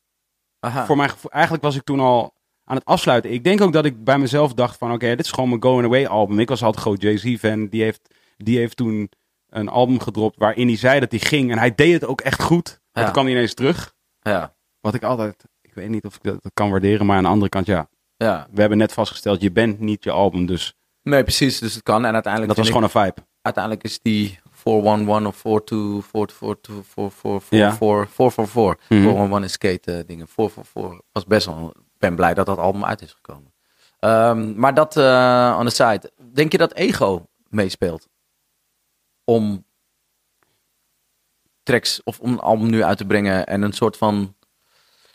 Aha. Voor mijn gevoel, eigenlijk was ik toen al aan het afsluiten. Ik denk ook dat ik bij mezelf dacht van, oké, dit is gewoon mijn going away album. Ik was altijd groot Jay-Z fan. Die heeft, die heeft toen een album gedropt waarin hij zei dat hij ging. En hij deed het ook echt goed. Ja. toen kwam hij ineens terug. Ja, Wat ik altijd, ik weet niet of ik dat, kan waarderen. Maar aan de andere kant, ja. ja. We hebben net vastgesteld, je bent niet je album. Dus Nee, precies. Dus het kan. En uiteindelijk, dat was gewoon een vibe. uiteindelijk is die 411 of 42, 442, 444, Ja. 444. Mhm. 411 is skate eh, dingen. 444 was best wel, ben blij dat dat album uit is gekomen. Ehm, maar dat eh on the side. Denk je dat ego meespeelt? Om tracks of om een album nu uit te brengen en een soort van,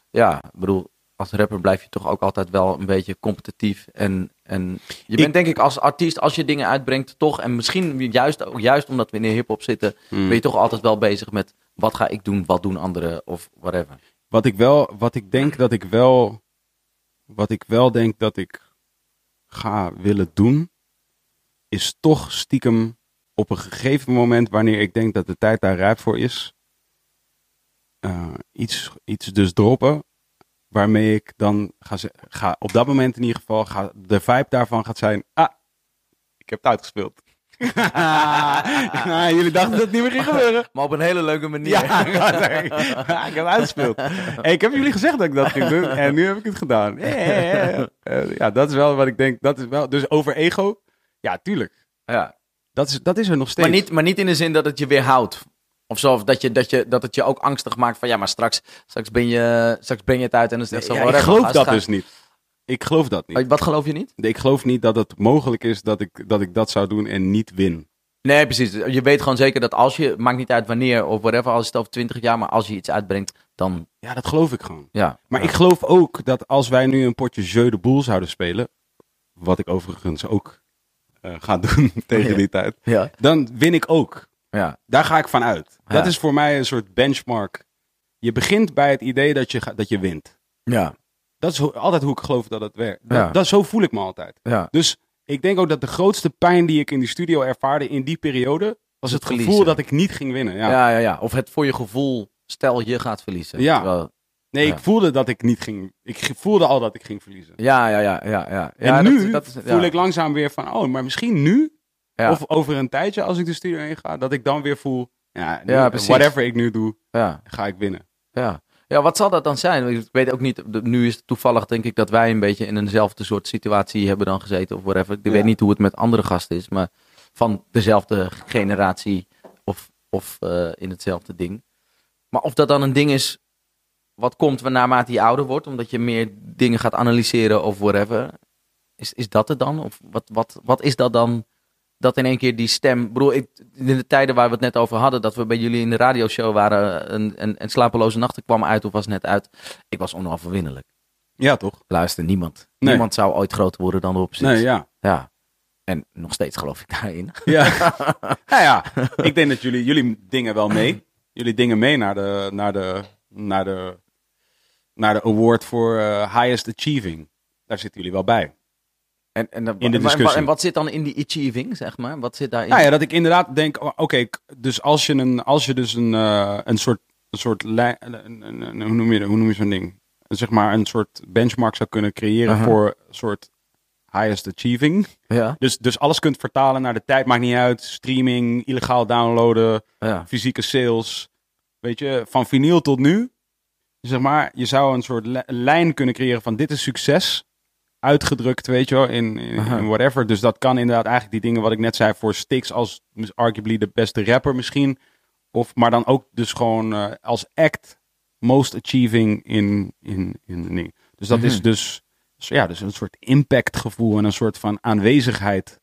ja, ik bedoel, als rapper blijf je toch ook altijd wel een beetje competitief. En, en je bent denk ik als artiest, als je dingen uitbrengt, toch, en misschien juist, ook- juist omdat we in de hip-hop zitten, Hmm. ben je toch altijd wel bezig met wat ga ik doen, wat doen anderen of whatever. Wat ik wel, wat ik denk dat ik wel, wat ik wel denk dat ik ga willen doen, is toch stiekem op een gegeven moment, wanneer ik denk dat de tijd daar rijp voor is, eh, iets, iets dus droppen, waarmee ik dan ga, ga, op dat moment in ieder geval, ga, de vibe daarvan gaat zijn, ah, ik heb het uitgespeeld. Jullie dachten dat het niet meer ging gebeuren. Maar op een hele leuke manier. Ja, ik heb uitgespeeld. Hey, ik heb jullie gezegd dat ik dat ging doen en nu heb ik het gedaan. Eh, ja, dat is wel wat ik denk. Dat is wel, dus over ego, ja, tuurlijk. Ja. Dat is, dat is er nog steeds. Maar, niet, maar niet in de zin dat het je weerhoudt. Of zo, of dat, je, dat, je, dat het je ook angstig maakt van ja, maar straks, straks, ben, je, straks breng je het uit en dan is het zo. Ja, ik geloof dat dus niet. Ik geloof dat niet. Wat geloof je niet? Ik geloof niet dat het mogelijk is dat ik dat, ik dat zou doen en niet win. Nee, precies. Je weet gewoon zeker dat als je, maakt niet uit wanneer of whatever, als het over 20 jaar, maar als je iets uitbrengt, dan Ja, dat geloof ik gewoon. ja. Maar ja. ik geloof ook dat als wij nu een potje Jeu de Boel zouden spelen, wat ik overigens ook eh, ga doen tegen Ja. die tijd, Ja. dan win ik ook. Ja. Daar ga ik van uit. Dat is voor mij een soort benchmark. Je begint bij het idee dat je, dat je wint. Ja. Dat is ho- altijd hoe ik geloof dat het werkt. Dat, Ja. dat, zo voel ik me altijd. Ja. Dus ik denk ook dat de grootste pijn die ik in die studio ervaarde in die periode, was Het het, gevoel verliezen. dat ik niet ging winnen. Ja. Ja. ja, ja, Of het voor je gevoel, stel je gaat verliezen. Ja. Terwijl- Nee, Ja. ik voelde dat ik niet ging. Ik ge- voelde al dat ik ging verliezen. ja, ja, ja, ja, ja. En nu dat- is- voel ja. ik langzaam weer van, oh, maar misschien nu, Ja. of over een tijdje als ik de studio in ga, dat ik dan weer voel, ja, nu- Ja, precies. whatever ik nu doe, Ja. ga ik winnen. Ja. Ja, wat zal dat dan zijn? Ik weet ook niet, nu is het toevallig denk ik dat wij een beetje in eenzelfde soort situatie hebben dan gezeten of whatever. Ik Ja. weet niet hoe het met andere gasten is, maar van dezelfde generatie of, of eh, in hetzelfde ding. Maar of dat dan een ding is wat komt naarmate je ouder wordt, omdat je meer dingen gaat analyseren of whatever. Is, is dat het dan? Of wat, wat, wat is dat dan? Dat in één keer die stem. Bedoel, ik, in de tijden waar we het net over hadden, dat we bij jullie in de radioshow waren en, en, en Slapeloze Nachten kwam uit of was net uit. Ik was onoverwinnelijk. Ja, toch? Luister, niemand. Nee. Niemand zou ooit groter worden dan de oppositie. Nee, ja. Ja. En nog steeds geloof ik daarin. Ja. nou ja, ik denk dat jullie, jullie dingen wel mee. Jullie dingen mee naar de, naar de, naar de, naar de award voor eh, highest achieving. Daar zitten jullie wel bij. En, en, In de discussie. En wat zit dan in die achieving, zeg maar? Wat zit daarin? Nou ja, dat ik inderdaad denk, oh, oké, dus als je een, als je dus een, eh, een soort, een soort, lijn- een, een- een- hoe noem je, dat- hoe noem je zo'n ding? Zeg maar een soort benchmark zou kunnen creëren voor een soort highest achieving. Ja, Dus, dus alles kunt vertalen naar de tijd, maakt niet uit. Streaming, illegaal downloaden, ja. fysieke sales. Weet je, van vinyl tot nu. Zeg maar, je zou een soort li- lijn kunnen creëren van dit is succes. Uitgedrukt, weet je wel, in, in, whatever. Dus dat kan inderdaad eigenlijk die dingen wat ik net zei voor Styx als arguably de beste rapper misschien. Of, maar dan ook dus gewoon eh, als act most achieving in, in, in ding. Dus dat is Mhm. dus, dus ja, dus een soort impactgevoel en een soort van aanwezigheid.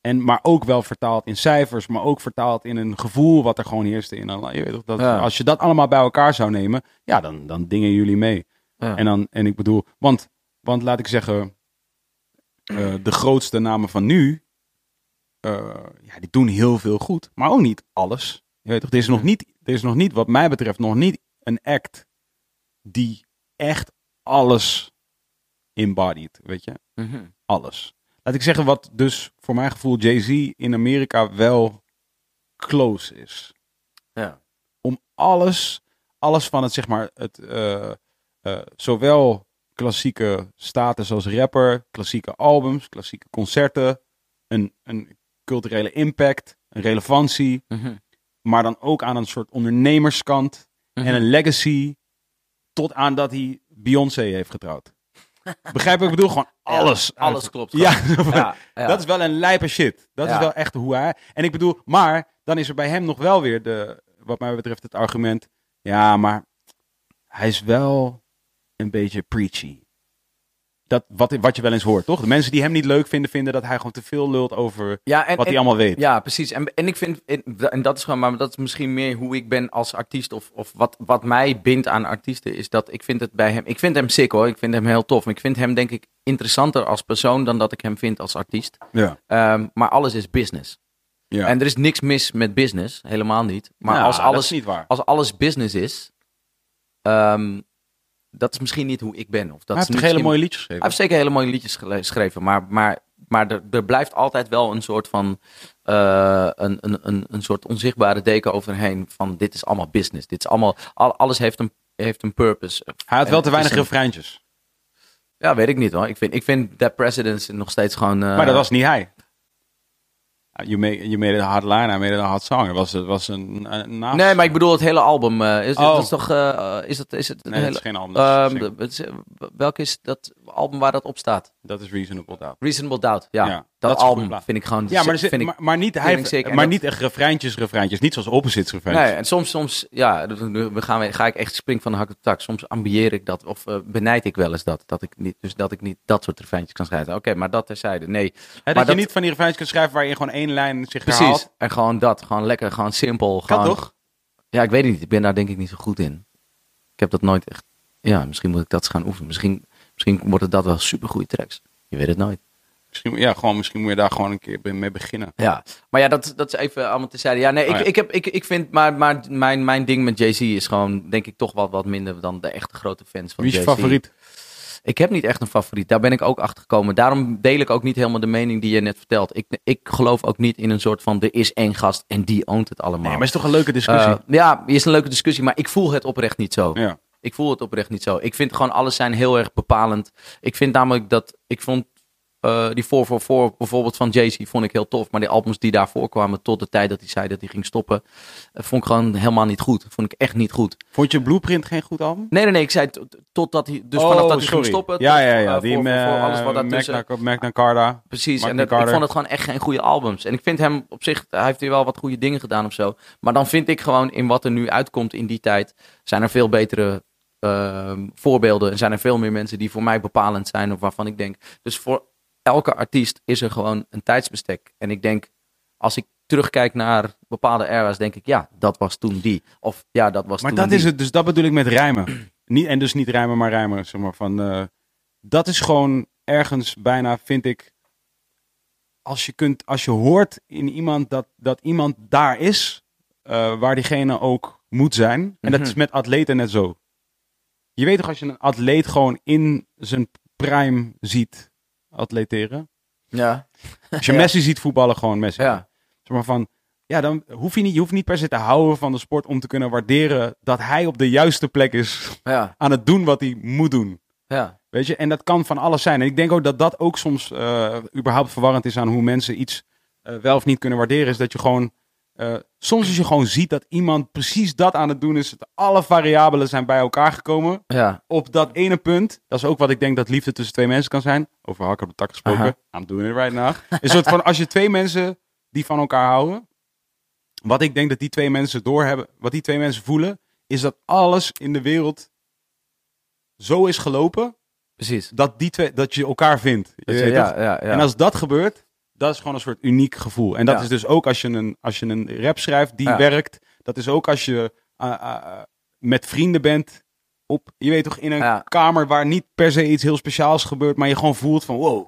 En, maar ook wel vertaald in cijfers, maar ook vertaald in een gevoel wat er gewoon heerste in een. Je weet toch, dat, Ja. Als je dat allemaal bij elkaar zou nemen, ja, dan, dan dingen jullie mee. Ja. En, dan, en ik bedoel, want, want laat ik zeggen, eh, de grootste namen van nu, eh, ja, die doen heel veel goed, maar ook niet alles. Je weet toch, er is nog niet, er is nog niet, wat mij betreft, nog niet een act die echt alles embodied, weet je Mhm. alles. Laat ik zeggen wat dus voor mijn gevoel Jay-Z in Amerika wel close is. ja. Om alles, alles van het zeg maar, het, eh, zowel klassieke status als rapper, klassieke albums, klassieke concerten, een, een culturele impact, een relevantie, Mhm. maar dan ook aan een soort ondernemerskant Mhm. en een legacy tot aan dat hij Beyoncé heeft getrouwd. Begrijp wat ik bedoel? Gewoon alles. Ja, alles klopt. Ja, Ja, ja. dat is wel een lijpe shit. Dat is wel echt hoe hij... En ik bedoel, maar dan is er bij hem nog wel weer de, wat mij betreft het argument, ja, maar hij is wel een beetje preachy. Dat, wat, wat je wel eens hoort, toch? De mensen die hem niet leuk vinden, vinden dat hij gewoon te veel lult over Ja, en, wat hij allemaal weet. Ja, precies. En, en ik vind, en, dat is gewoon, maar dat is misschien meer hoe ik ben als artiest. Of, of wat, wat mij bindt aan artiesten, is dat ik vind het bij hem. Ik vind hem sick hoor. Ik vind hem heel tof. Maar ik vind hem, denk ik, interessanter als persoon dan dat ik hem vind als artiest. Ja. Ehm, maar alles is business. ja. En er is niks mis met business, helemaal niet. Maar Nou, als, alles, niet waar. als alles business is, ehm, dat is misschien niet hoe ik ben. Of dat hij heeft hele mooie liedjes geschreven. hij heeft zeker hele mooie liedjes geschreven, maar, maar, maar er, er blijft altijd wel een soort van eh, een, een, een, een soort onzichtbare deken overheen van dit is allemaal business. Dit is allemaal, al, alles heeft een, heeft een purpose. Hij had En wel te weinig refreintjes. Ja, weet ik niet hoor. Ik vind, ik vind That Presidents nog steeds gewoon... eh, Maar dat was niet hij. Ja, You made, you made it a hot line, I made it a hot song. Het was, het was een, een naast- Nee, maar ik bedoel het hele album. eh, is, Oh. dat is toch... eh, is het, is het een Nee, dat hele, is geen album. dat Ehm, single. de- het is- welk is dat album waar dat op staat? dat is Reasonable Doubt. Reasonable Doubt. Ja, Ja, dat, album vind ik gewoon... Ja, maar, zit- vind ik, maar, maar niet, hij, maar dat- niet echt refreintjes, refreintjes. Niet zoals Opposites refreintjes. Nee, en soms, soms ja, we gaan, ga ik echt spring van de hak op de tak. Soms ambieer ik dat, of eh, benijd ik wel eens dat. Dat ik niet, dus dat ik niet dat soort refreintjes kan schrijven. Oké, maar dat terzijde. Nee, Hè, dat je dat- niet van die refreintjes kunt schrijven waar je gewoon één lijn zich precies. herhaalt. En gewoon dat. Gewoon lekker, gewoon simpel. Kan Gewoon, toch? Ja, ik weet het niet. Ik ben daar denk ik niet zo goed in. Ik heb dat nooit echt... Ja, misschien moet ik dat eens gaan oefenen. Misschien, misschien worden dat wel supergoeie tracks. Je weet het nooit. Misschien, ja, gewoon, misschien moet je daar gewoon een keer mee beginnen. Ja, maar ja, dat, dat is even allemaal terzijde. Ja, nee, ik, Oh ja. Ik, heb, ik, ik vind, maar, maar mijn, mijn ding met Jay-Z is gewoon, denk ik, toch wat, wat minder dan de echte grote fans van Wie is je Jay-Z. favoriet? Ik heb niet echt een favoriet. Daar ben ik ook achter gekomen. Daarom deel ik ook niet helemaal de mening die je net vertelt. Ik, ik geloof ook niet in een soort van, er is één gast en die oont het allemaal. Nee, maar het is toch een leuke discussie? Eh, ja, is een leuke discussie, maar ik voel het oprecht niet zo. ja. Ik voel het oprecht niet zo. Ik vind gewoon alles zijn heel erg bepalend. Ik vind namelijk dat ik vond eh, die 444 bijvoorbeeld van Jay-Z vond ik heel tof. Maar die albums die daarvoor kwamen tot de tijd dat hij zei dat hij ging stoppen, eh, vond ik gewoon helemaal niet goed. Vond ik echt niet goed. Vond je Blueprint geen goed album? Nee, nee, nee. Ik zei totdat hij, dus Oh, vanaf dat hij ging stoppen. Ja, ja, ja. eh, Die voor, alles wat daartussen. Magna, Carta. Precies, Magna en dat, ik vond het gewoon echt geen goede albums. En ik vind hem op zich, hij heeft hier wel wat goede dingen gedaan of zo. Maar dan vind ik gewoon in wat er nu uitkomt in die tijd, zijn er veel betere ehm, voorbeelden. En zijn er veel meer mensen die voor mij bepalend zijn of waarvan ik denk. Dus voor elke artiest is er gewoon een tijdsbestek. En ik denk, als ik terugkijk naar bepaalde era's, denk ik, ja, dat was toen die. Of ja, dat was Maar toen dat die. is het, dus dat bedoel ik met rijmen. niet, en dus niet rijmen, maar rijmen. Zeg maar, van, eh, dat is gewoon ergens bijna, vind ik, als je, kunt, als je hoort in iemand dat, dat iemand daar is eh, waar diegene ook moet zijn. En dat is Mhm. met atleten net zo. Je weet toch als je een atleet gewoon in zijn prime ziet atleteren. Ja. Als je Ja. Messi ziet voetballen, gewoon Messi. Ja. Zeg maar van, ja, dan hoef je niet, je hoeft niet per se te houden van de sport om te kunnen waarderen dat hij op de juiste plek is Ja. aan het doen wat hij moet doen. Ja. Weet je, en dat kan van alles zijn. En ik denk ook dat dat ook soms eh, überhaupt verwarrend is aan hoe mensen iets eh, wel of niet kunnen waarderen. Is dat je gewoon, eh, soms als je gewoon ziet dat iemand precies dat aan het doen is. Dat alle variabelen zijn bij elkaar gekomen Ja. op dat ene punt. Dat is ook wat ik denk dat liefde tussen twee mensen kan zijn. Over hakken op de tak gesproken. Aha. I'm doing it right now. Een soort van, als je twee mensen die van elkaar houden. Wat ik denk dat die twee mensen doorhebben, wat die twee mensen voelen, is dat alles in de wereld zo is gelopen Precies. dat, die twee, dat je elkaar vindt. Je ja, ja, ja. En als dat gebeurt, dat is gewoon een soort uniek gevoel. En dat Ja. is dus ook als je een, als je een rap schrijft die Ja. werkt. Dat is ook als je uh, uh, met vrienden bent. Op, je weet toch, in een Ja. kamer waar niet per se iets heel speciaals gebeurt. Maar je gewoon voelt van wow,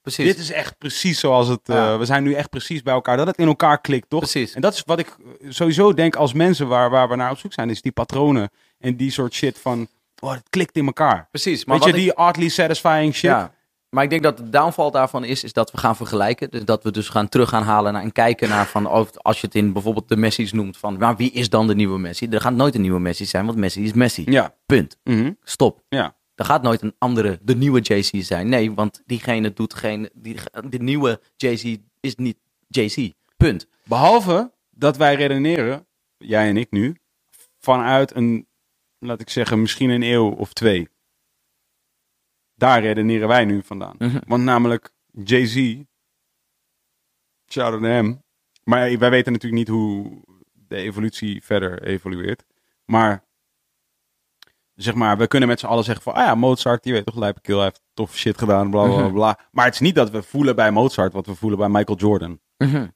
Precies. dit is echt precies zoals het... uh. We zijn nu echt precies bij elkaar. Dat het in elkaar klikt, toch? Precies. En dat is wat ik sowieso denk als mensen waar, waar we naar op zoek zijn. Is die patronen en die soort shit van... Oh, het klikt in elkaar. Precies. Maar Weet je, ik- die oddly satisfying shit. Ja. Maar ik denk dat de downfall daarvan is, is dat we gaan vergelijken. Dus dat we dus gaan terug gaan halen naar, en kijken naar van, oh, als je het in bijvoorbeeld de Messi's noemt, van maar wie is dan de nieuwe Messi? Er gaat nooit een nieuwe Messi zijn, want Messi is Messi. Ja. Punt. Mhm. Stop. Ja. Er gaat nooit een andere, de nieuwe Jay-Z zijn. Nee, want diegene doet geen, die, de nieuwe Jay-Z is niet Jay-Z. Punt. Behalve dat wij redeneren, jij en ik nu, vanuit een, laat ik zeggen, misschien een eeuw of twee. Daar redeneren wij nu vandaan. Mhm. Want namelijk Jay-Z, shout out naar hem. Maar wij weten natuurlijk niet hoe de evolutie verder evolueert. Maar zeg maar, we kunnen met z'n allen zeggen van, ah ja, Mozart, die weet toch, Lijpekill, hij heeft tof shit gedaan, bla bla bla, Mhm. bla. Maar het is niet dat we voelen bij Mozart wat we voelen bij Michael Jordan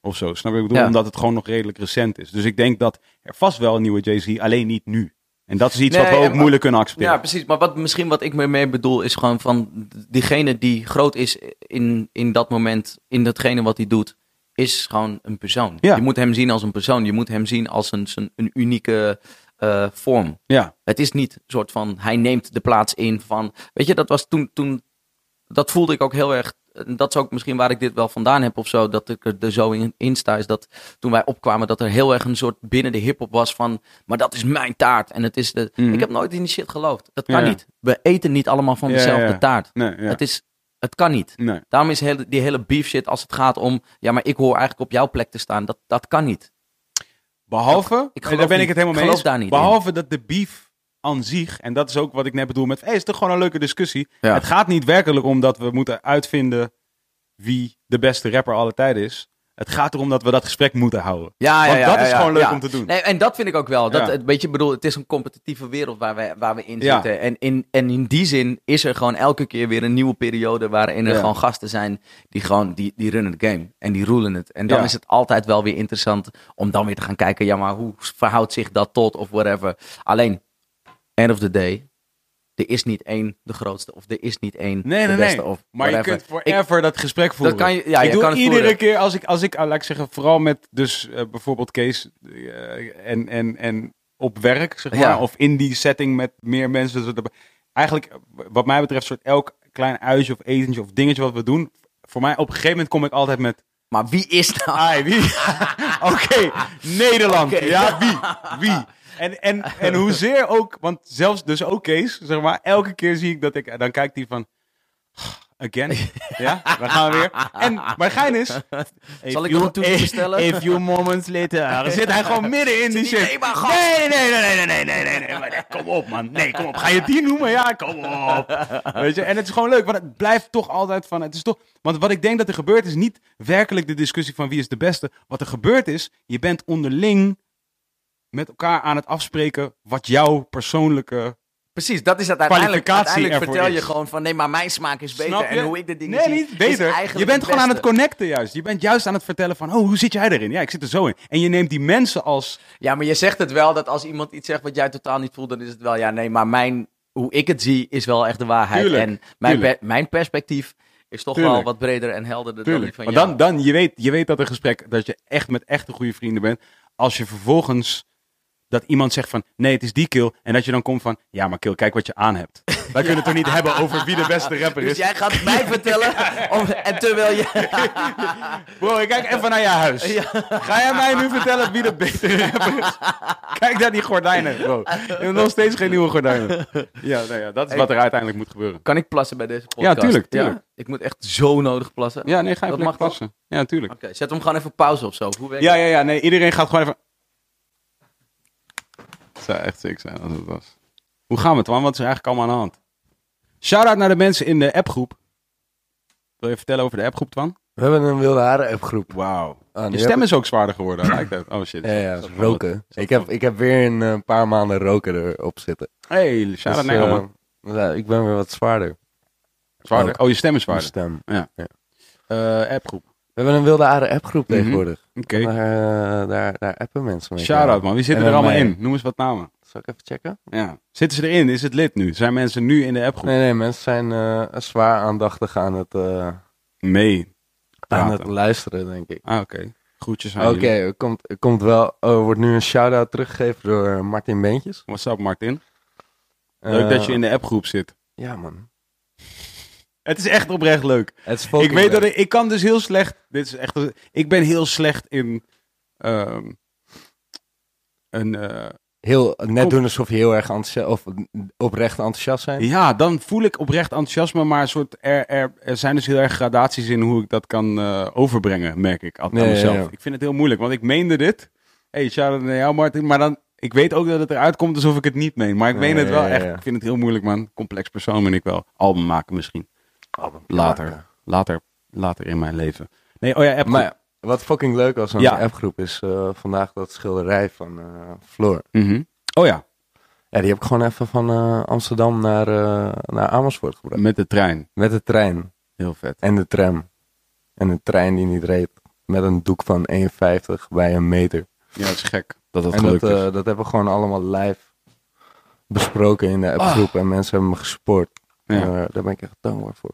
of zo. Snap je ik bedoel? Ja. Omdat het gewoon nog redelijk recent is. Dus ik denk dat er vast wel een nieuwe Jay-Z, alleen niet nu. En dat is iets Nee, wat we ook en- moeilijk kunnen accepteren. Ja, precies. Maar wat, misschien wat ik mee bedoel is gewoon van diegene die groot is in, in dat moment, in datgene wat hij doet, is gewoon een persoon. Ja. Je moet hem zien als een persoon. Je moet hem zien als een, een unieke eh, vorm. ja. Het is niet een soort van, hij neemt de plaats in van, weet je, dat was toen, toen dat voelde ik ook heel erg, dat is ook misschien waar ik dit wel vandaan heb of zo, dat ik er er zo in, in sta, is dat toen wij opkwamen, dat er heel erg een soort binnen de hip-hop was van, maar dat is mijn taart. En het is de, Mhm. ik heb nooit in die shit geloofd. Dat kan Ja, niet. We eten niet allemaal van dezelfde ja, ja. taart. Nee. Het is, het kan niet. nee. Daarom is hele, die hele beef shit als het gaat om, ja, maar ik hoor eigenlijk op jouw plek te staan. Dat, dat kan niet. Behalve, Ik daar ben niet- ik het helemaal mee eens. daar niet behalve dat de beef aan zich, en dat is ook wat ik net bedoel met, hey, is toch gewoon een leuke discussie. Ja. Het gaat niet werkelijk om dat we moeten uitvinden wie de beste rapper aller tijden is. Het gaat erom dat we dat gesprek moeten houden. Ja, Want dat is ja, gewoon leuk ja. om te doen. Nee, en dat vind ik ook wel. Dat, Ja. het, weet je, bedoel, het is een competitieve wereld waar we, waar we in Ja. zitten. En in, en in die zin is er gewoon elke keer weer een nieuwe periode waarin er Ja. gewoon gasten zijn die gewoon, die, die runnen het game. En die rulen het. En dan Ja. is het altijd wel weer interessant om dan weer te gaan kijken, ja, maar hoe verhoudt zich dat tot of whatever. Alleen, end of the day, er is niet één de grootste of er is niet één Nee, de nee, beste nee. of Maar je kunt forever dat gesprek voeren. kan je- ja, ik je doe kan het iedere voeren. keer als ik, als ik ah, laat ik zeggen, vooral met dus eh, bijvoorbeeld Kees eh, en, en, en op werk, zeg maar, Ja. of in die setting met meer mensen. erbij. Eigenlijk, eh, wat mij betreft, soort elk klein uitje of etentje of dingetje wat we doen. Voor mij, op een gegeven moment kom ik altijd met, Maar wie is nou? ai, wie? Oké, Nederland. Ja, wie? Wie? En, en, en hoezeer ook, want zelfs dus ook Kees, zeg maar, elke keer zie ik dat ik, dan kijkt hij van, again, ja, dan gaan we weer. En, maar gein is, Zal ik nog een bestellen? A few moments later, zit hij gewoon midden in die shit. "Nee, maar gast." Nee, nee, nee, nee, nee, nee, nee, nee, kom op man, nee, kom op, ga je die noemen? Ja, kom op. Weet je, en het is gewoon leuk, want het blijft toch altijd van, het is toch, want wat ik denk dat er gebeurt is niet werkelijk de discussie van wie is de beste. Wat er gebeurt is, je bent onderling met elkaar aan het afspreken wat jouw persoonlijke Precies, dat is het uiteindelijk. Uiteindelijk vertel je is. gewoon van nee, maar mijn smaak is beter. En hoe ik de dingen nee, zie, niet is beter. Je bent gewoon aan het connecten juist. Je bent juist aan het vertellen van, oh, hoe zit jij erin? Ja, ik zit er zo in. En je neemt die mensen als, Ja, maar je zegt het wel dat als iemand iets zegt wat jij totaal niet voelt, dan is het wel ja, nee, maar mijn, hoe ik het zie is wel echt de waarheid. Tuurlijk, en mijn, per- mijn perspectief is toch Tuurlijk. wel wat breder en helderder dan die van Maar jou. dan, dan je, weet, je weet dat een gesprek, dat je echt met echte goede vrienden bent. Als je vervolgens dat iemand zegt van, nee, het is die kill. En dat je dan komt van, ja, maar kill, kijk wat je aan hebt. Wij kunnen het toch niet hebben over wie de beste rapper Dus is. jij gaat mij vertellen, om, en terwijl je... Bro, ik kijk even naar je huis. Ga jij mij nu vertellen wie de betere rapper is? Kijk naar die gordijnen, bro. Je hebt nog steeds geen nieuwe gordijnen. Ja, nou ja, dat is wat er uiteindelijk moet gebeuren. Kan ik plassen bij deze podcast? Ja, tuurlijk, tuurlijk. Ik moet echt zo nodig plassen. Ja, nee, ga Dat even mag lekker passen. Ja, tuurlijk. Oké, zet hem gewoon even pauze of zo. Hoe werkt Ja, ja, ja, nee, iedereen gaat gewoon even... Het zou echt sick zijn als het was. Hoe gaan we het, man? Wat is er eigenlijk allemaal aan de hand? Shout-out naar de mensen in de appgroep. Wil je vertellen over de appgroep, Twan? We hebben een wilde haren appgroep. Wauw. Ah, Je stem ik- is ook zwaarder geworden, lijkt. Oh shit. Ja, ja, Dat roken. Ik heb, ik heb weer een eh, paar maanden roken erop zitten. Hey, shout-out Dus, naar jou, man. ja, ik ben weer wat zwaarder. Zwaarder? ook. Oh, je stem is Mijn zwaarder. stem. Eh, appgroep. We hebben een wilde haren appgroep Mhm. tegenwoordig. Oké. Daar, eh, daar, daar appen mensen mee. Shout-out, man. Wie zitten En er dan allemaal mij. in? Noem eens wat namen. Zal ik even checken? Ja. Zitten ze erin? Is het lid nu? Zijn mensen nu in de appgroep? Nee, nee, mensen zijn eh, zwaar aandachtig aan het, eh, Mee. aan het luisteren, denk ik. Ah, oké. Groetjes aan Oké, jullie. er, komt, er komt wel, oh, er wordt nu een shout-out teruggegeven door Martin Beentjes. What's up, Martin? Leuk Eh, dat je in de appgroep zit. Ja, man. Het is echt oprecht leuk. Het is Ik weet dat ik, ik kan dus heel slecht. Dit is echt. Ik ben heel slecht in. ehm, een, eh, Heel, net doen alsof je heel erg enthousiast, of oprecht enthousiast zijn. ja, dan voel ik oprecht enthousiasme, maar een soort, er, er, er zijn dus heel erg gradaties in hoe ik dat kan eh, overbrengen, merk ik altijd Nee, mezelf. ja. Ik vind het heel moeilijk, want ik meende dit. hey, shout-out naar jou, Martin. Maar dan, ik weet ook dat het eruit komt alsof ik het niet meen. Maar ik meen het wel ja, echt. Ik vind het heel moeilijk, man. Complex persoon ben ik wel. Album maken misschien. Later. Later, later in mijn leven. Nee, oh ja, app. Maar wat fucking leuk was aan Ja. de appgroep is eh, vandaag dat schilderij van eh Floor. Mhm. Oh ja, Ja, die heb ik gewoon even van eh, Amsterdam naar, naar Amersfoort gebracht. met de trein. Met de trein Heel vet. en de tram. En de trein die niet reed. Met een doek van 1,50 bij een meter. Ja, het is gek dat dat en gelukt dat, is. dat hebben we gewoon allemaal live besproken in de appgroep. En mensen hebben me gesupport. Ja. En, eh, daar ben ik echt dankbaar voor.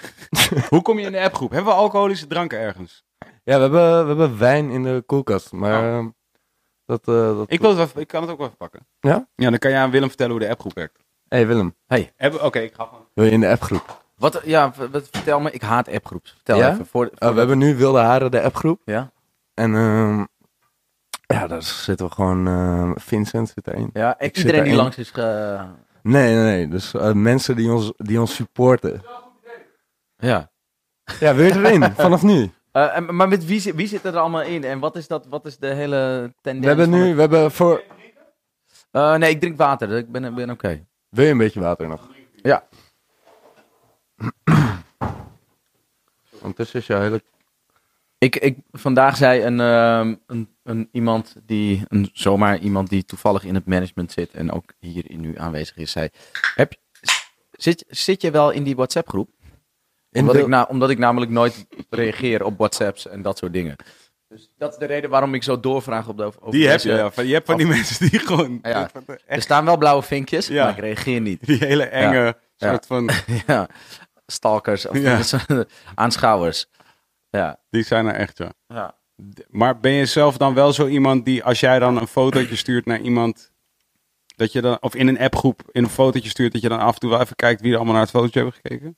Hoe kom je in de appgroep? Hebben we alcoholische dranken ergens? Ja, we hebben, we hebben wijn in de koelkast. Maar eh, dat, eh, dat... Oh. Ik, wil het wel, ik kan het ook wel even pakken. Ja? Ja, dan kan jij aan Willem vertellen hoe de appgroep werkt. hey Willem, Hebben- Oké, ik ga gewoon. wil je in de appgroep? Wat, ja, wat, vertel me. Ik haat appgroeps. Vertel Ja? even. Voor, Uh, voor we hebben nu Wilde Haren, de appgroep. Ja? En ehm, ja, daar zitten we gewoon... eh, Vincent zit erin. Ja, Ik zit iedereen die langs is ge... Nee, nee, nee. Dus eh, mensen die ons, die ons supporten. Ja. Ja, weer erin. vanaf nu. En- maar met wie, zit- wie zit er allemaal in? En wat is, dat, wat is de hele tendens? We hebben nu... het- We hebben voor... Eh, nee, ik drink water. Ik ben, ben oké. Wil je een beetje water nog? Ja. Ondertussen is jouw hele... Ik, ik, vandaag zei een, ehm, een, een iemand die, een, zomaar iemand die toevallig in het management zit en ook hier nu aanwezig is, zei, heb, zit, zit je wel in die WhatsApp groep? In Omdat, de- ik na, omdat ik namelijk nooit reageer op WhatsApps en dat soort dingen. Dus dat is de reden waarom ik zo doorvraag op de over Die heb je, ja. Van, je hebt van die mensen die gewoon... Ja. echt Er staan wel blauwe vinkjes, Ja. maar ik reageer niet. die hele enge soort van... ja, stalkers of Ja. aanschouwers. Ja. Die zijn er echt, ja. ja. Maar ben je zelf dan wel zo iemand die, als jij dan een fotootje stuurt naar iemand, dat je dan, of in een appgroep in een fotootje stuurt, dat je dan af en toe wel even kijkt wie er allemaal naar het fotootje hebben gekeken?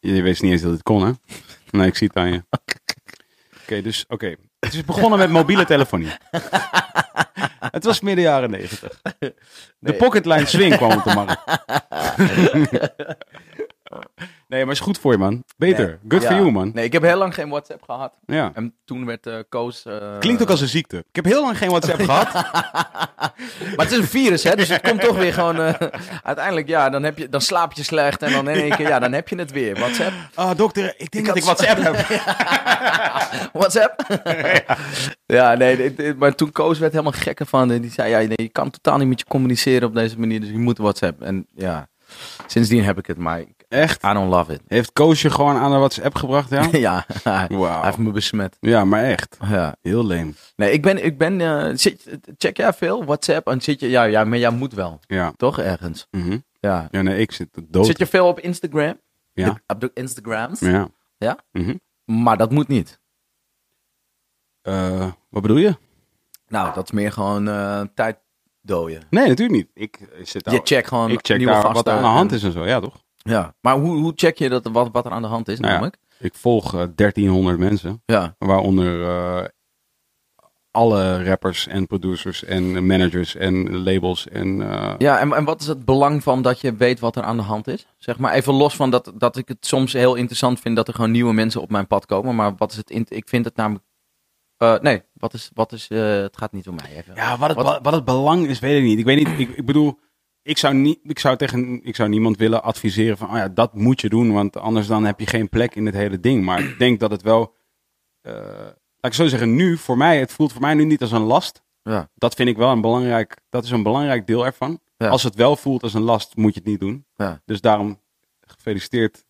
Je, wist niet eens dat het kon, hè? Nee, ik zie het aan je. Oké, dus, oké. Het is begonnen met mobiele telefonie. het was midden jaren negentig. De Nee. pocketline swing kwam op de markt. Nee, maar is goed voor je, man. Beter. Nee. Good Ja. for you, man. Nee, ik heb heel lang geen WhatsApp gehad. Ja. En toen werd eh Koos... eh, Klinkt ook als een ziekte. Ik heb heel lang geen WhatsApp gehad. Maar het is een virus, hè? Dus het komt toch weer gewoon... eh, uiteindelijk, ja, dan, heb je, dan slaap je slecht. En dan in één keer, ja, dan heb je het weer. WhatsApp. Ah, dokter, ik denk dat ik WhatsApp heb. WhatsApp? ja, nee, maar toen Koos werd helemaal gek ervan. En die zei, ja, nee, je kan totaal niet met je communiceren op deze manier. Dus je moet WhatsApp. En ja, sindsdien heb ik het. Maar ik, Echt? I don't love it. Heeft Koos je gewoon aan de WhatsApp gebracht, ja? ja, hij Wauw. heeft me besmet. Ja, maar echt. Ja. Heel leem. Nee, ik ben, ik ben eh, zit, check jij veel WhatsApp? En zit je, ja, ja, maar jij moet wel, Ja. toch ergens? Mhm. Ja. Ja, nee, ik zit dood. Zit je veel op Instagram? Ja. De- op de Instagrams. Ja. Ja? Mhm. Maar dat moet niet. Eh, wat bedoel je? Nou, dat is meer gewoon eh tijd dooien. Nee, natuurlijk niet. Ik zit daar, Je checkt gewoon ik check nieuwe daar wat er aan de hand en- is en zo. Ja, toch? Ja, maar hoe, hoe check je dat, wat, wat er aan de hand is Nou ja. namelijk? Ik volg eh, 1300 mensen. Ja. Waaronder eh, alle rappers en producers en managers en labels. En, eh, Ja, en, en wat is het belang van dat je weet wat er aan de hand is? Zeg maar even los van dat, dat ik het soms heel interessant vind dat er gewoon nieuwe mensen op mijn pad komen. Maar wat is het, in- ik vind het namelijk... eh, nee, wat is, wat is eh, het gaat niet om mij even. Ja, wat het, wat, wat het belang is, weet ik niet. Ik weet niet, ik, ik bedoel, ik zou, niet, ik, zou tegen, ik zou niemand willen adviseren van, oh ja, dat moet je doen, want anders dan heb je geen plek in het hele ding. Maar ik denk dat het wel, eh, laat ik zo zeggen, nu, voor mij, het voelt voor mij nu niet als een last. Ja. Dat vind ik wel een belangrijk, dat is een belangrijk deel ervan. Ja. Als het wel voelt als een last, moet je het niet doen. Ja. Dus daarom, gefeliciteerd.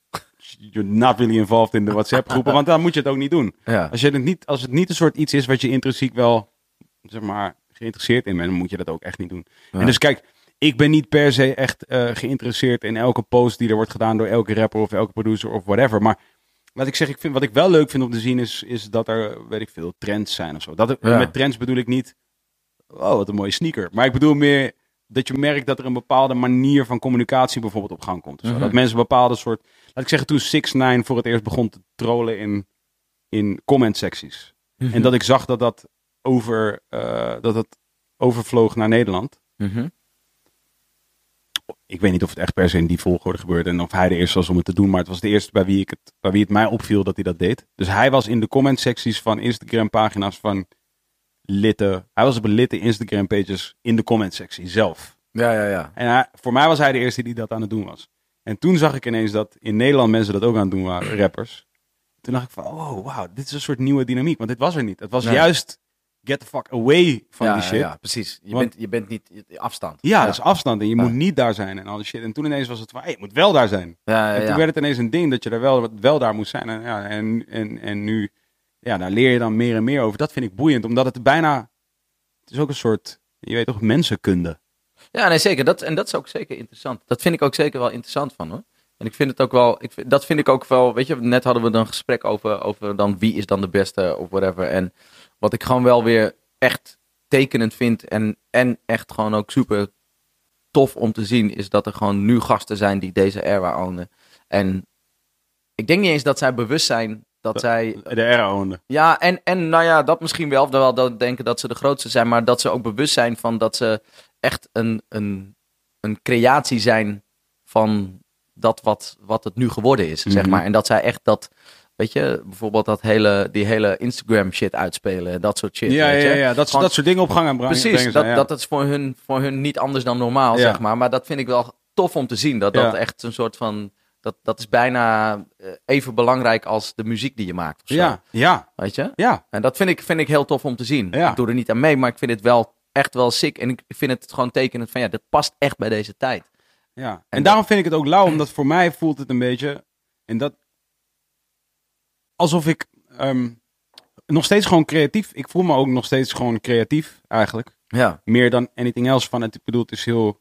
You're not really involved in de WhatsApp groepen, want dan moet je het ook niet doen. Ja. Als, je het niet, als het niet een soort iets is wat je intrinsiek wel, zeg maar, geïnteresseerd in bent, dan moet je dat ook echt niet doen. En dus kijk, ik ben niet per se echt eh, geïnteresseerd in elke post die er wordt gedaan door elke rapper of elke producer of whatever. Maar wat ik zeg, ik vind, wat ik wel leuk vind om te zien is, is dat er, weet ik veel, trends zijn of zo. Dat, Ja. Met trends bedoel ik niet, oh wat een mooie sneaker. Maar ik bedoel meer dat je merkt dat er een bepaalde manier van communicatie bijvoorbeeld op gang komt. Mhm. Dat mensen een bepaalde soort, laat ik zeggen, toen 6 9 voor het eerst begon te trollen in, in comment secties. En dat ik zag dat dat over, eh, dat het overvloog naar Nederland. Mhm. Ik weet niet of het echt per se in die volgorde gebeurde en of hij de eerste was om het te doen, maar het was de eerste bij wie, ik het, bij wie het mij opviel dat hij dat deed. Dus hij was in de comment secties van Instagram pagina's van litten. Hij was op een litten Instagram pages in de comment sectie zelf. Ja, ja, ja. En hij- voor mij was hij de eerste die dat aan het doen was. En toen zag ik ineens dat in Nederland mensen dat ook aan het doen waren, rappers. Toen dacht ik van, oh wauw, dit is een soort nieuwe dynamiek. Want dit was er niet. Het was Nee. juist get the fuck away van ja, die shit. ja, precies. Je, Want- bent, je bent niet je- afstand. Ja, dat is afstand en je Ja. moet niet daar zijn en al die shit. En toen ineens was het van, hey, je moet wel daar zijn. Ja, ja, en toen werd het ineens een ding dat je er wel, wel daar moest zijn. En, ja, en, en, en nu, ja, daar leer je dan meer en meer over. Dat vind ik boeiend, omdat het bijna, het is ook een soort, je weet toch, mensenkunde. Ja, nee, zeker. Dat, en dat is ook zeker interessant. Dat vind ik ook zeker wel interessant van hoor. En ik vind het ook wel, ik vind, dat vind ik ook wel, weet je, net hadden we dan een gesprek over, over dan wie is dan de beste of whatever. En wat ik gewoon wel weer echt tekenend vind en, en echt gewoon ook super tof om te zien, is dat er gewoon nu gasten zijn die deze era ownen. En ik denk niet eens dat zij bewust zijn dat zij De era ownen. ja, en, en nou ja, dat misschien wel. Wel dat denken dat ze de grootste zijn, maar dat ze ook bewust zijn van dat ze echt een, een, een creatie zijn van dat wat, wat het nu geworden is, zeg Mhm. maar. En dat zij echt dat, weet je, bijvoorbeeld dat hele, die hele Instagram shit uitspelen, dat soort shit. Ja, weet ja, ja, dat, Gewoon- dat soort dingen op gang aan brengen. Precies, brengen dat, zijn, ja. dat is voor hun, voor hun niet anders dan normaal, zeg maar. Maar dat vind ik wel tof om te zien. Dat dat echt een soort van, dat, dat is bijna eh, even belangrijk als de muziek die je maakt. Of zo, ja, ja, Weet je? ja. En dat vind ik, vind ik heel tof om te zien. Ik doe er niet aan mee, maar ik vind het wel echt wel sick. En ik vind het gewoon tekenend van ja, dit past echt bij deze tijd. Ja, en, En daarom vind ik het ook lauw, omdat voor mij voelt het een beetje, en dat, alsof ik ehm, nog steeds gewoon creatief, ik voel me ook nog steeds gewoon creatief eigenlijk, Ja. meer dan anything else van het, ik bedoel, het is heel,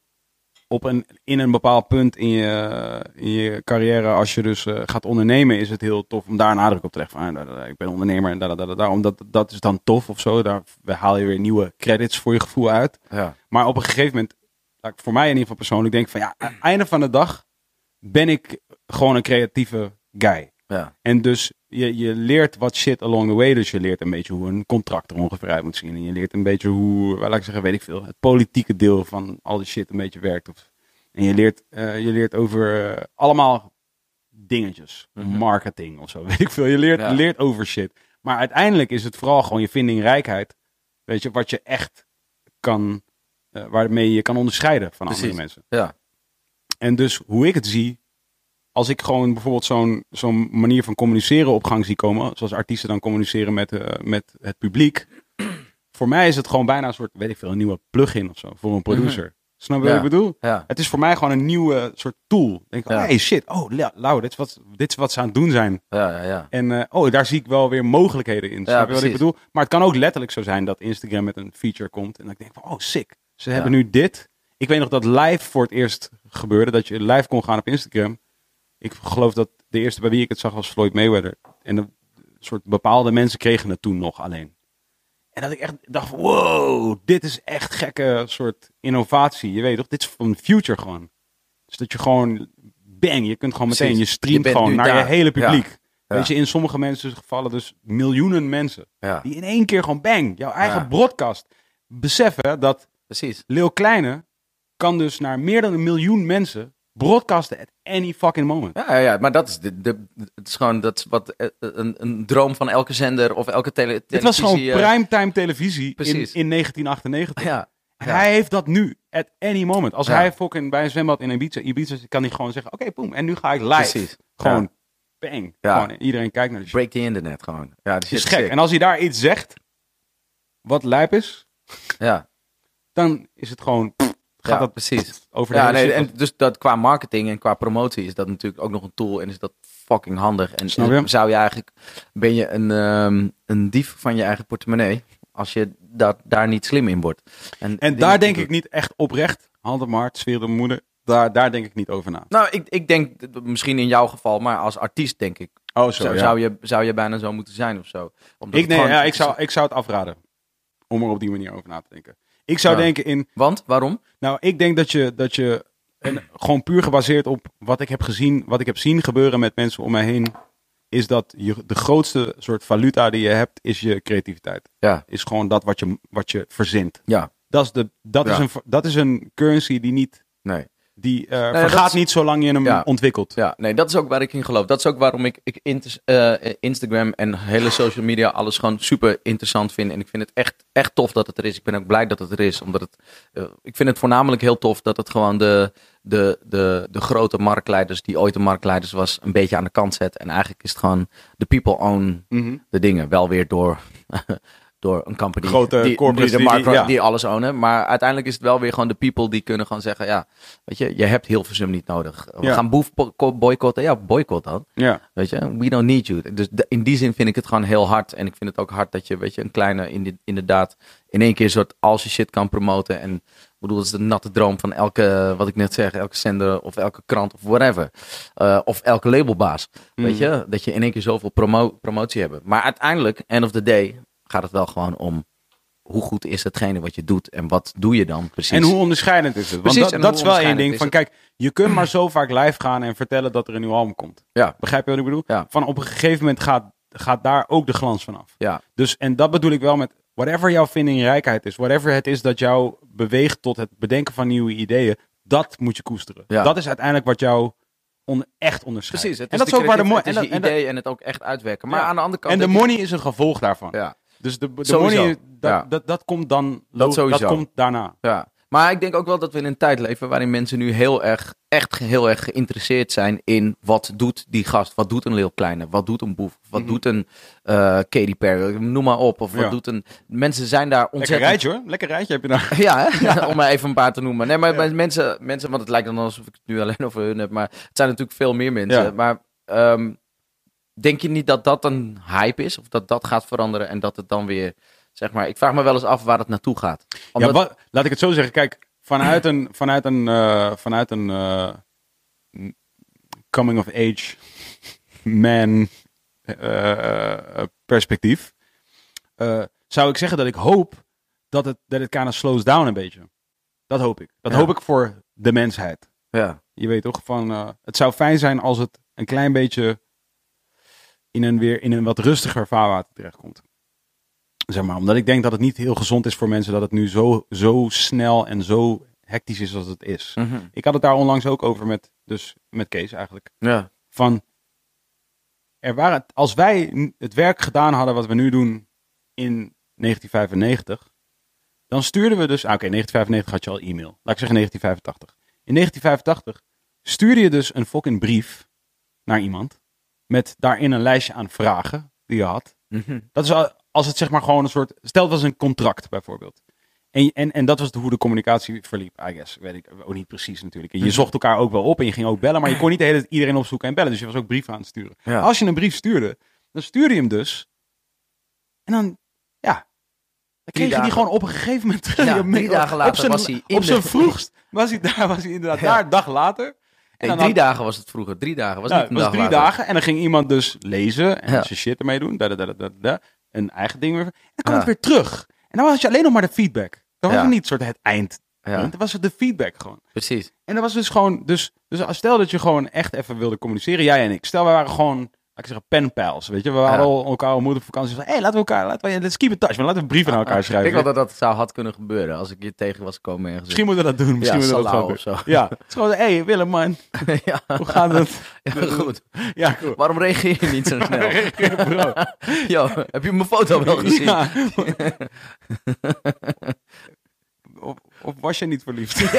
op een, in een bepaald punt in je, in je carrière, als je dus eh, gaat ondernemen, is het heel tof om daar nadruk op te leggen. Van, ah, ik ben ondernemer en da, da, da, da, omdat dat is dan tof of zo, daar haal je weer nieuwe credits voor je gevoel uit. Ja. Maar op een gegeven moment, ik voor mij in ieder geval persoonlijk denk van ja, aan het einde van de dag ben ik gewoon een creatieve guy. Ja. En dus je, je leert wat shit along the way. Dus je leert een beetje hoe een contract er ongeveer uit moet zien. En je leert een beetje hoe, laat ik zeggen, weet ik veel, het politieke deel van al die shit een beetje werkt. Of, en je leert, eh, je leert over eh, allemaal dingetjes. Mhm. Marketing of zo, weet ik veel. Je leert, Ja. leert over shit. Maar uiteindelijk is het vooral gewoon je vindingrijkheid. Weet je, wat je echt kan, waarmee je kan onderscheiden van andere mensen. Ja. En dus hoe ik het zie, als ik gewoon bijvoorbeeld zo'n zo'n manier van communiceren op gang zie komen, zoals artiesten dan communiceren met, eh, met het publiek. Voor mij is het gewoon bijna een soort, weet ik veel, een nieuwe plugin of zo voor een producer. Snap je Ja. wat ik bedoel? Ja. Het is voor mij gewoon een nieuwe soort tool. Ik denk, Ja. hey shit, oh la- Lau, dit is, wat, dit is wat ze aan het doen zijn. Ja, ja, ja. En eh, oh, daar zie ik wel weer mogelijkheden in. Snap je wat ik bedoel? Maar het kan ook letterlijk zo zijn dat Instagram met een feature komt. En ik denk van, oh sick. Ze hebben nu dit. Ik weet nog dat live voor het eerst gebeurde. Dat je live kon gaan op Instagram. Ik geloof dat de eerste bij wie ik het zag was Floyd Mayweather. En een soort bepaalde mensen kregen het toen nog alleen. En dat ik echt dacht, wow, dit is echt gekke soort innovatie. Je weet toch, dit is van de future gewoon. Dus dat je gewoon, bang, je kunt gewoon meteen, Precies. je streamt Je gewoon naar je hele publiek. Ja. Weet je, in sommige mensen gevallen dus miljoenen mensen. Ja, Die in één keer gewoon, bang, jouw eigen broadcast. Beseffen dat precies. Leeuw Kleine kan dus naar meer dan een miljoen mensen broadcasten at any fucking moment. Ja, ja, maar dat is, de, de, het is gewoon dat is wat, eh, een, een droom van elke zender of elke tele, Dit was gewoon televisie, eh, primetime televisie in, Precies. in 1998. Ja, hij heeft dat nu, at any moment. Als Ja. hij fucking bij een zwembad in Ibiza, Ibiza kan hij gewoon zeggen, oké, boom, en nu ga ik live. precies. Gewoon, bang. Ja. Gewoon, iedereen kijkt naar de shit. Break the internet gewoon. Ja, Het shit is gek. sick. En als hij daar iets zegt, wat lijp is, Ja, dan is het gewoon, gaat ja dat precies. over de Ja, nee, en dus dat qua marketing en qua promotie is dat natuurlijk ook nog een tool en is dat fucking handig. En Snap je? zou je eigenlijk, ben je een, ehm, een dief van je eigen portemonnee als je dat, daar niet slim in wordt. En dingen daar denk ik niet echt oprecht, hand op hart, sfeer de moeder, daar, daar denk ik niet over na. Nou, ik, ik denk, misschien in jouw geval, maar als artiest denk ik, Oh, zo, zou, ja. zou, je, zou je bijna zo moeten zijn of zo. Omdat Ik, nee, gewoon- ja, ik, zou, ik zou het afraden om er op die manier over na te denken. Ik zou Ja. denken in, Want, waarom? nou, ik denk dat je, dat je en gewoon puur gebaseerd op wat ik heb gezien, wat ik heb zien gebeuren met mensen om mij heen, is dat je, de grootste soort valuta die je hebt, is je creativiteit. Ja. Is gewoon dat wat je, wat je verzint. Ja, Dat is, de, dat, is een, dat is een currency die niet, nee. Die eh, dat vergaat is- niet zolang je hem Ja. ontwikkelt. Ja, nee, dat is ook waar ik in geloof. Dat is ook waarom ik, ik int- eh, Instagram en hele social media alles gewoon super interessant vind. En ik vind het echt, echt tof dat het er is. Ik ben ook blij dat het er is. Omdat het, eh, ik vind het voornamelijk heel tof dat het gewoon de, de, de, de grote marktleiders, die ooit de marktleiders was, een beetje aan de kant zet. En eigenlijk is het gewoon de people own Mhm. de dingen. Wel weer door, door een company Grote die, corporates die, de die- markt, die- ja. die alles ownen. Maar uiteindelijk is het wel weer gewoon de people die kunnen gewoon zeggen, ja, weet je, je hebt Hilversum niet nodig. We Ja. gaan boef bo- boycotten. Ja, boycott dan. Ja. Weet je, we don't need you. Dus de- in die zin vind ik het gewoon heel hard. En ik vind het ook hard dat je, weet je, een kleine, in inderdaad, in één keer soort als je shit kan promoten. En ik bedoel, dat is de natte droom van elke, wat ik net zeg, elke zender of elke krant of whatever. Eh, of elke labelbaas. Weet Mm. je, dat je in één keer zoveel promo promotie hebt. Maar uiteindelijk, end of the day, gaat het wel gewoon om hoe goed is hetgene wat je doet en wat doe je dan precies. En hoe onderscheidend is het? Want Precies, dat, en dat is wel één ding. Van kijk, je kunt maar zo vaak live gaan en vertellen dat er een nieuw album komt. Ja. Begrijp je wat ik bedoel? Ja. Van op een gegeven moment gaat, gaat daar ook de glans van af. Ja, Dus, en dat bedoel ik wel met whatever jouw vindingrijkheid is, whatever het is dat jou beweegt tot het bedenken van nieuwe ideeën, dat moet je koesteren. Ja. Dat is uiteindelijk wat jou on- echt onderscheidt. precies. Het en is dat de is ook waar de het is en je dat- en dat- idee en het ook echt uitwerken. Maar Ja. aan de andere kant... En de money is een gevolg daarvan. Ja. Dus de, de Sowieso. money, dat, Ja. dat, dat komt dan, Dat sowieso. dat komt daarna. Ja, maar ik denk ook wel dat we in een tijd leven waarin mensen nu heel erg, echt heel erg geïnteresseerd zijn in wat doet die gast, wat doet een Leeuw Kleine, wat doet een Boef, wat Mhm. doet een eh Katy Perry, noem maar op, of wat Ja. doet een... Mensen zijn daar Lekker ontzettend... rijtje hoor. Lekker rijtje heb je daar. Ja, hè? om maar even een paar te noemen. Nee, maar mensen, mensen, want het lijkt dan alsof ik het nu alleen over hun heb, maar het zijn natuurlijk veel meer mensen. Ja. Maar ehm, denk je niet dat dat een hype is, of dat dat gaat veranderen en dat het dan weer, zeg maar, ik vraag me wel eens af waar het naartoe gaat. Omdat, Ja, wat, laat ik het zo zeggen. Kijk, vanuit een, vanuit een, eh, vanuit een eh, coming of age man eh, perspectief, zou ik zeggen dat ik hoop dat het, dat het kind of slows down een beetje. Dat hoop ik. Dat Ja. hoop ik voor de mensheid. ja. Je weet toch, van, het zou fijn zijn als het een klein beetje in een, weer, in een wat rustiger vaarwater terechtkomt. Zeg maar, omdat ik denk dat het niet heel gezond is voor mensen dat het nu zo, zo snel en zo hectisch is als het is. Mhm. Ik had het daar onlangs ook over met, dus met Kees eigenlijk. ja. Van, er waren, als wij het werk gedaan hadden wat we nu doen in 1995, dan stuurden we dus, ah, oké, 1995 had je al e-mail. Laat ik zeggen 1985. In 1985 stuurde je dus een fucking brief naar iemand met daarin een lijstje aan vragen die je had. Mhm. Dat is al- als het zeg maar gewoon een soort, stel het was een contract bijvoorbeeld. En, en, en dat was de, hoe de communicatie verliep, I guess. Weet ik ook niet precies natuurlijk. En je Mhm. zocht elkaar ook wel op en je ging ook bellen, maar je kon niet de hele tijd iedereen opzoeken en bellen. Dus je was ook brieven aan het sturen. Ja. Als je een brief stuurde, dan stuurde je hem dus. En dan, ja, dan kreeg je die gewoon op een gegeven moment terug. Ja, Op- drie dagen op later zijn- was hij in Op zijn vroegst was hij daar, was hij inderdaad Ja. daar, een dag later. Nee, dan drie had- dagen was het vroeger. Drie dagen. Was Nou, niet een het was dag drie later. dagen en dan ging iemand dus lezen en Ja. zijn shit ermee doen. Da, da, da, da, een eigen ding weer. En dan kwam Ja. het weer terug. En dan was je alleen nog maar de feedback. Dan was het niet soort het eind. Dan was het de feedback gewoon. precies. En dat was dus gewoon, dus, dus stel dat je gewoon echt even wilde communiceren, jij en ik. Stel, we waren gewoon, ik zeggen, penpals, weet je. We Ja. al elkaar ontmoet op vakantie. Hé, hey, laten we elkaar, laten we, let's keep in touch, man. Laten we brieven naar elkaar Ik schrijven. denk wel dat dat zou had kunnen gebeuren als ik je tegen was gekomen ergens. Misschien moeten we dat doen. Misschien moeten we dat gewoon of zo. Ja, het is gewoon, hé, hey, Willem, man. Hoe gaat het? ja, goed. Ja, goed. Waarom reageer je niet zo snel? Bro. Yo, heb je mijn foto wel gezien? Of, of was je niet verliefd?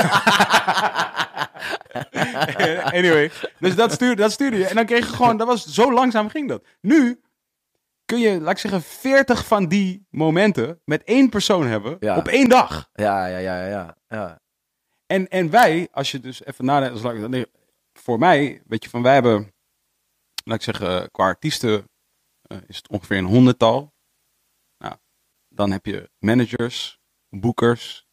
anyway, dus dat stuurde, dat stuurde je. En dan kreeg je gewoon, dat was zo langzaam ging dat. Nu kun je, laat ik zeggen, 40 van die momenten met één persoon hebben Ja. op één dag. Ja, ja, ja, ja. ja. En, en wij, als je dus even nadenkt, nee, voor mij, weet je, van wij hebben, laat ik zeggen, qua artiesten eh, is het ongeveer een honderdtal. Nou, dan heb je managers, boekers,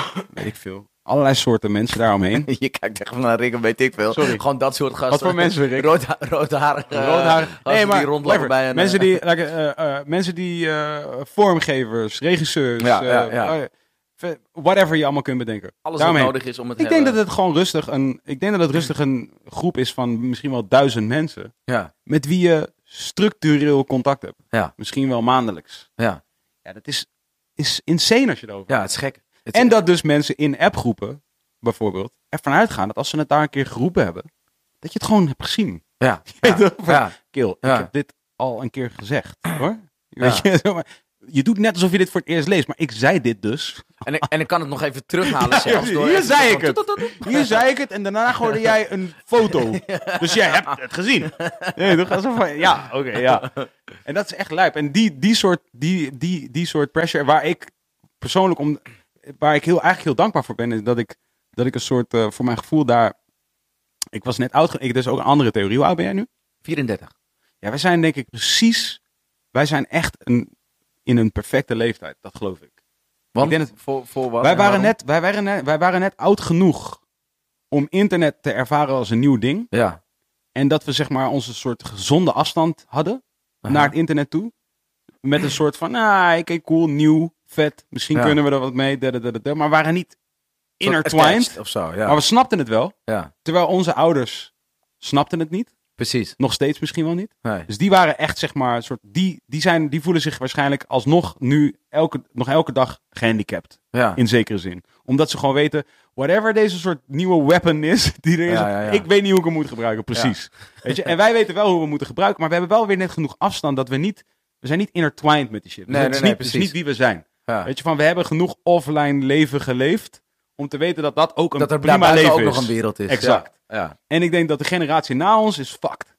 weet ik veel. Allerlei soorten mensen daaromheen. Je kijkt echt naar Rick, weet ik veel. Sorry. Gewoon dat soort gasten. Wat voor mensen, Rick? Rood, roodharige Roodhaar. gasten die rondlopen whatever. bij een... mensen eh, die, like, eh, eh, mensen die eh, vormgevers, regisseurs, Ja, ja, eh, ja. eh, v- whatever je allemaal kunt bedenken. alles Daaromheen. wat nodig is om het Ik denk dat het gewoon rustig een, ik denk dat het rustig een groep is van misschien wel duizend mensen Ja, met wie je structureel contact hebt. Ja. Misschien wel maandelijks. ja. Ja, dat is, is insane als je erover. ja, het is gek. Het En dat dus mensen in appgroepen, bijvoorbeeld, ervan uitgaan dat als ze het daar een keer geroepen hebben, dat je het gewoon hebt gezien. Ja, ja. Kill, ik heb dit al een keer gezegd, hoor. Weet je, je doet net alsof je dit voor het eerst leest, maar ik zei dit dus. En, ik, en ik kan het nog even terughalen zelfs. door Hier zei ik het. Hier zei ik het en daarna gooide jij een foto. Dus jij hebt het gezien. Nee, toch? Alsof van, ja, oké, ja. En dat is echt lijp. En die, die, soort, die, die, die soort pressure waar ik persoonlijk om, waar ik heel, eigenlijk heel dankbaar voor ben, is dat ik, dat ik een soort, eh, voor mijn gevoel daar, ik was net oud, ik dus ook een andere theorie. Hoe oud ben jij nu? 34. Ja, wij zijn denk ik precies, wij zijn echt een, in een perfecte leeftijd, dat geloof ik. Want Ik denk voor, voor wat? Wij en waren, net, wij, waren net, wij waren net oud genoeg om internet te ervaren als een nieuw ding. Ja. En dat we zeg maar onze soort gezonde afstand hadden Aha. naar het internet toe. Met een soort van, ah, oké, cool, nieuw, vet. Misschien Ja. kunnen we er wat mee. Maar waren niet intertwined. Of zo, ja. Maar we snapten het wel. ja, Terwijl onze ouders snapten het niet. precies. Nog steeds misschien wel niet. Nee. Dus die waren echt, zeg maar, een soort, die, die, zijn, die voelen zich waarschijnlijk alsnog nu elke, nog elke dag gehandicapt. Ja. In zekere zin. Omdat ze gewoon weten, whatever deze soort nieuwe weapon is, die er is, Ja, ja, ja. ik weet niet hoe ik hem moet gebruiken, precies. Weet je? En wij weten wel hoe we hem moeten gebruiken, maar we hebben wel weer net genoeg afstand dat we niet, we zijn niet intertwined met die shit. Dus Nee, is, niet, dat is precies. niet wie we zijn. Ja. Weet je, van we hebben genoeg offline leven geleefd, om te weten dat dat ook een Dat er prima leven ook is. nog een wereld is. Exact. Ja. Ja. En ik denk dat de generatie na ons is fucked.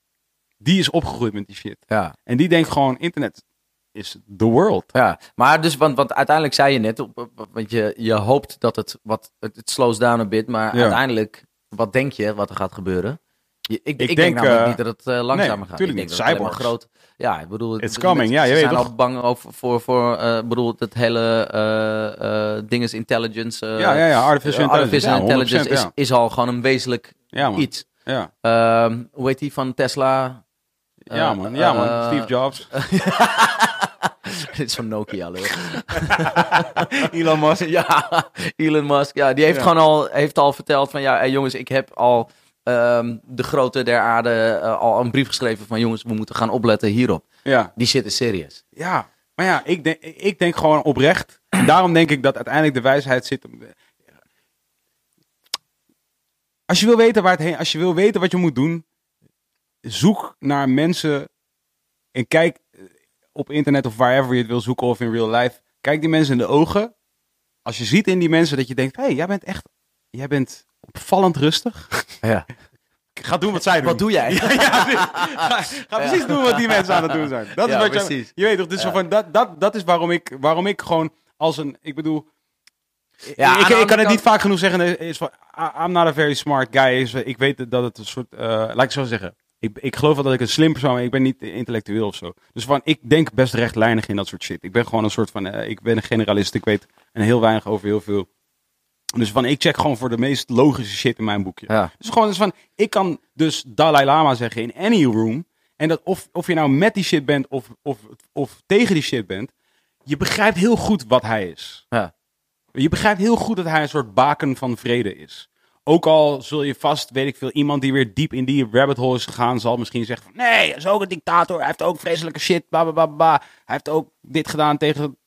Die is opgegroeid met die shit. ja. En die denkt gewoon, internet is the world. Ja, maar dus, want, want uiteindelijk zei je net, want je, je hoopt dat het wat, het, slows down a bit, maar uiteindelijk, wat denk je wat er gaat gebeuren? Ik, ik, denk, namelijk eh, niet dat het eh, langzamer nee, gaat. tuurlijk ik denk niet. dat het groot. Ja, ik bedoel, It's het- coming, ja, je ze weet zijn toch? al bang over voor, voor ik bedoel, het hele eh eh dinges intelligence. ja, ja, ja, artificial intelligence. artificial intelligence 100%, is, ja. is al gewoon een wezenlijk Ja, iets. Ja, Ehm, hoe heet die van Tesla? ja man. Ja, man. Steve Jobs. Dit is zo'n Nokia, lul. Elon Musk. Ja, Elon Musk. Ja, die heeft gewoon al, heeft al verteld van ja, hey, jongens, ik heb al ehm, de grote der aarde eh, al een brief geschreven van jongens, we moeten gaan opletten hierop. Ja, Die shit is serieus. ja. Maar ja, ik denk, ik denk gewoon oprecht. En daarom denk ik dat uiteindelijk de wijsheid zit. Als je wil weten waar het heen, als je wil weten wat je moet doen, zoek naar mensen en kijk eh, op internet of wherever je het wil zoeken of in real life. Kijk die mensen in de ogen. Als je ziet in die mensen dat je denkt, hé, hey, jij bent echt, jij bent opvallend rustig. Ja. Ga doen wat zij doen. Wat doe jij? Ja, ga, ga precies doen wat die mensen aan het doen zijn. Dat is wat je, precies. je weet toch, dus van, dat, dat, dat is waarom ik, waarom ik gewoon als een, ik bedoel, Ja, ik, kan het niet vaak genoeg zeggen, is van, I'm not a very smart guy. Is, ik weet dat het een soort, eh, laat ik zo zeggen, ik, ik geloof wel dat ik een slim persoon ben, ik ben niet intellectueel of zo. Dus van, ik denk best rechtlijnig in dat soort shit. Ik ben gewoon een soort van, eh, ik ben een generalist, ik weet een heel weinig over heel veel. Dus van, ik check gewoon voor de meest logische shit in mijn boekje. Ja. Dus gewoon dus van, ik kan dus Dalai Lama zeggen in any room. En dat of, of je nou met die shit bent of, of, of tegen die shit bent. Je begrijpt heel goed wat hij is. Ja. Je begrijpt heel goed dat hij een soort baken van vrede is. Ook al zul je vast, weet ik veel, iemand die weer diep in die rabbit hole is gegaan, zal misschien zeggen van, nee, hij is ook een dictator, hij heeft ook vreselijke shit, bla bla bla bla. Hij heeft ook dit gedaan tegen,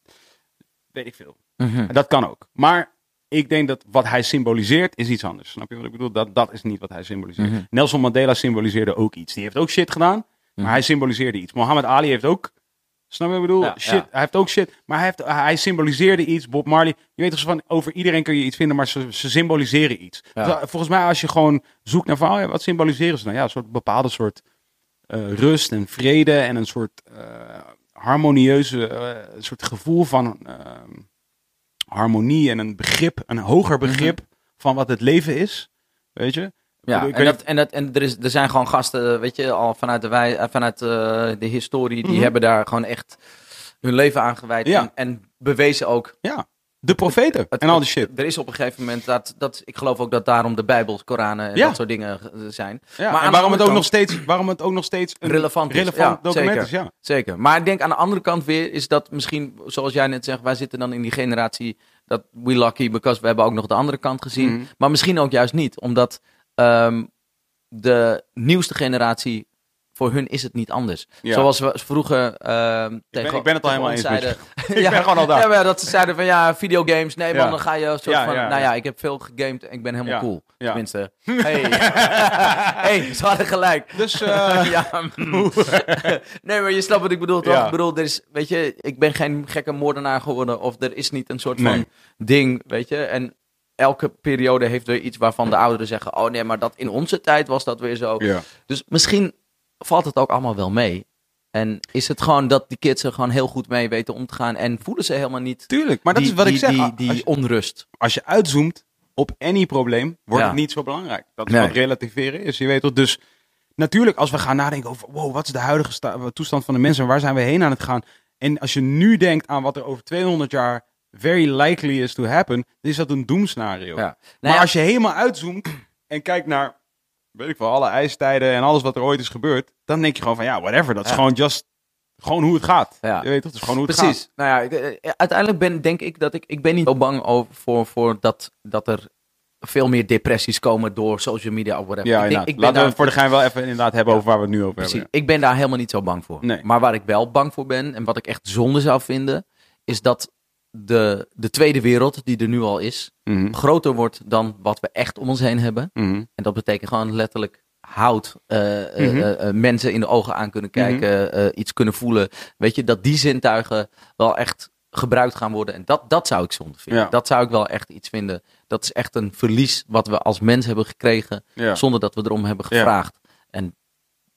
weet ik veel. Mhm. Dat kan ook. Maar ik denk dat wat hij symboliseert is iets anders. Snap je wat ik bedoel? Dat, dat is niet wat hij symboliseert. Mhm. Nelson Mandela symboliseerde ook iets. Die heeft ook shit gedaan, maar Mhm. hij symboliseerde iets. Mohammed Ali heeft ook, snap je wat ik bedoel? Ja, shit, ja. hij heeft ook shit, maar hij, heeft, hij symboliseerde iets. Bob Marley, je weet toch van, over iedereen kun je iets vinden, maar ze, ze symboliseren iets. Ja. Dus, volgens mij als je gewoon zoekt naar van, oh wat symboliseren ze nou? Ja, een soort bepaalde soort eh, rust en vrede en een soort eh, harmonieuze, een soort gevoel van ehm, harmonie en een begrip, een hoger begrip van wat het leven is. Weet je? Mhm. Ja, Ik en, dat, en, dat, en er, is, er zijn gewoon gasten, weet je, al vanuit de, wij, eh, vanuit, eh, de historie, die Mhm. hebben daar gewoon echt hun leven aan gewijd. Ja. En, en bewezen ook. Ja, de profeten Het- en al die shit. Er is op een gegeven moment dat, dat ik geloof ook dat daarom de Bijbel, Koranen en Ja. dat soort dingen eh, zijn. Ja, maar en waarom het, ook nog steeds, waarom het ook nog steeds een Relevant is. relevant Ja, document zeker. is. Ja. Zeker. Maar ik denk aan de andere kant weer is dat misschien, zoals jij net zegt, wij zitten dan in die generatie dat we lucky because we hebben ook nog de andere kant gezien. Mhm. Maar misschien ook juist niet, omdat ehm, de nieuwste generatie, voor hun is het niet anders. Ja. Zoals we vroeger ehm tegen, ik ben het al helemaal eens zeiden. Ik ben gewoon al daar. Ja, dat ze zeiden van ja, videogames, nee man, Ja. dan ga je een soort Ja, van, ja, nou ja. ja, ik heb veel gegamed en ik ben helemaal Ja, cool. ja. Tenminste, hey. hey, ze hadden gelijk. Dus ja, mm. nee, maar je snapt wat ik bedoel, toch? Ja. Ik bedoel, er is, weet je, ik ben geen gekke moordenaar geworden. Of er is niet een soort van ding, weet je. En elke periode heeft weer iets waarvan de ouderen zeggen... Oh nee, maar dat in onze tijd was dat weer zo. ja. Dus misschien valt het ook allemaal wel mee. En is het gewoon dat die kids er gewoon heel goed mee weten om te gaan... en voelen ze helemaal niet tuurlijk. Maar dat die, is wat die, ik zeg. Die, als, die je, onrust. als je uitzoomt op any probleem, wordt Ja. het niet zo belangrijk. Dat is Nee. wat relativeren is. Je weet toch? Dus natuurlijk, als we gaan nadenken over... Wow, wat is de huidige sta- toestand van de mensen? en Waar zijn we heen aan het gaan? En als je nu denkt aan wat er over 200 jaar very likely is to happen... dan is dat een doemscenario. Ja. Nou maar ja, als je helemaal uitzoomt en kijkt naar, weet ik wel, alle ijstijden en alles wat er ooit is gebeurd, dan denk je gewoon van ja, whatever. Dat is Ja. gewoon just, gewoon hoe het gaat. Ja. Je weet toch, het is gewoon hoe het Precies. Nou ja, ik- eh, uiteindelijk ben, denk ik dat ik... Ik ben niet zo bang over, voor, voor dat, dat er veel meer depressies komen door social media of whatever. gaat. Ja, ik denk, ik ben Laten we daar, het voor de gein wel even inderdaad hebben Ja. over waar we het nu over precies, hebben. ik ben daar helemaal niet zo bang voor. Nee. Maar waar ik wel bang voor ben en wat ik echt zonde zou vinden... is dat de, de tweede wereld, die er nu al is... Mhm. groter wordt dan wat we echt om ons heen hebben. Mhm. En dat betekent gewoon letterlijk hout. eh, eh, Mhm. eh, eh, mensen in de ogen aan kunnen kijken, iets kunnen voelen. Weet je, dat die zintuigen wel echt gebruikt gaan worden. En dat, dat zou ik zonde vinden. Ja. Dat zou ik wel echt iets vinden. Dat is echt een verlies wat we als mens hebben gekregen. Ja. Zonder dat we erom hebben gevraagd.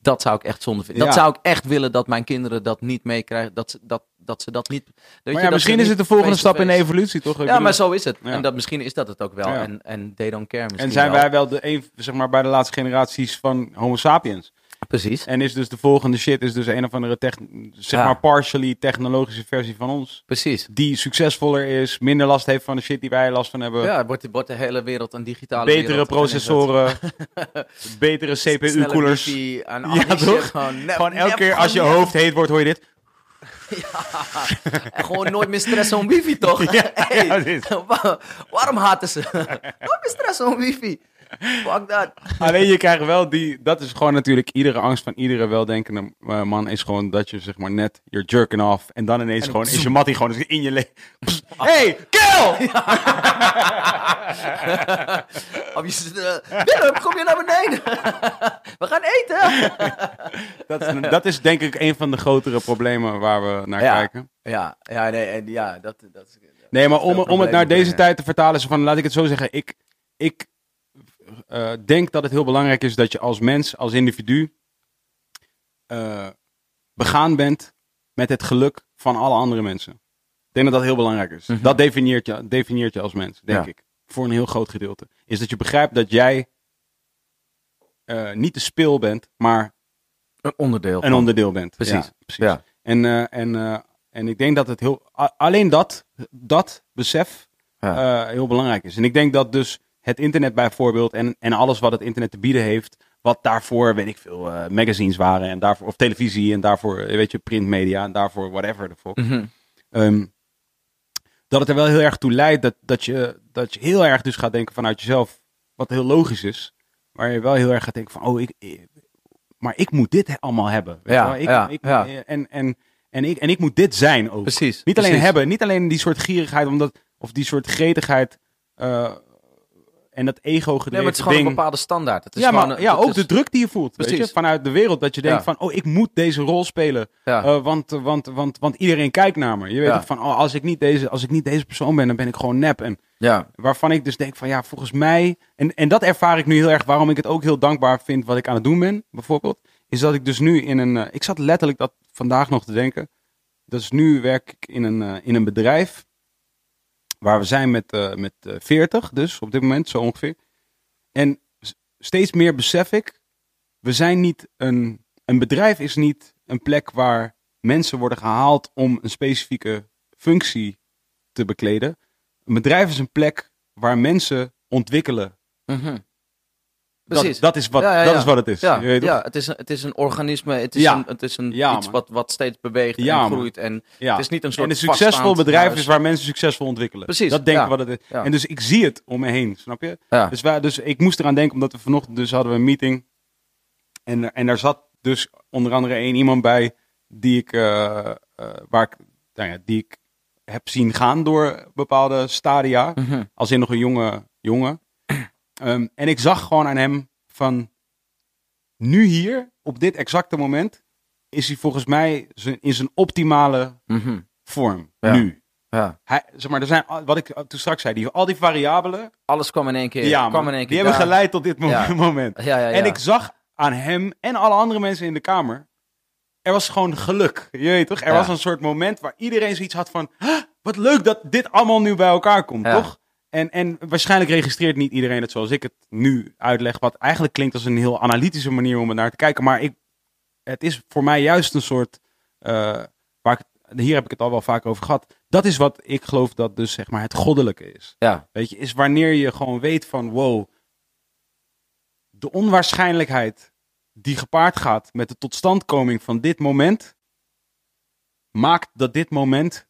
Dat zou ik echt zonde vinden. Dat Ja. zou ik echt willen dat mijn kinderen dat niet meekrijgen. Dat, ze- dat, dat ze dat niet... Weet je, Maar ja, ze misschien is het de volgende stap in de evolutie, toch? Ik Ja, bedoel- maar zo is het. Ja. En dat, misschien is dat het ook wel. En, en they don't care misschien En zijn wel. wij wel de een, zeg maar, bij de laatste generaties van Homo sapiens? Precies. En is dus de volgende shit is dus een of andere tech, zeg Ja. maar partially technologische versie van ons. Precies. Die succesvoller is, minder last heeft van de shit die wij last van hebben. Ja, wordt, wordt de hele wereld een digitale betere wereld. processoren, betere CPU-koelers. Ja, toch? Gewoon, nep- Gewoon elke nep keer als je hoofd heet wordt, hoor je dit. En gewoon nooit meer stressen om wifi, toch? Ja, Hey, ja, waarom haten ze? nooit meer stressen om wifi. Fuck dat. Alleen je krijgt wel die, dat is gewoon natuurlijk iedere angst van iedere weldenkende eh, man is gewoon dat je zeg maar net, you're jerking off en dan ineens gewoon, is je mattie gewoon in je le... Hey, kill! Of je zit, eh, Willem, kom je naar beneden? We gaan eten. Dat is, dat is denk ik een van de grotere problemen waar we naar Ja. kijken. Ja, ja, nee, en ja, dat, dat is... Nee, maar om, om het naar deze tijd te vertalen, is van, laat ik het zo zeggen. Ik, ik eh, denk dat het heel belangrijk is dat je als mens, als individu, eh, begaan bent met het geluk van alle andere mensen. Ik denk dat dat heel belangrijk is. Mhm. Dat definieert je, definieert je als mens, denk Ja. ik. Voor een heel groot gedeelte. Is dat je begrijpt dat jij eh, niet de speel bent, maar Een onderdeel. een onderdeel bent. Precies. Ja, precies. Ja. En, en, en ik denk dat het heel. Alleen dat, dat besef heel belangrijk is. En ik denk dat dus het internet bijvoorbeeld en, en alles wat het internet te bieden heeft, wat daarvoor, weet ik veel, eh, magazines waren en daarvoor, of televisie en daarvoor, eh, weet je, printmedia en daarvoor whatever de fuck. Mhm. Ehm, dat het er wel heel erg toe leidt dat, dat, je, dat je heel erg dus gaat denken vanuit jezelf, wat heel logisch is, waar je wel heel erg gaat denken van, oh, ik, ik- maar ik moet dit allemaal hebben. Weet Ja, wel? ik, ja, ik, ja. En, en, en, ik, en ik moet dit zijn ook. Precies. Niet alleen precies. hebben, niet alleen die soort gierigheid, omdat, of die soort gretigheid eh, en dat ego Nee, gedreven maar het is gewoon ding. een bepaalde standaard. Het is ja, gewoon maar een- ja, het ook is- de druk die je voelt, weet je, vanuit de wereld. Dat je denkt Ja. van, oh, ik moet deze rol spelen, Ja. eh, want, want, want, want iedereen kijkt naar me. Je weet toch van, oh, als ik, niet deze, als ik niet deze persoon ben, dan ben ik gewoon nep. En waarvan ik dus denk van, ja, volgens mij... En, en dat ervaar ik nu heel erg, waarom ik het ook heel dankbaar vind wat ik aan het doen ben, bijvoorbeeld. Is dat ik dus nu in een... eh, ik zat letterlijk dat vandaag nog te denken. Dus nu werk ik in een, eh, in een bedrijf waar we zijn met, eh met eh 40, dus op dit moment zo ongeveer. En steeds meer besef ik, we zijn niet een, een bedrijf is niet een plek waar mensen worden gehaald om een specifieke functie te bekleden. Een bedrijf is een plek waar mensen ontwikkelen. Mhm. Precies. dat, is, wat, Ja, ja, dat is wat het is. Ja, Je weet toch? ja het, is een, het is een organisme. Het is, een, het is een, iets man. wat, wat steeds beweegt en groeit. En het is niet een soort En een succesvol bedrijf huis. is waar mensen succesvol ontwikkelen. Precies, Dat denk ik wat het is. En dus ik zie het om me heen, snap je? Dus, wij, dus ik moest eraan denken, omdat we vanochtend dus hadden we een meeting. En, en daar zat dus onder andere één iemand bij die ik, eh, eh, waar ik, nou ja, die ik heb zien gaan door bepaalde stadia. Mhm. Als in nog een jonge jongen. Ehm, en ik zag gewoon aan hem van, nu hier, op dit exacte moment, is hij volgens mij in zijn optimale Mhm. vorm. Ja. Nu. Ja. Hij, zeg maar, er zijn, wat ik toen straks zei, die, al die variabelen, Alles kwam in één keer. ja, kwam in één keer die hebben geleid tot dit Ja. moment. Ja, ja, ja. En ik zag aan hem en alle andere mensen in de kamer, er was gewoon geluk. Je weet toch? Er was een soort moment waar iedereen zoiets had van, "Huh, wat leuk dat dit allemaal nu bij elkaar komt, toch? En, en waarschijnlijk registreert niet iedereen het zoals ik het nu uitleg, wat eigenlijk klinkt als een heel analytische manier om er naar te kijken. Maar ik, het is voor mij juist een soort, eh, waar ik, hier heb ik het al wel vaak over gehad. Dat is wat ik geloof dat dus zeg maar het goddelijke is. Ja. Weet je, is wanneer je gewoon weet van wow, de onwaarschijnlijkheid die gepaard gaat met de totstandkoming van dit moment, maakt dat dit moment,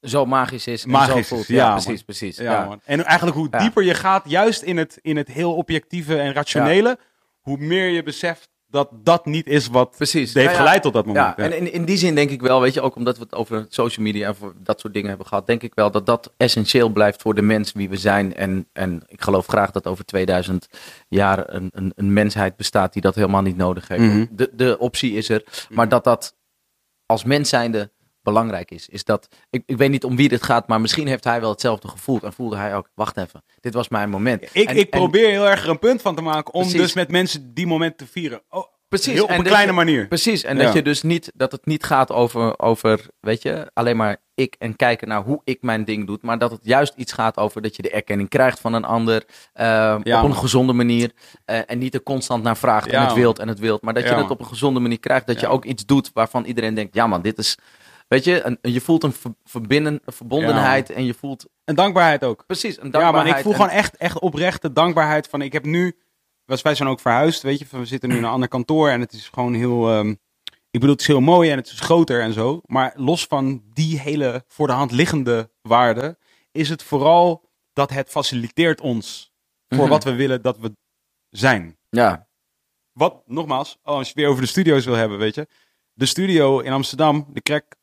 Zo magisch is. En Magisch zo voelt. ja, Ja, man. precies, precies. ja, en eigenlijk hoe dieper je gaat, juist in het, in het heel objectieve en rationele, hoe meer je beseft dat dat niet is wat Precies. heeft geleid tot dat moment. Ja, en in, in die zin denk ik wel, weet je, ook omdat we het over social media en voor dat soort dingen hebben gehad, denk ik wel dat dat essentieel blijft voor de mens wie we zijn. En, en ik geloof graag dat over 2000 jaar een, een, een mensheid bestaat die dat helemaal niet nodig heeft. Mhm. de, de optie is er, maar dat dat als mens zijnde belangrijk is. Is dat, ik, ik weet niet om wie dit gaat, maar misschien heeft hij wel hetzelfde gevoeld en voelde hij ook, wacht even, dit was mijn moment. Ik, En- ik en- probeer heel erg er een punt van te maken om Precies. dus met mensen die moment te vieren. Oh, Precies. heel op en een kleine je- manier. Precies, en Ja. dat je dus niet, dat het niet gaat over, over, weet je, alleen maar ik en kijken naar hoe ik mijn ding doe, maar dat het juist iets gaat over dat je de erkenning krijgt van een ander eh, Ja, op een gezonde manier eh, en niet er constant naar vraagt Ja, en het wilt en het wilt, maar dat je het op een gezonde manier krijgt, dat je ook iets doet waarvan iedereen denkt, ja man, dit is, weet je, een, je voelt een ver- verbinden, verbondenheid en je voelt En dankbaarheid ook. precies een Ja, dankbaarheid. maar ik voel en- gewoon echt, echt oprechte dankbaarheid van ik heb nu, wij zijn ook verhuisd, weet je, we zitten nu in een ander kantoor en het is gewoon heel, ehm, ik bedoel het is heel mooi en het is groter en zo, maar los van die hele voor de hand liggende waarde, is het vooral dat het faciliteert ons voor Mhm. wat we willen dat we zijn. Ja, Wat, nogmaals, als je het weer over de studio's wil hebben, weet je, de studio in Amsterdam, de Crack,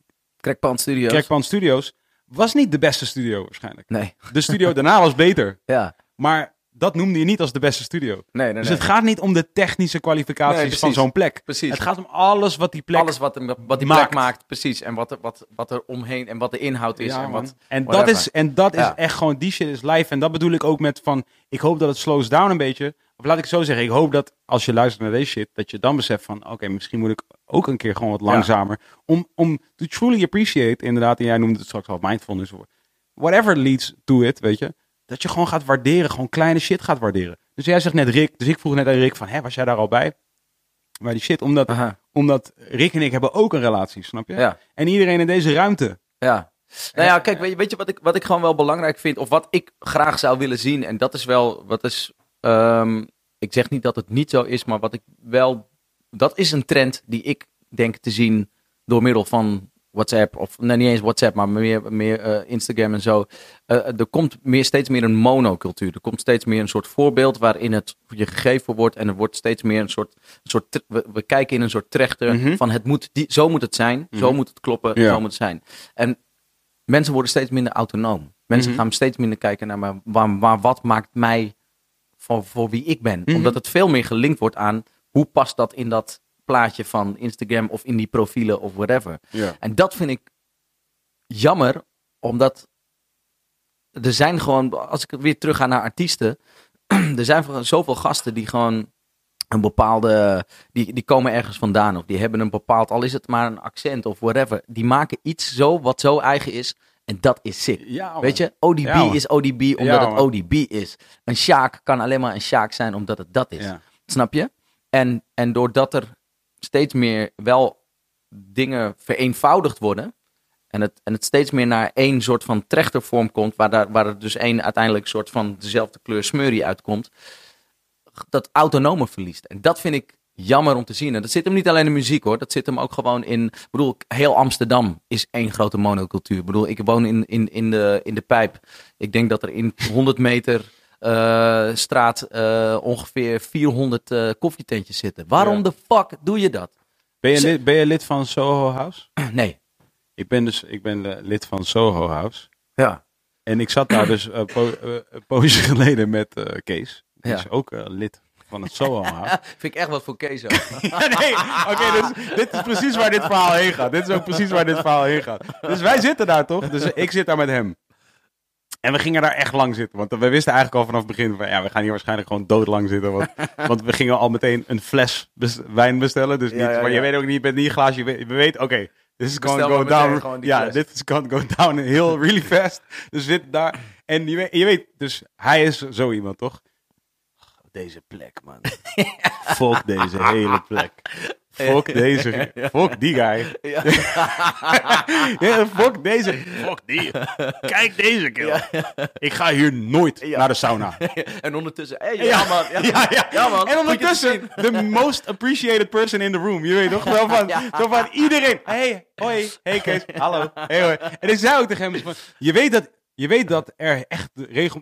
Crackpand Studios. Crackpan Studios, was niet de beste studio waarschijnlijk. Nee, De studio daarna was beter. ja. Maar dat noemde je niet als de beste studio. Nee, nee, Dus nee. het gaat niet om de technische kwalificaties Nee, van zo'n plek. Precies. Het gaat om alles wat die plek Alles wat, hem- wat die maakt. plek maakt, precies. En wat er, wat, wat er omheen en wat de inhoud is. Ja, en wat, en dat is, en dat is echt gewoon, die shit is live. En dat bedoel ik ook met van, ik hoop dat het slows down een beetje. Of laat ik zo zeggen, ik hoop dat als je luistert naar deze shit, dat je dan beseft van, oké, misschien moet ik ook een keer gewoon wat langzamer. Om, om to truly appreciate, inderdaad, en jij noemde het straks al mindfulness, of whatever leads to it, weet je. Dat je gewoon gaat waarderen, gewoon kleine shit gaat waarderen. Dus jij zegt net Rick, dus ik vroeg net aan Rick van, hè, was jij daar al bij? Maar die shit, omdat, Aha. omdat Rick en ik hebben ook een relatie, snap je? Ja, En iedereen in deze ruimte ja. Nou ja, kijk, weet je, weet je wat, ik, wat ik gewoon wel belangrijk vind, of wat ik graag zou willen zien, en dat is wel, wat is, ehm, ik zeg niet dat het niet zo is, maar wat ik wel, dat is een trend die ik denk te zien door middel van WhatsApp, of nee, niet eens WhatsApp, maar meer, meer eh, Instagram en zo. Eh, er komt meer, steeds meer een monocultuur. Er komt steeds meer een soort voorbeeld waarin het je gegeven wordt en er wordt steeds meer een soort, een soort we, we kijken in een soort trechter Mhm. van het moet, die, zo moet het zijn, zo Mhm. moet het kloppen, Ja. zo moet het zijn. En mensen worden steeds minder autonoom. Mensen Mhm. gaan steeds minder kijken naar maar, waar, waar, wat maakt mij voor, voor wie ik ben. Mhm. Omdat het veel meer gelinkt wordt aan hoe past dat in dat plaatje van Instagram of in die profielen of whatever. Ja. En dat vind ik jammer, omdat er zijn gewoon, als ik weer terug ga naar artiesten, er zijn zoveel gasten die gewoon een bepaalde, die, die komen ergens vandaan of die hebben een bepaald, al is het maar een accent of whatever, die maken iets zo wat zo eigen is en dat is sick. Ja. Weet je, ODB Ja, is ODB omdat Ja, het. ODB is. Een Sjaak kan alleen maar een Sjaak zijn omdat het dat is. Snap je? En, en doordat er steeds meer wel dingen vereenvoudigd worden. En het, en het steeds meer naar één soort van trechtervorm komt. Waar, daar, waar er dus één uiteindelijk soort van dezelfde kleur smurrie uitkomt. Dat autonome verliest. En dat vind ik jammer om te zien. En dat zit hem niet alleen in muziek hoor. Dat zit hem ook gewoon in. Ik bedoel, heel Amsterdam is één grote monocultuur. Ik bedoel, ik woon in, in, in, de, in de pijp. Ik denk dat er in 100 meter eh, straat eh, ongeveer 400 eh, koffietentjes zitten. Waarom Ja. de fuck doe je dat? Ben, je lid, ben je lid van Soho House? Nee. Ik ben dus ik ben, lid van Soho House. Ja. En ik zat daar dus po- een poosje geleden met Kees. Die Ja. is ook lid van het Soho House. Vind ik echt wat voor Kees ook. Ja, nee, oké, dus dit is precies waar dit verhaal heen gaat. Dit is ook precies waar dit verhaal heen gaat. Dus wij zitten daar toch? Dus ik zit daar met hem. En we gingen daar echt lang zitten. Want we wisten eigenlijk al vanaf het begin van... Ja, we gaan hier waarschijnlijk gewoon doodlang zitten. Want, want we gingen al meteen een fles bes- wijn bestellen. Dus niet, Ja, ja, maar je weet ook niet, je bent niet glaasje. Je weet, we weten, oké, this is to go down. Ja, dit is going to go down heel really fast. Dus zitten daar. En je weet, je weet, dus hij is zo iemand, toch? Deze plek, man. Fuck deze hele plek. Fuck deze. Fuck die guy. Ja. Ja, fuck deze. Fuck die. Kijk deze keer. Ik ga hier nooit Ja. naar de sauna. en ondertussen, hey, ja, man. Ja, Ja, ja. Ja, man. En ondertussen, the most appreciated person in the room. Je weet toch wel van, zo van iedereen. Hey, hoi, hey Kees, hallo. Hey, hoi. En ik zei ook tegen hem, je, weet dat, je weet dat er echt regel-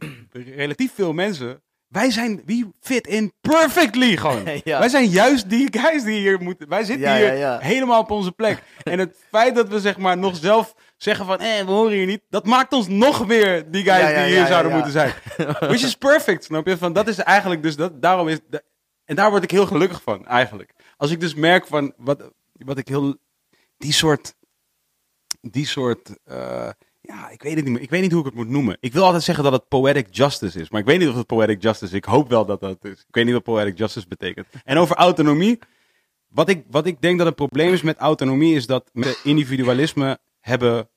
relatief veel mensen... Wij zijn, we fit in perfectly gewoon. Ja. Wij zijn juist die guys die hier moeten. Wij zitten Ja, hier ja, helemaal op onze plek. En het feit dat we zeg maar nog zelf zeggen van, eh, we horen hier niet. Dat maakt ons nog weer die guys die hier zouden moeten zijn. Which is perfect, snap je? Van, dat is eigenlijk dus, dat, daarom is, de- en daar word ik heel gelukkig van, eigenlijk. Als ik dus merk van, wat, wat ik heel, die soort, die soort, eh, ja, ik weet het niet meer. Ik weet niet hoe ik het moet noemen. Ik wil altijd zeggen dat het poetic justice is, maar ik weet niet of het poetic justice is. Ik hoop wel dat dat is. Ik weet niet wat poetic justice betekent. En over autonomie, wat ik, wat ik denk dat het probleem is met autonomie, is dat we individualisme hebben,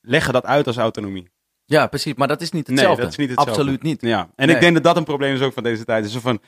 leggen dat uit als autonomie. Ja, precies. Maar dat is niet hetzelfde. Nee, dat is niet hetzelfde. Absoluut niet. Ja, en Nee. ik denk dat dat een probleem is ook van deze tijd. Dus van,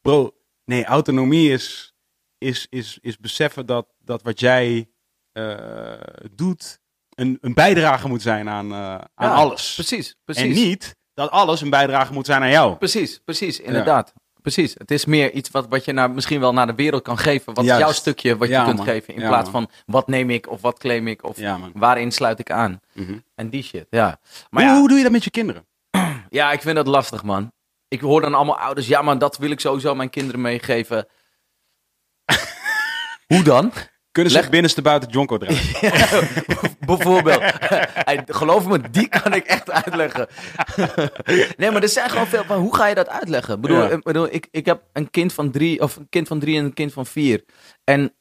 bro, nee, autonomie is, is, is, is beseffen dat, dat wat jij eh, doet een, een bijdrage moet zijn aan, eh, aan Ja, alles. Precies, precies. En niet dat alles een bijdrage moet zijn aan jou. Precies, precies, inderdaad. Precies. Het is meer iets wat, wat je naar, misschien wel naar de wereld kan geven. Wat Juist. jouw stukje wat Ja, je kunt man. geven. In Ja, plaats man. van wat neem ik of wat claim ik of Ja, waarin sluit ik aan. Mhm. En die shit, ja. Maar hoe doe je dat met je kinderen? ja, ik vind dat lastig, man. Ik hoor dan allemaal ouders, ja, maar dat wil ik sowieso mijn kinderen meegeven. Hoe dan? Kunnen ze Leg- binnenste buiten Jonko draaien? Bijvoorbeeld. Geloof me, die kan ik echt uitleggen. nee, maar er zijn gewoon veel van, hoe ga je dat uitleggen? Ik bedoel, Ja. ik, bedoel ik, ik heb een kind van drie, of een kind van drie en een kind van vier. En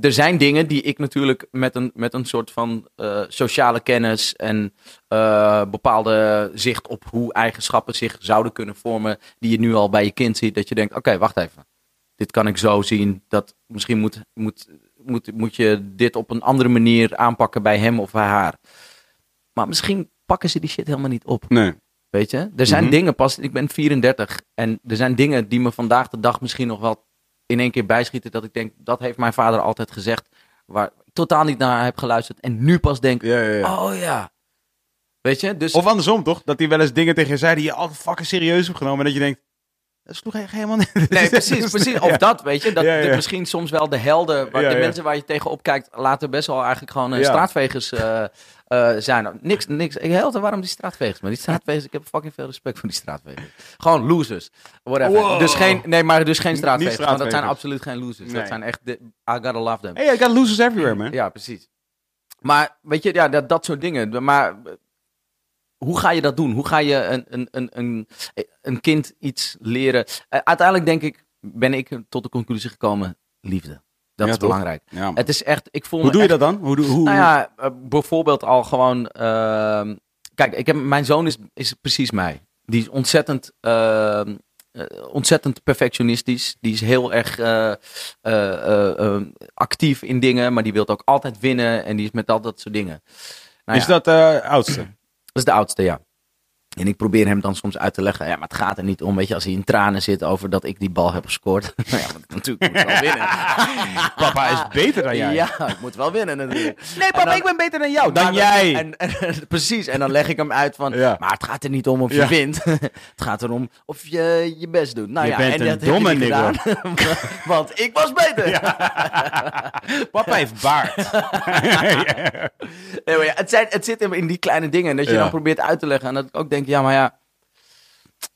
er zijn dingen die ik natuurlijk met een, met een soort van eh, sociale kennis en eh, bepaalde zicht op hoe eigenschappen zich zouden kunnen vormen, die je nu al bij je kind ziet, dat je denkt, oké, wacht even. Dit kan ik zo zien, dat misschien moet, moet, moet, moet je dit op een andere manier aanpakken bij hem of bij haar. Maar misschien pakken ze die shit helemaal niet op. Nee. Weet je? Er zijn Mhm. dingen pas. Ik ben 34 en er zijn dingen die me vandaag de dag misschien nog wel in één keer bijschieten. Dat ik denk, dat heeft mijn vader altijd gezegd. Waar, ik totaal niet naar heb geluisterd en nu pas denk, Ja, ja, ja. oh ja. Weet je, dus... Of andersom, toch? Dat hij wel eens dingen tegen je zei die je altijd fucking serieus hebt genomen. En dat je denkt, dat sloeg helemaal niet. Nee, precies, precies. Of dat, weet je. Dat, Ja, misschien soms wel de helden, waar de mensen waar je tegenop kijkt, later best wel eigenlijk gewoon Ja. straatvegers eh, eh, zijn. Niks, niks. Ik helder waarom die straatvegers, maar die straatvegers, ik heb fucking veel respect voor die straatvegers. Gewoon losers. Whatever. Wow. Dus geen, nee, maar dus geen straatvegers. Want dat zijn absoluut geen losers. Nee. Dat zijn echt, de, I gotta love them. Hey, I got losers everywhere, man. Ja, precies. Maar weet je, ja, dat, dat soort dingen. Maar hoe ga je dat doen? Hoe ga je een, een, een, een, een kind iets leren? Eh, uiteindelijk denk ik, ben ik tot de conclusie gekomen, liefde. Dat Ja, is toch? belangrijk. Ja. Het is echt, ik voel Hoe doe je dat dan? Hoe, doe- hoe, Nou ja, eh, bijvoorbeeld al gewoon, ehm, kijk, ik heb, mijn zoon is, is precies mij. Die is ontzettend, ehm, eh, ontzettend perfectionistisch. Die is heel erg actief in dingen, maar die wil ook altijd winnen. En die is met al dat soort dingen. Nou is ja, dat eh oudste? Dat is de oudste, ja. En ik probeer hem dan soms uit te leggen. Ja, maar het gaat er niet om. Weet je, als hij in tranen zit over dat ik die bal heb gescoord. nou ja, want natuurlijk moet ik wel winnen. Papa is beter dan jij. Ja, ik moet wel winnen natuurlijk. Nee, papa, dan- ik ben beter dan jou. Dan Maar- jij. En, en, precies, en dan leg ik hem uit van, Ja. maar het gaat er niet om of je Ja. wint. het gaat erom of je je best doet. Nou Je ja, bent en een dat heb domme je niet nigger. gedaan. Want ik was beter. Papa heeft baard. Nee, maar ja, het, zijn, het zit hem in die kleine dingen. En dat je Ja. dan probeert uit te leggen. En dat ik ook denk, ja, maar ja,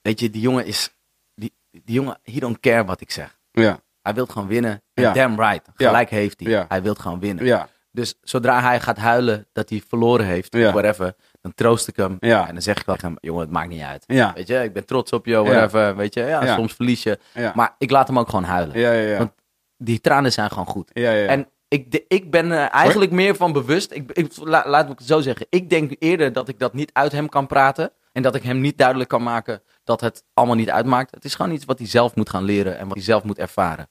weet je, die jongen is, die, die jongen, he don't care wat ik zeg. ja, Hij wil gewoon winnen. Ja. damn right. Ja. Gelijk heeft hij. Ja. Hij wil gewoon winnen. ja. Dus zodra hij gaat huilen dat hij verloren heeft, of whatever, dan troost ik hem. Ja. En dan zeg ik wel tegen hem, jongen, het maakt niet uit. Ja. Weet je, ik ben trots op je, whatever. Weet je, ja, soms verlies je. Maar ik laat hem ook gewoon huilen. Ja, ja, ja. Want die tranen zijn gewoon goed. ja, ja. En ik, de- ik ben er eigenlijk meer van bewust. Ik, ik, la- laat me het zo zeggen. Ik denk eerder dat ik dat niet uit hem kan praten. En dat ik hem niet duidelijk kan maken dat het allemaal niet uitmaakt. Het is gewoon iets wat hij zelf moet gaan leren en wat hij zelf moet ervaren.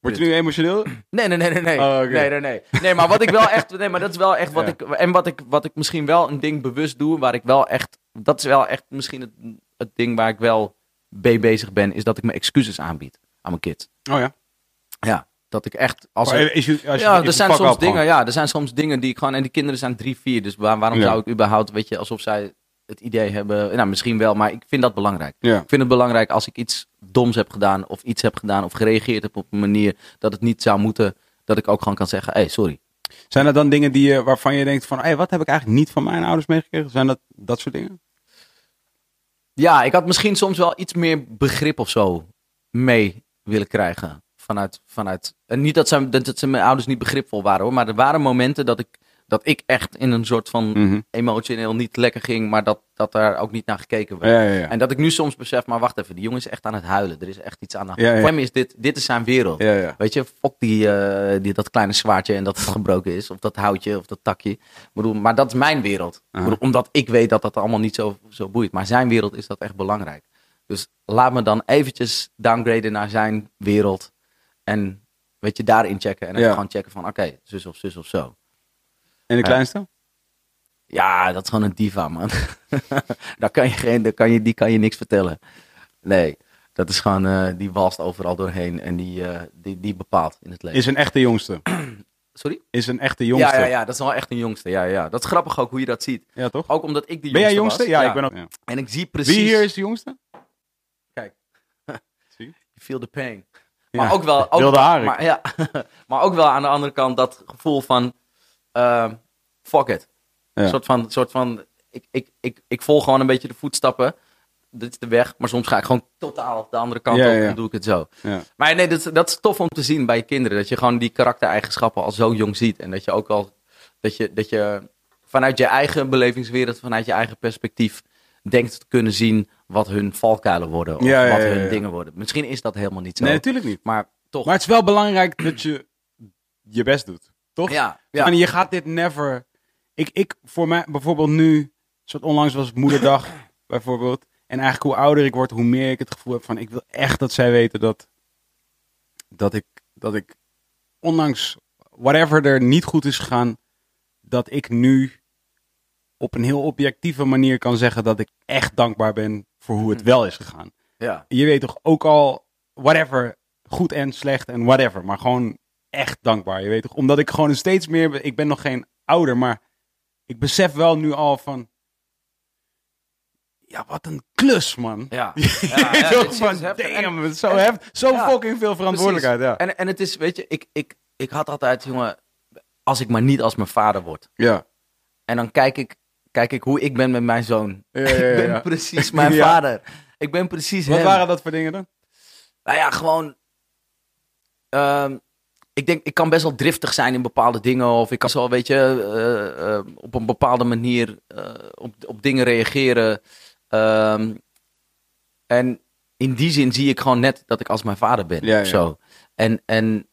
Word je nu emotioneel? Nee, nee, nee, nee, nee. Oh, nee, nee, nee. Nee, maar wat ik wel echt, nee, maar dat is wel echt wat Ja. ik, en wat ik, wat ik misschien wel een ding bewust doe, waar ik wel echt, dat is wel echt misschien het, het ding waar ik wel mee bezig ben, is dat ik me excuses aanbied aan mijn kids. Oh ja. Ja, dat ik echt, als Maar er, is je- als ja, er zijn soms gewoon. dingen, ja, er zijn soms dingen die ik gewoon, en die kinderen zijn drie, vier, dus waar- waarom Ja. zou ik überhaupt, weet je, alsof zij het idee hebben, nou misschien wel, maar ik vind dat belangrijk. Ja. Ik vind het belangrijk als ik iets doms heb gedaan of iets heb gedaan of gereageerd heb op een manier dat het niet zou moeten, dat ik ook gewoon kan zeggen, hé, hey, sorry. Zijn er dan dingen die, je- waarvan je denkt van, hey, wat heb ik eigenlijk niet van mijn ouders meegekregen? Zijn dat dat soort dingen? Ja, ik had misschien soms wel iets meer begrip of zo mee willen krijgen. Vanuit, vanuit, en niet dat ze, dat, dat ze mijn ouders niet begripvol waren hoor, maar er waren momenten dat ik, dat ik echt in een soort van Mhm. emotioneel niet lekker ging, maar dat, dat daar ook niet naar gekeken werd. Ja, ja, ja. En dat ik nu soms besef, maar wacht even, die jongen is echt aan het huilen. Er is echt iets aan de hand. Voor hem is dit, dit is zijn wereld. Weet je, fok die, eh, die, dat kleine zwaardje en dat het gebroken is. Of dat houtje of dat takje. Ik bedoel, maar dat is mijn wereld. Ik Aha. bedoel, omdat ik weet dat dat allemaal niet zo, zo boeit. Maar zijn wereld is dat echt belangrijk. Dus laat me dan eventjes downgraden naar zijn wereld. En weet je, daarin checken. En dan gewoon checken van, oké, zus of zus of zo. En de kleinste? Ja, dat is gewoon een diva, man. daar kan je geen, daar kan je, die kan je niks vertellen. Nee, dat is gewoon, eh, die walst overal doorheen. En die, eh, die, die bepaalt in het leven. Is een echte jongste. Sorry? Is een echte jongste. Ja, ja, ja, dat is wel echt een jongste. Ja, ja. Dat is grappig ook hoe je dat ziet. Ja, toch? Ook omdat ik de ben jongste jij jongste? was. Ja, ik ben ook. ja. En ik zie precies... Wie hier is de jongste? Kijk. Zie? You feel the pain. Ja. Maar ook wel... Ook, Wilde. Maar, ja, maar ook wel aan de andere kant dat gevoel van... eh, fuck it. Ja. Een soort van... Soort van ik, ik, ik, ik volg gewoon een beetje de voetstappen. Dit is de weg. Maar soms ga ik gewoon totaal de andere kant Ja, op ja. en doe ik het zo. Ja. Maar nee, dat, is- dat is tof om te zien bij je kinderen. Dat je gewoon die karaktereigenschappen al zo jong ziet. En dat je ook al... Dat je, dat je vanuit je eigen belevingswereld, vanuit je eigen perspectief... denkt te kunnen zien wat hun valkuilen worden. Of Ja, wat ja, hun dingen worden. Misschien is dat helemaal niet zo. Nee, natuurlijk niet. maar toch. Maar het is wel belangrijk dat je je best doet. Toch? ja, je gaat dit never. Ik, ik voor mij bijvoorbeeld nu, soort onlangs was het moederdag bijvoorbeeld. En eigenlijk hoe ouder ik word, hoe meer ik het gevoel heb van ik wil echt dat zij weten dat, dat ik, dat ik ondanks whatever er niet goed is gegaan, dat ik nu op een heel objectieve manier kan zeggen dat ik echt dankbaar ben voor hoe het wel is gegaan. ja. Je weet toch ook al, whatever, goed en slecht en whatever, maar gewoon echt dankbaar. Je weet toch? Omdat ik gewoon steeds meer... Ik ben nog geen ouder, maar ik besef wel nu al van... Ja, wat een klus, man. Ja, ja, van. En- zo, en- hef, zo ja, fucking veel verantwoordelijkheid. Ja. En, en het is, weet je, ik, ik, ik had altijd, jongen, als ik maar niet als mijn vader word. Ja. En dan kijk ik, kijk ik hoe ik ben met mijn zoon. Ja, ja, Ik ja, ben ja. precies mijn vader. Ik ben precies Wat hem. waren dat voor dingen dan? Nou ja, gewoon. ehm, ik denk, ik kan best wel driftig zijn in bepaalde dingen. Of ik kan zo, weet je, eh, eh, op een bepaalde manier eh, op, op dingen reageren. Ehm, en in die zin zie ik gewoon net dat ik als mijn vader ben. Ja. Of zo. En, en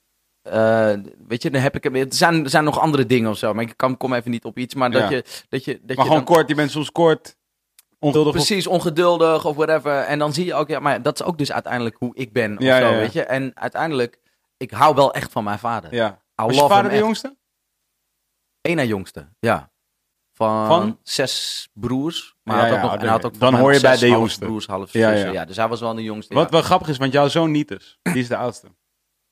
weet je, dan heb ik... Er zijn, er zijn nog andere dingen of zo. Maar ik kan, kom even niet op iets. Maar dat Ja. je... Dat je, dat Maar je gewoon dan- kort, je bent soms kort, ongeduldig. of- Precies, ongeduldig of whatever. En dan zie je ook, ja, maar dat is ook dus uiteindelijk hoe ik ben. Of zo, weet je. En uiteindelijk, ik hou wel echt van mijn vader. Ja. I Was je vader de echt. jongste? Eén na jongste, ja. Van, Van? zes broers. Maar Ja, hij had ja, nog, en had ook dan hoor je bij de jongste. broers, half zussen. ja. Ja, dus hij was wel de jongste. Wat wel grappig is, want jouw zoon niet dus. Die is de oudste.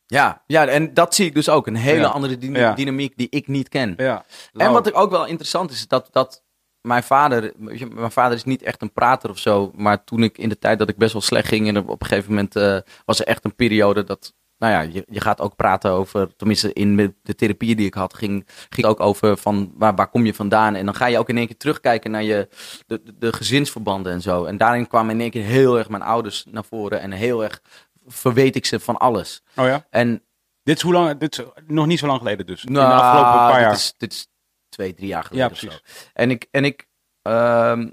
Ja, ja, en dat zie ik dus ook. Een hele andere dynamiek die ik niet ken. Ja. En wat ik ook wel interessant is, is dat, dat mijn vader, je, mijn vader is niet echt een prater of zo, maar toen ik in de tijd dat ik best wel slecht ging en op een gegeven moment eh, was er echt een periode dat, nou ja, je, je gaat ook praten over, tenminste in de- therapie die ik had, ging, ging ook over van waar, waar kom je vandaan en dan ga je ook in één keer terugkijken naar je, de, de, de gezinsverbanden en zo. En daarin kwamen in één keer heel erg mijn ouders naar voren en heel erg verweet ik ze van alles. Oh ja? En Dit is hoe lang, dit is nog niet zo lang geleden dus. in nou, de afgelopen paar dit jaar. Is, dit is twee, drie jaar geleden Ja, of zo. precies. En ik, en ik, ehm,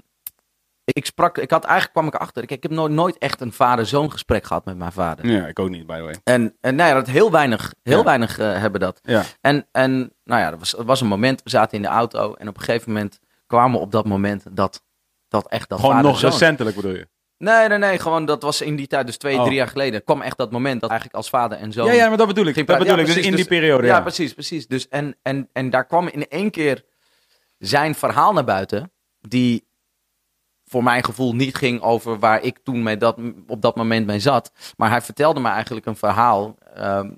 ik sprak, ik had eigenlijk kwam ik achter. Ik, ik heb nooit, nooit echt een vader-zoon gesprek gehad met mijn vader. Ja, ik ook niet, by the way. En, en nou ja, dat heel weinig, heel Ja. weinig eh, hebben dat. Ja. En, en nou ja, er was, er was een moment, we zaten in de auto en op een gegeven moment kwamen we op dat moment dat, dat echt dat Gewoon nog recentelijk bedoel je? Nee, nee, nee, gewoon dat was in die tijd, dus twee, Oh. drie jaar geleden, kwam echt dat moment dat eigenlijk als vader en zoon... Ja, ja, maar dat bedoel ik. Dat bedoel Ja, ik, dus in precies. die periode. Ja, Ja, precies, precies. Dus en, en, en daar kwam in één keer zijn verhaal naar buiten, die voor mijn gevoel niet ging over waar ik toen mee dat, op dat moment mee zat. Maar hij vertelde me eigenlijk een verhaal ehm,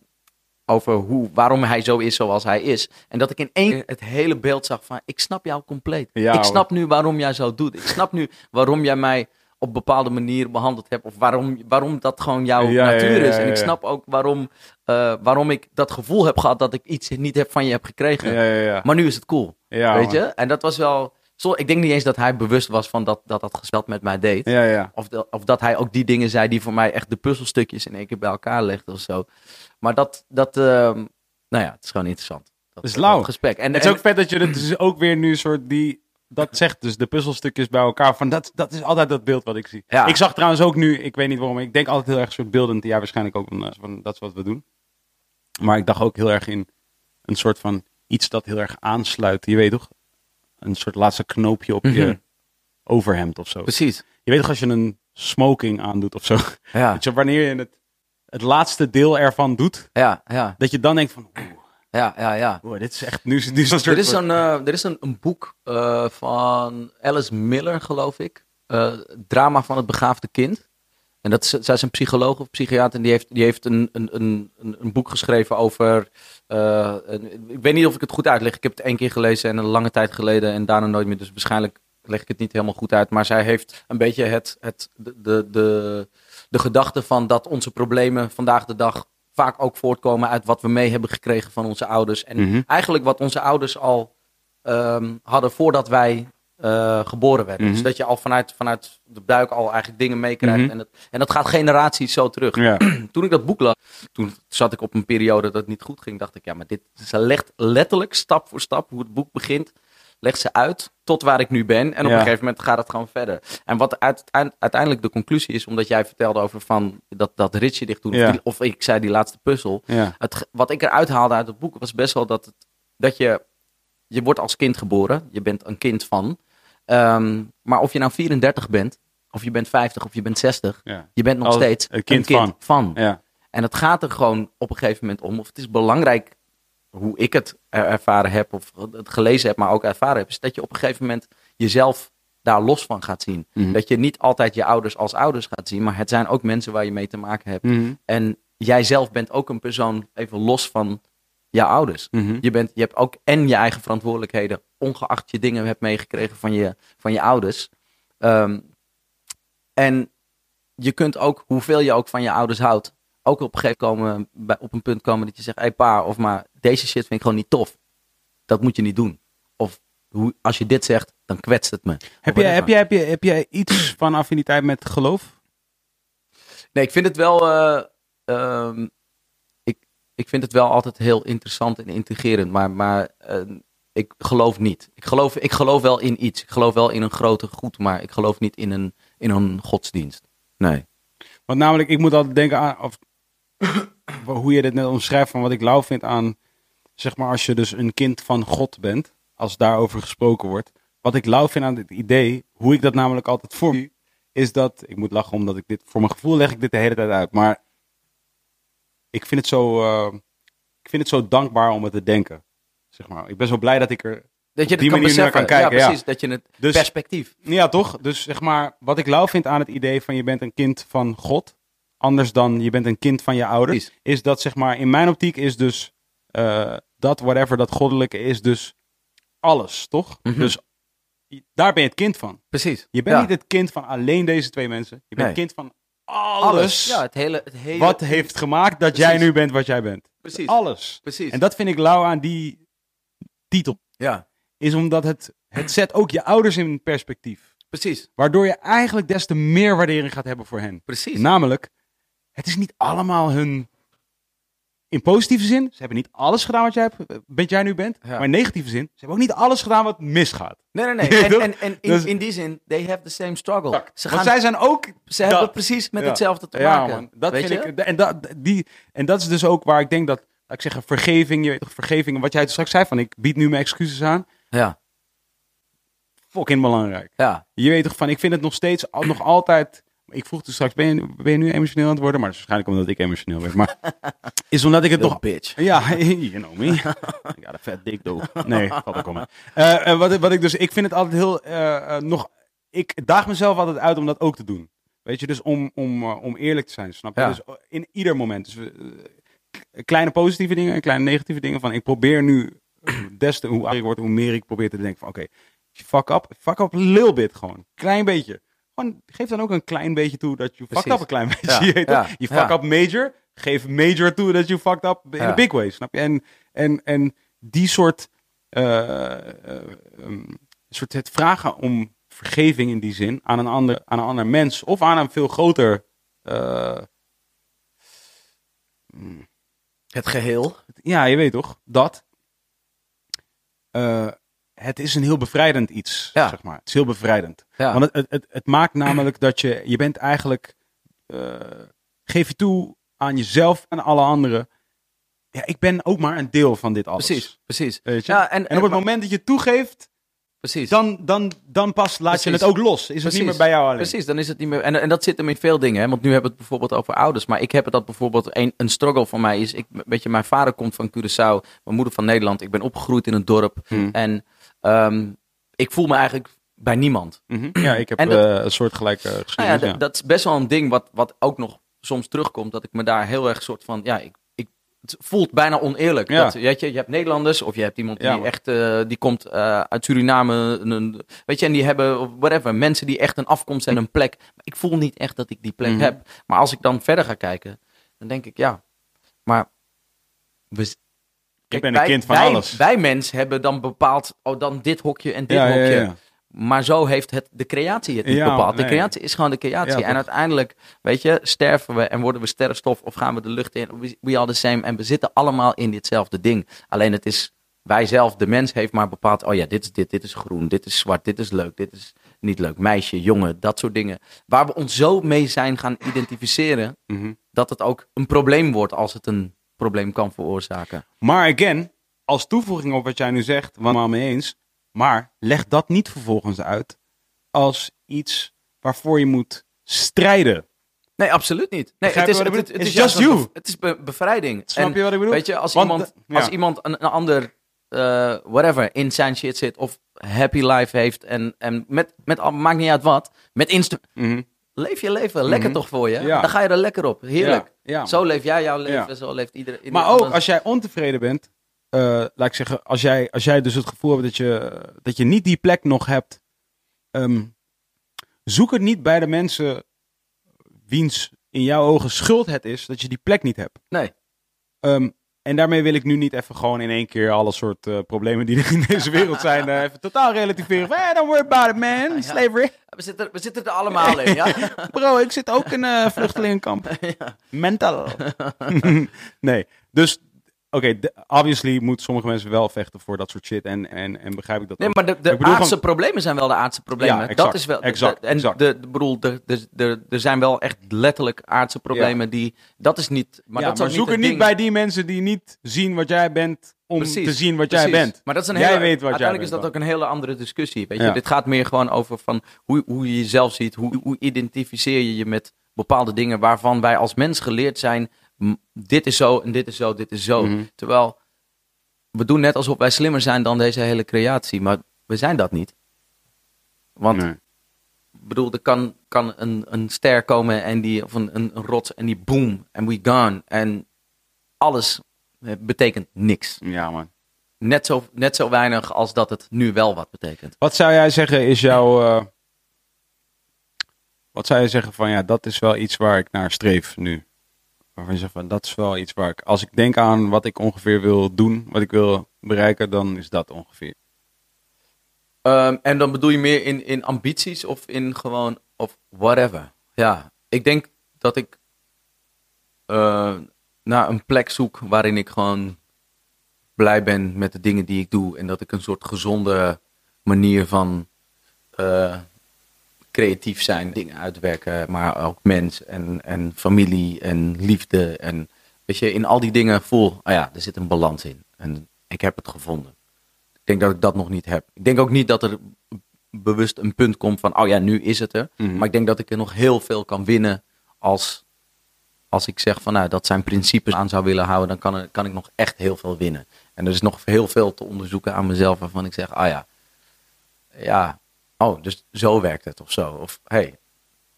over hoe, waarom hij zo is zoals hij is. En dat ik in één keer het hele beeld zag van, ik snap jou compleet. Ja, ik snap nu waarom jij zo doet. Ik snap nu waarom jij mij op bepaalde manier behandeld hebt. Of waarom, waarom dat gewoon jouw Ja, natuur ja, is. En ik snap ook waarom, eh, waarom ik dat gevoel heb gehad dat ik iets niet heb van je heb gekregen. ja, ja. ja. Maar nu is het cool. Weet je? En dat was wel. Zo, ik denk niet eens dat hij bewust was van dat dat, dat gesprek met mij deed. Ja, ja. Of, de- of dat hij ook die dingen zei die voor mij echt de puzzelstukjes in één keer bij elkaar legde of zo. Maar dat, dat ehm, nou ja, het is gewoon interessant. Dat, is lauw. gesprek. En, Het is en- ook vet dat je het dus ook weer nu soort die... Dat zegt dus de puzzelstukjes bij elkaar. Van dat, dat is altijd dat beeld wat ik zie. Ja. Ik zag trouwens ook nu, ik weet niet waarom, ik denk altijd heel erg soort beeldend. Ja, waarschijnlijk ook, van, eh, van dat is wat we doen. Maar ik dacht ook heel erg in een soort van iets dat heel erg aansluit. Je weet toch? Een soort laatste knoopje op Mhm. je overhemd of zo. Precies. Je weet toch als je een smoking aandoet of zo. Ja, je, wanneer je het, het laatste deel ervan doet, ja, ja, dat je dan denkt van, oeh, ja, ja. ja. oeh, dit is echt nu, nu is soort Er is, een, eh, er is een, een boek eh, van Alice Miller, geloof ik. Eh, drama van het begaafde kind. En dat is, zij is een psycholoog of psychiater. En die heeft, die heeft een, een, een een boek geschreven over. Eh, ik weet niet of ik het goed uitleg. Ik heb het één keer gelezen en een lange tijd geleden. En daarna nooit meer. Dus waarschijnlijk leg ik het niet helemaal goed uit. Maar zij heeft een beetje het, het, de, de, de, de gedachte van dat onze problemen vandaag de dag vaak ook voortkomen uit wat we mee hebben gekregen van onze ouders. En Mhm. eigenlijk wat onze ouders al ehm, hadden voordat wij eh, geboren werden. Mhm. Dus dat je al vanuit, vanuit de buik al eigenlijk dingen meekrijgt. Mhm. en, dat, en dat gaat generaties zo terug. Ja. Toen ik dat boek las, toen zat ik op een periode dat het niet goed ging. Dacht ik, ja, maar dit ze legt letterlijk stap voor stap hoe het boek begint. Legt ze uit tot waar ik nu ben. En op Ja. een gegeven moment gaat het gewoon verder. En wat uit, eind- uiteindelijk de conclusie is, omdat jij vertelde over van dat, dat ritje dicht doen. Ja. Of, die- of ik zei die laatste puzzel. Het, wat ik eruit haalde uit het boek was best wel dat, het, dat je, je wordt als kind geboren. Je bent een kind van. Ehm, maar of je nou 34 bent, of je bent 50, of je bent 60. Ja. Je bent nog Als steeds een kind van. van. Ja. En het gaat er gewoon op een gegeven moment om. Of het is belangrijk hoe ik het er- ervaren heb, of het gelezen heb, maar ook ervaren heb. Is dat je op een gegeven moment jezelf daar los van gaat zien. Mhm. Dat je niet altijd je ouders als ouders gaat zien, maar het zijn ook mensen waar je mee te maken hebt. Mhm. En jij zelf bent ook een persoon, even los van jouw ouders. Mhm. Je, bent, je hebt ook en je eigen verantwoordelijkheden, ongeacht je dingen hebt meegekregen van je, van je ouders. Ehm, en je kunt ook, hoeveel je ook van je ouders houdt, ook op een gegeven moment komen, bij, op een punt komen dat je zegt, hé hey pa, of maar deze shit vind ik gewoon niet tof. Dat moet je niet doen. Of hoe, als je dit zegt, dan kwetst het me. Heb, jij, heb, jij, heb, jij, heb jij iets van affiniteit met geloof? Nee, ik vind het wel. eh, ehm, ik, vind het wel altijd heel interessant en intrigerend. Maar, maar eh, ik geloof niet. Ik geloof, ik geloof wel in iets. Ik geloof wel in een groter goed. Maar ik geloof niet in een, in een godsdienst. Nee. Want namelijk, ik moet altijd denken aan, of, hoe je dit net omschrijft, van wat ik lauw vind aan, zeg maar, als je dus een kind van God bent, als daarover gesproken wordt. Wat ik lauw vind aan dit idee, hoe ik dat namelijk altijd voor is dat, ik moet lachen omdat ik dit, voor mijn gevoel leg ik dit de hele tijd uit, maar ik vind het zo, eh, ik vind het zo dankbaar om het te denken. Zeg maar. Ik ben zo blij dat ik er Dat je Op die kan manier naar kan kijken, ja, ja. precies. Dat je het Dus- perspectief. Ja, toch? Dus zeg maar, wat ik lauw vind aan het idee van je bent een kind van God, anders dan je bent een kind van je ouders, Precies. is dat zeg maar, in mijn optiek is dus eh, dat whatever dat goddelijke is dus alles, toch? Mhm. Dus daar ben je het kind van. Precies. Je bent Ja. niet het kind van alleen deze twee mensen. Je bent Nee. het kind van alles, Ja, het hele. Het hele wat heeft gemaakt dat jij nu bent wat jij bent. Precies. Alles. Precies. En dat vind ik lauw aan die titel. Ja, Is omdat het, het zet ook je ouders in perspectief. precies. Waardoor je eigenlijk des te meer waardering gaat hebben voor hen. Precies. Namelijk, het is niet allemaal hun. In positieve zin, ze hebben niet alles gedaan wat jij, hebt- bent jij nu bent. Ja. Maar in negatieve zin, ze hebben ook niet alles gedaan wat misgaat. Nee, nee, nee. En, en, en in, Dus- in die zin, they have the same struggle. Ze, Want gaan, zij zijn ook. ze hebben precies met Ja. hetzelfde te maken. man. Dat Weet vind je? ik. En dat, die, en dat is dus ook waar ik denk dat. Ik zeggen, vergeving. Je weet toch, vergeving. Wat jij straks zei van ik bied nu mijn excuses aan. Ja, Fucking belangrijk. ja. Je weet toch van, ik vind het nog steeds, al- nog altijd. Ik vroeg dus straks, ben je, ben je nu emotioneel aan het worden? Maar dat is waarschijnlijk omdat ik emotioneel ben. Maar is omdat ik het nog bitch. Ja, you know me. Ik had een vet dik doe. Nee, valt ook wel mee. Eh, eh, wat, wat ik dus, ik vind het altijd heel, eh, nog, ik daag mezelf altijd uit om dat ook te doen. Weet je, dus om, om, om eerlijk te zijn, snap je? Ja. Dus in ieder moment. Dus, kleine positieve dingen en kleine negatieve dingen. Van ik probeer nu, des te, hoe ouder ik word, hoe meer ik probeer te denken van, oké, fuck up, fuck up little bit gewoon. Klein beetje. Gewoon, geef dan ook een klein beetje toe dat je fucked up een klein beetje. Ja, je fuck up major, geef major toe dat je fucked up in a big way, snap je? En, en, en die soort, eh, eh, um, soort het vragen om vergeving in die zin aan een ander, aan een ander mens of aan een veel groter, eh, Het geheel. ja, je weet toch, dat. Het is een heel bevrijdend iets, Ja. zeg maar. Het is heel bevrijdend. Ja. Want het, het, het, maakt namelijk dat je, je bent eigenlijk, eh, geef je toe aan jezelf en alle anderen. Ja, ik ben ook maar een deel van dit alles. Precies, precies. Weet je? Ja, en, En op het maar- moment dat je toegeeft, Precies. dan, dan, dan pas laat je het ook los. Is het niet meer bij jou alleen. Precies, dan is het niet meer. En, en dat zit hem in veel dingen. Hè? Want nu hebben we het bijvoorbeeld over ouders. Maar ik heb het dat bijvoorbeeld. Een, een struggle van mij is. Ik, weet je, mijn vader komt van Curaçao. Mijn moeder van Nederland. Ik ben opgegroeid in een dorp. Hmm. En ehm, ik voel me eigenlijk bij niemand. Mhm. Ja, ik heb dat- eh, een soort gelijke Nou ja, dat is best wel een ding wat, wat ook nog soms terugkomt. Dat ik me daar heel erg soort van. Ja, ik, ik, het voelt bijna oneerlijk. Ja. Dat, weet je, je hebt Nederlanders of je hebt iemand die echt. eh, die komt eh, uit Suriname. Een, weet je, en die hebben. Whatever. Mensen die echt een afkomst en een plek. Maar ik voel niet echt dat ik die plek Mhm. heb. Maar als ik dan verder ga kijken. Dan denk ik ja. Maar. We, ik ben een wij- kind van wij, alles. Wij mensen hebben dan bepaald. Oh, dan dit hokje en dit ja, hokje. ja, ja. Maar zo heeft het de creatie het niet bepaald. De creatie is gewoon de creatie. En uiteindelijk, weet je, sterven we en worden we sterrenstof of gaan we de lucht in. We, we are the same. En we zitten allemaal in ditzelfde ding. Alleen het is, wij zelf, de mens heeft maar bepaald. Oh ja, dit is dit, dit is groen, dit is zwart, dit is leuk, dit is niet leuk. Meisje, jongen, dat soort dingen. Waar we ons zo mee zijn gaan identificeren. Mhm. Dat het ook een probleem wordt als het een probleem kan veroorzaken. Maar again, als toevoeging op wat jij nu zegt, want mee eens. Maar leg dat niet vervolgens uit als iets waarvoor je moet strijden. Nee, absoluut niet. Nee, het is, het, het It's is just een you. Het is be- bevrijding. Snap En je wat ik bedoel? Weet je, als Want, iemand, ja. als iemand een, een ander, eh, whatever, in zijn shit zit of happy life heeft en, en met, met, maakt niet uit wat, met Insta, Mhm. Leef je leven. Lekker Mhm. toch voor je? Ja. Dan ga je er lekker op. Heerlijk. Ja, ja. Zo leef jij jouw leven, zo leeft iedereen. Maar ook als jij ontevreden bent, eh, laat ik zeggen, als jij, als jij dus het gevoel hebt dat je, dat je niet die plek nog hebt, ehm, zoek het niet bij de mensen wiens in jouw ogen schuld het is dat je die plek niet hebt. Nee. Ehm, en daarmee wil ik nu niet even gewoon in één keer alle soort eh, problemen die er in deze wereld zijn, eh, even totaal relativeren. Hey, don't worry about it, man. ja. Slavery. We zitten, we zitten er allemaal in, ja? Bro, ik zit ook in een vluchtelingenkamp. Mental. nee, dus oké, obviously moeten sommige mensen wel vechten voor dat soort shit. En, en, en begrijp ik dat Nee, ook. maar de, de aardse gewoon- problemen zijn wel de aardse problemen. Ja, exact, dat is wel. exact, de- en exact. de, de bedoel, er zijn wel echt letterlijk aardse problemen die. Dat is niet. Maar ja, dat maar zoek niet er niet bij die mensen die niet zien wat jij bent om Precies, te zien wat jij bent. Maar dat is een Jij hele, weet wat jij uiteindelijk bent, is dat ook een hele andere discussie. Weet je? Dit gaat meer gewoon over van hoe, hoe je jezelf ziet. Hoe, hoe identificeer je je met bepaalde dingen waarvan wij als mens geleerd zijn. Dit is zo en dit is zo, dit is zo. Mhm. Terwijl we doen net alsof wij slimmer zijn dan deze hele creatie. Maar we zijn dat niet. Want Nee. bedoel, er kan, kan een, een ster komen en die, of een, een, een rots en die boom en we gone. En alles eh, betekent niks. Ja, man. Net zo, net zo weinig als dat het nu wel wat betekent. Wat zou jij zeggen is jouw... eh, wat zou je zeggen van, ja, dat is wel iets waar ik naar streef nu? Waarvan je zegt van, dat is wel iets waar ik... Als ik denk aan wat ik ongeveer wil doen, wat ik wil bereiken, dan is dat ongeveer. Ehm, en dan bedoel je meer in, in ambities of in gewoon, of whatever. Ja, ik denk dat ik eh, naar een plek zoek waarin ik gewoon blij ben met de dingen die ik doe. En dat ik een soort gezonde manier van eh, creatief zijn, dingen uitwerken, maar ook mens en, en familie en liefde. En weet je, in al die dingen voel, ah ja, er zit een balans in. En ik heb het gevonden. Ik denk dat ik dat nog niet heb. Ik denk ook niet dat er bewust een punt komt van, oh ja, nu is het er. Mhm. Maar ik denk dat ik er nog heel veel kan winnen als, als ik zeg van, nou, dat zijn principes aan zou willen houden, dan kan, er, kan ik nog echt heel veel winnen. En er is nog heel veel te onderzoeken aan mezelf waarvan ik zeg, ah ja, ja, oh, dus zo werkt het of zo. Of, hey,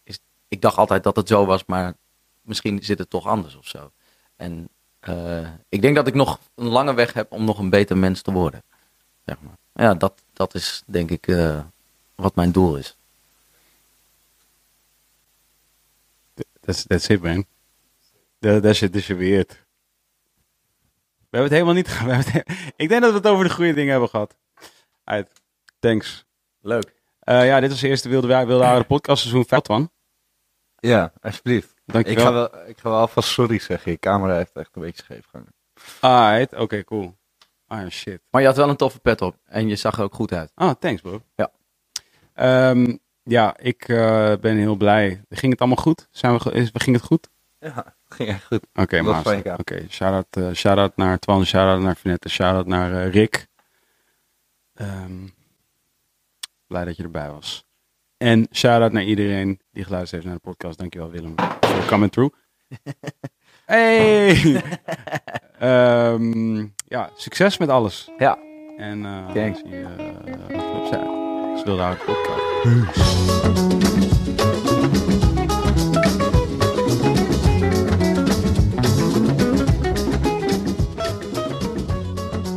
is, ik dacht altijd dat het zo was, maar misschien zit het toch anders of zo. En eh, ik denk dat ik nog een lange weg heb om nog een beter mens te worden. Zeg maar. Ja, dat, dat is denk ik eh, wat mijn doel is. That's, that's it, man. That, that shit is weird. We hebben het helemaal niet ge- we hebben het he- Ik denk dat we het over de goede dingen hebben gehad. Uit. Thanks. Leuk. Eh, ja, dit was de eerste Wilde, Wilde Aarde podcast seizoen 5 van. Ja, alsjeblieft. Ik Dankjewel. ga, wel, ik ga wel alvast sorry zeggen. Je camera heeft echt een beetje scheef gehangen. Alright, oké, cool. Ah, shit. Maar je had wel een toffe pet op en je zag er ook goed uit. Ah, thanks bro. Ja. Ehm, ja, ik eh, ben heel blij. Ging het allemaal goed? Zijn we, ge- is, ging het goed? Ja, ging echt goed. Oké, fijn, Oké, ja. shout-out, eh, shout-out naar Twan, shout-out naar Vanette, shout-out naar eh, Rick. Ehm, blij dat je erbij was. En shout-out naar iedereen die geluisterd heeft naar de podcast. Dankjewel Willem voor coming through. Hey! Ehm, ja, succes met alles. Ja. En eh Thanks. zie je uh, op de flipside. Zullen we de podcast.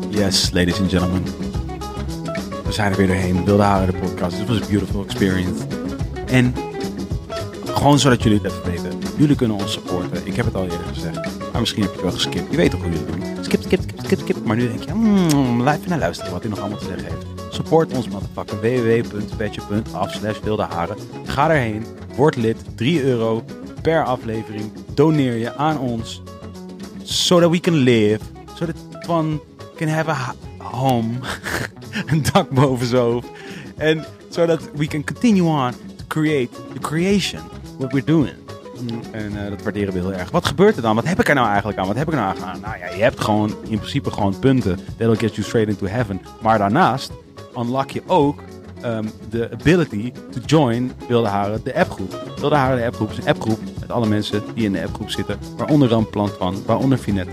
Yes, ladies and gentlemen. We zijn er weer doorheen. Wilde Haren, de podcast. Dit was een beautiful experience. En gewoon zodat jullie het even weten. Jullie kunnen ons supporten. Ik heb het al eerder gezegd. Maar misschien heb je het wel geskipt. Je weet toch hoe jullie het doen. Skip, skip, skip, skip, skip. Maar nu denk je, mm, blijf naar luisteren wat hij nog allemaal te zeggen heeft. Support ons motherfucker. www.petje.af slash wilde haren. Ga erheen. Word lid. 3 euro per aflevering. Doneer je aan ons. So that we can live. So that Twan can have a home. een dak boven zijn hoofd. En so that we can continue on to create the creation. What we're doing. En eh, dat waarderen we heel erg. Wat gebeurt er dan? Wat heb ik er nou eigenlijk aan? Wat heb ik er nou aan? Nou ja, je hebt gewoon in principe gewoon punten. That'll get you straight into heaven. Maar daarnaast unlock je ook ehm, de ability to join Wilde Haren, de appgroep. Wilde Haren, de appgroep, is een appgroep met alle mensen die in de appgroep zitten. Waaronder dan Plant van, waaronder Finet,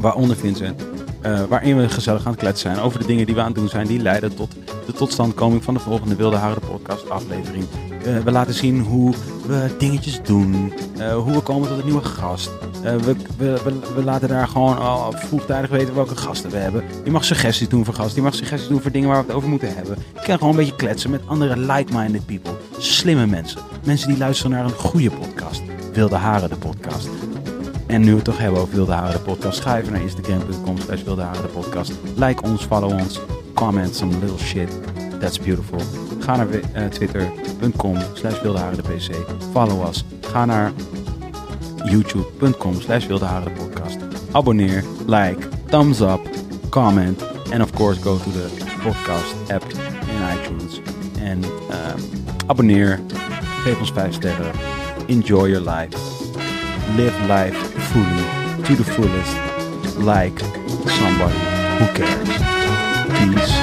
waaronder Vincent. Eh, waarin we gezellig aan het kletsen zijn over de dingen die we aan het doen zijn. Die leiden tot de totstandkoming van de volgende Wilde Haren podcast aflevering. Eh, we laten zien hoe we dingetjes doen. eh, hoe we komen tot een nieuwe gast. We, we, we, we laten daar gewoon al vroegtijdig weten welke gasten we hebben. Je mag suggesties doen voor gasten. Je mag suggesties doen voor dingen waar we het over moeten hebben. Je kan gewoon een beetje kletsen met andere like-minded people. Slimme mensen. Mensen die luisteren naar een goede podcast. Wilde Haren de podcast. En nu we het toch hebben over Wilde Haren de podcast, even naar instagram.com slash Wilde de podcast. Like ons, follow ons, comment some little shit. That's beautiful. Ga naar eh, twitter.com slash Wilde de pc. Follow us. Ga naar youtube.com slash Wilde de podcast. Abonneer, like, thumbs up, comment. And of course go to the podcast app in iTunes. En ehm, abonneer, geef ons 5 sterren. Enjoy your life live life fully to the fullest like somebody who cares. Peace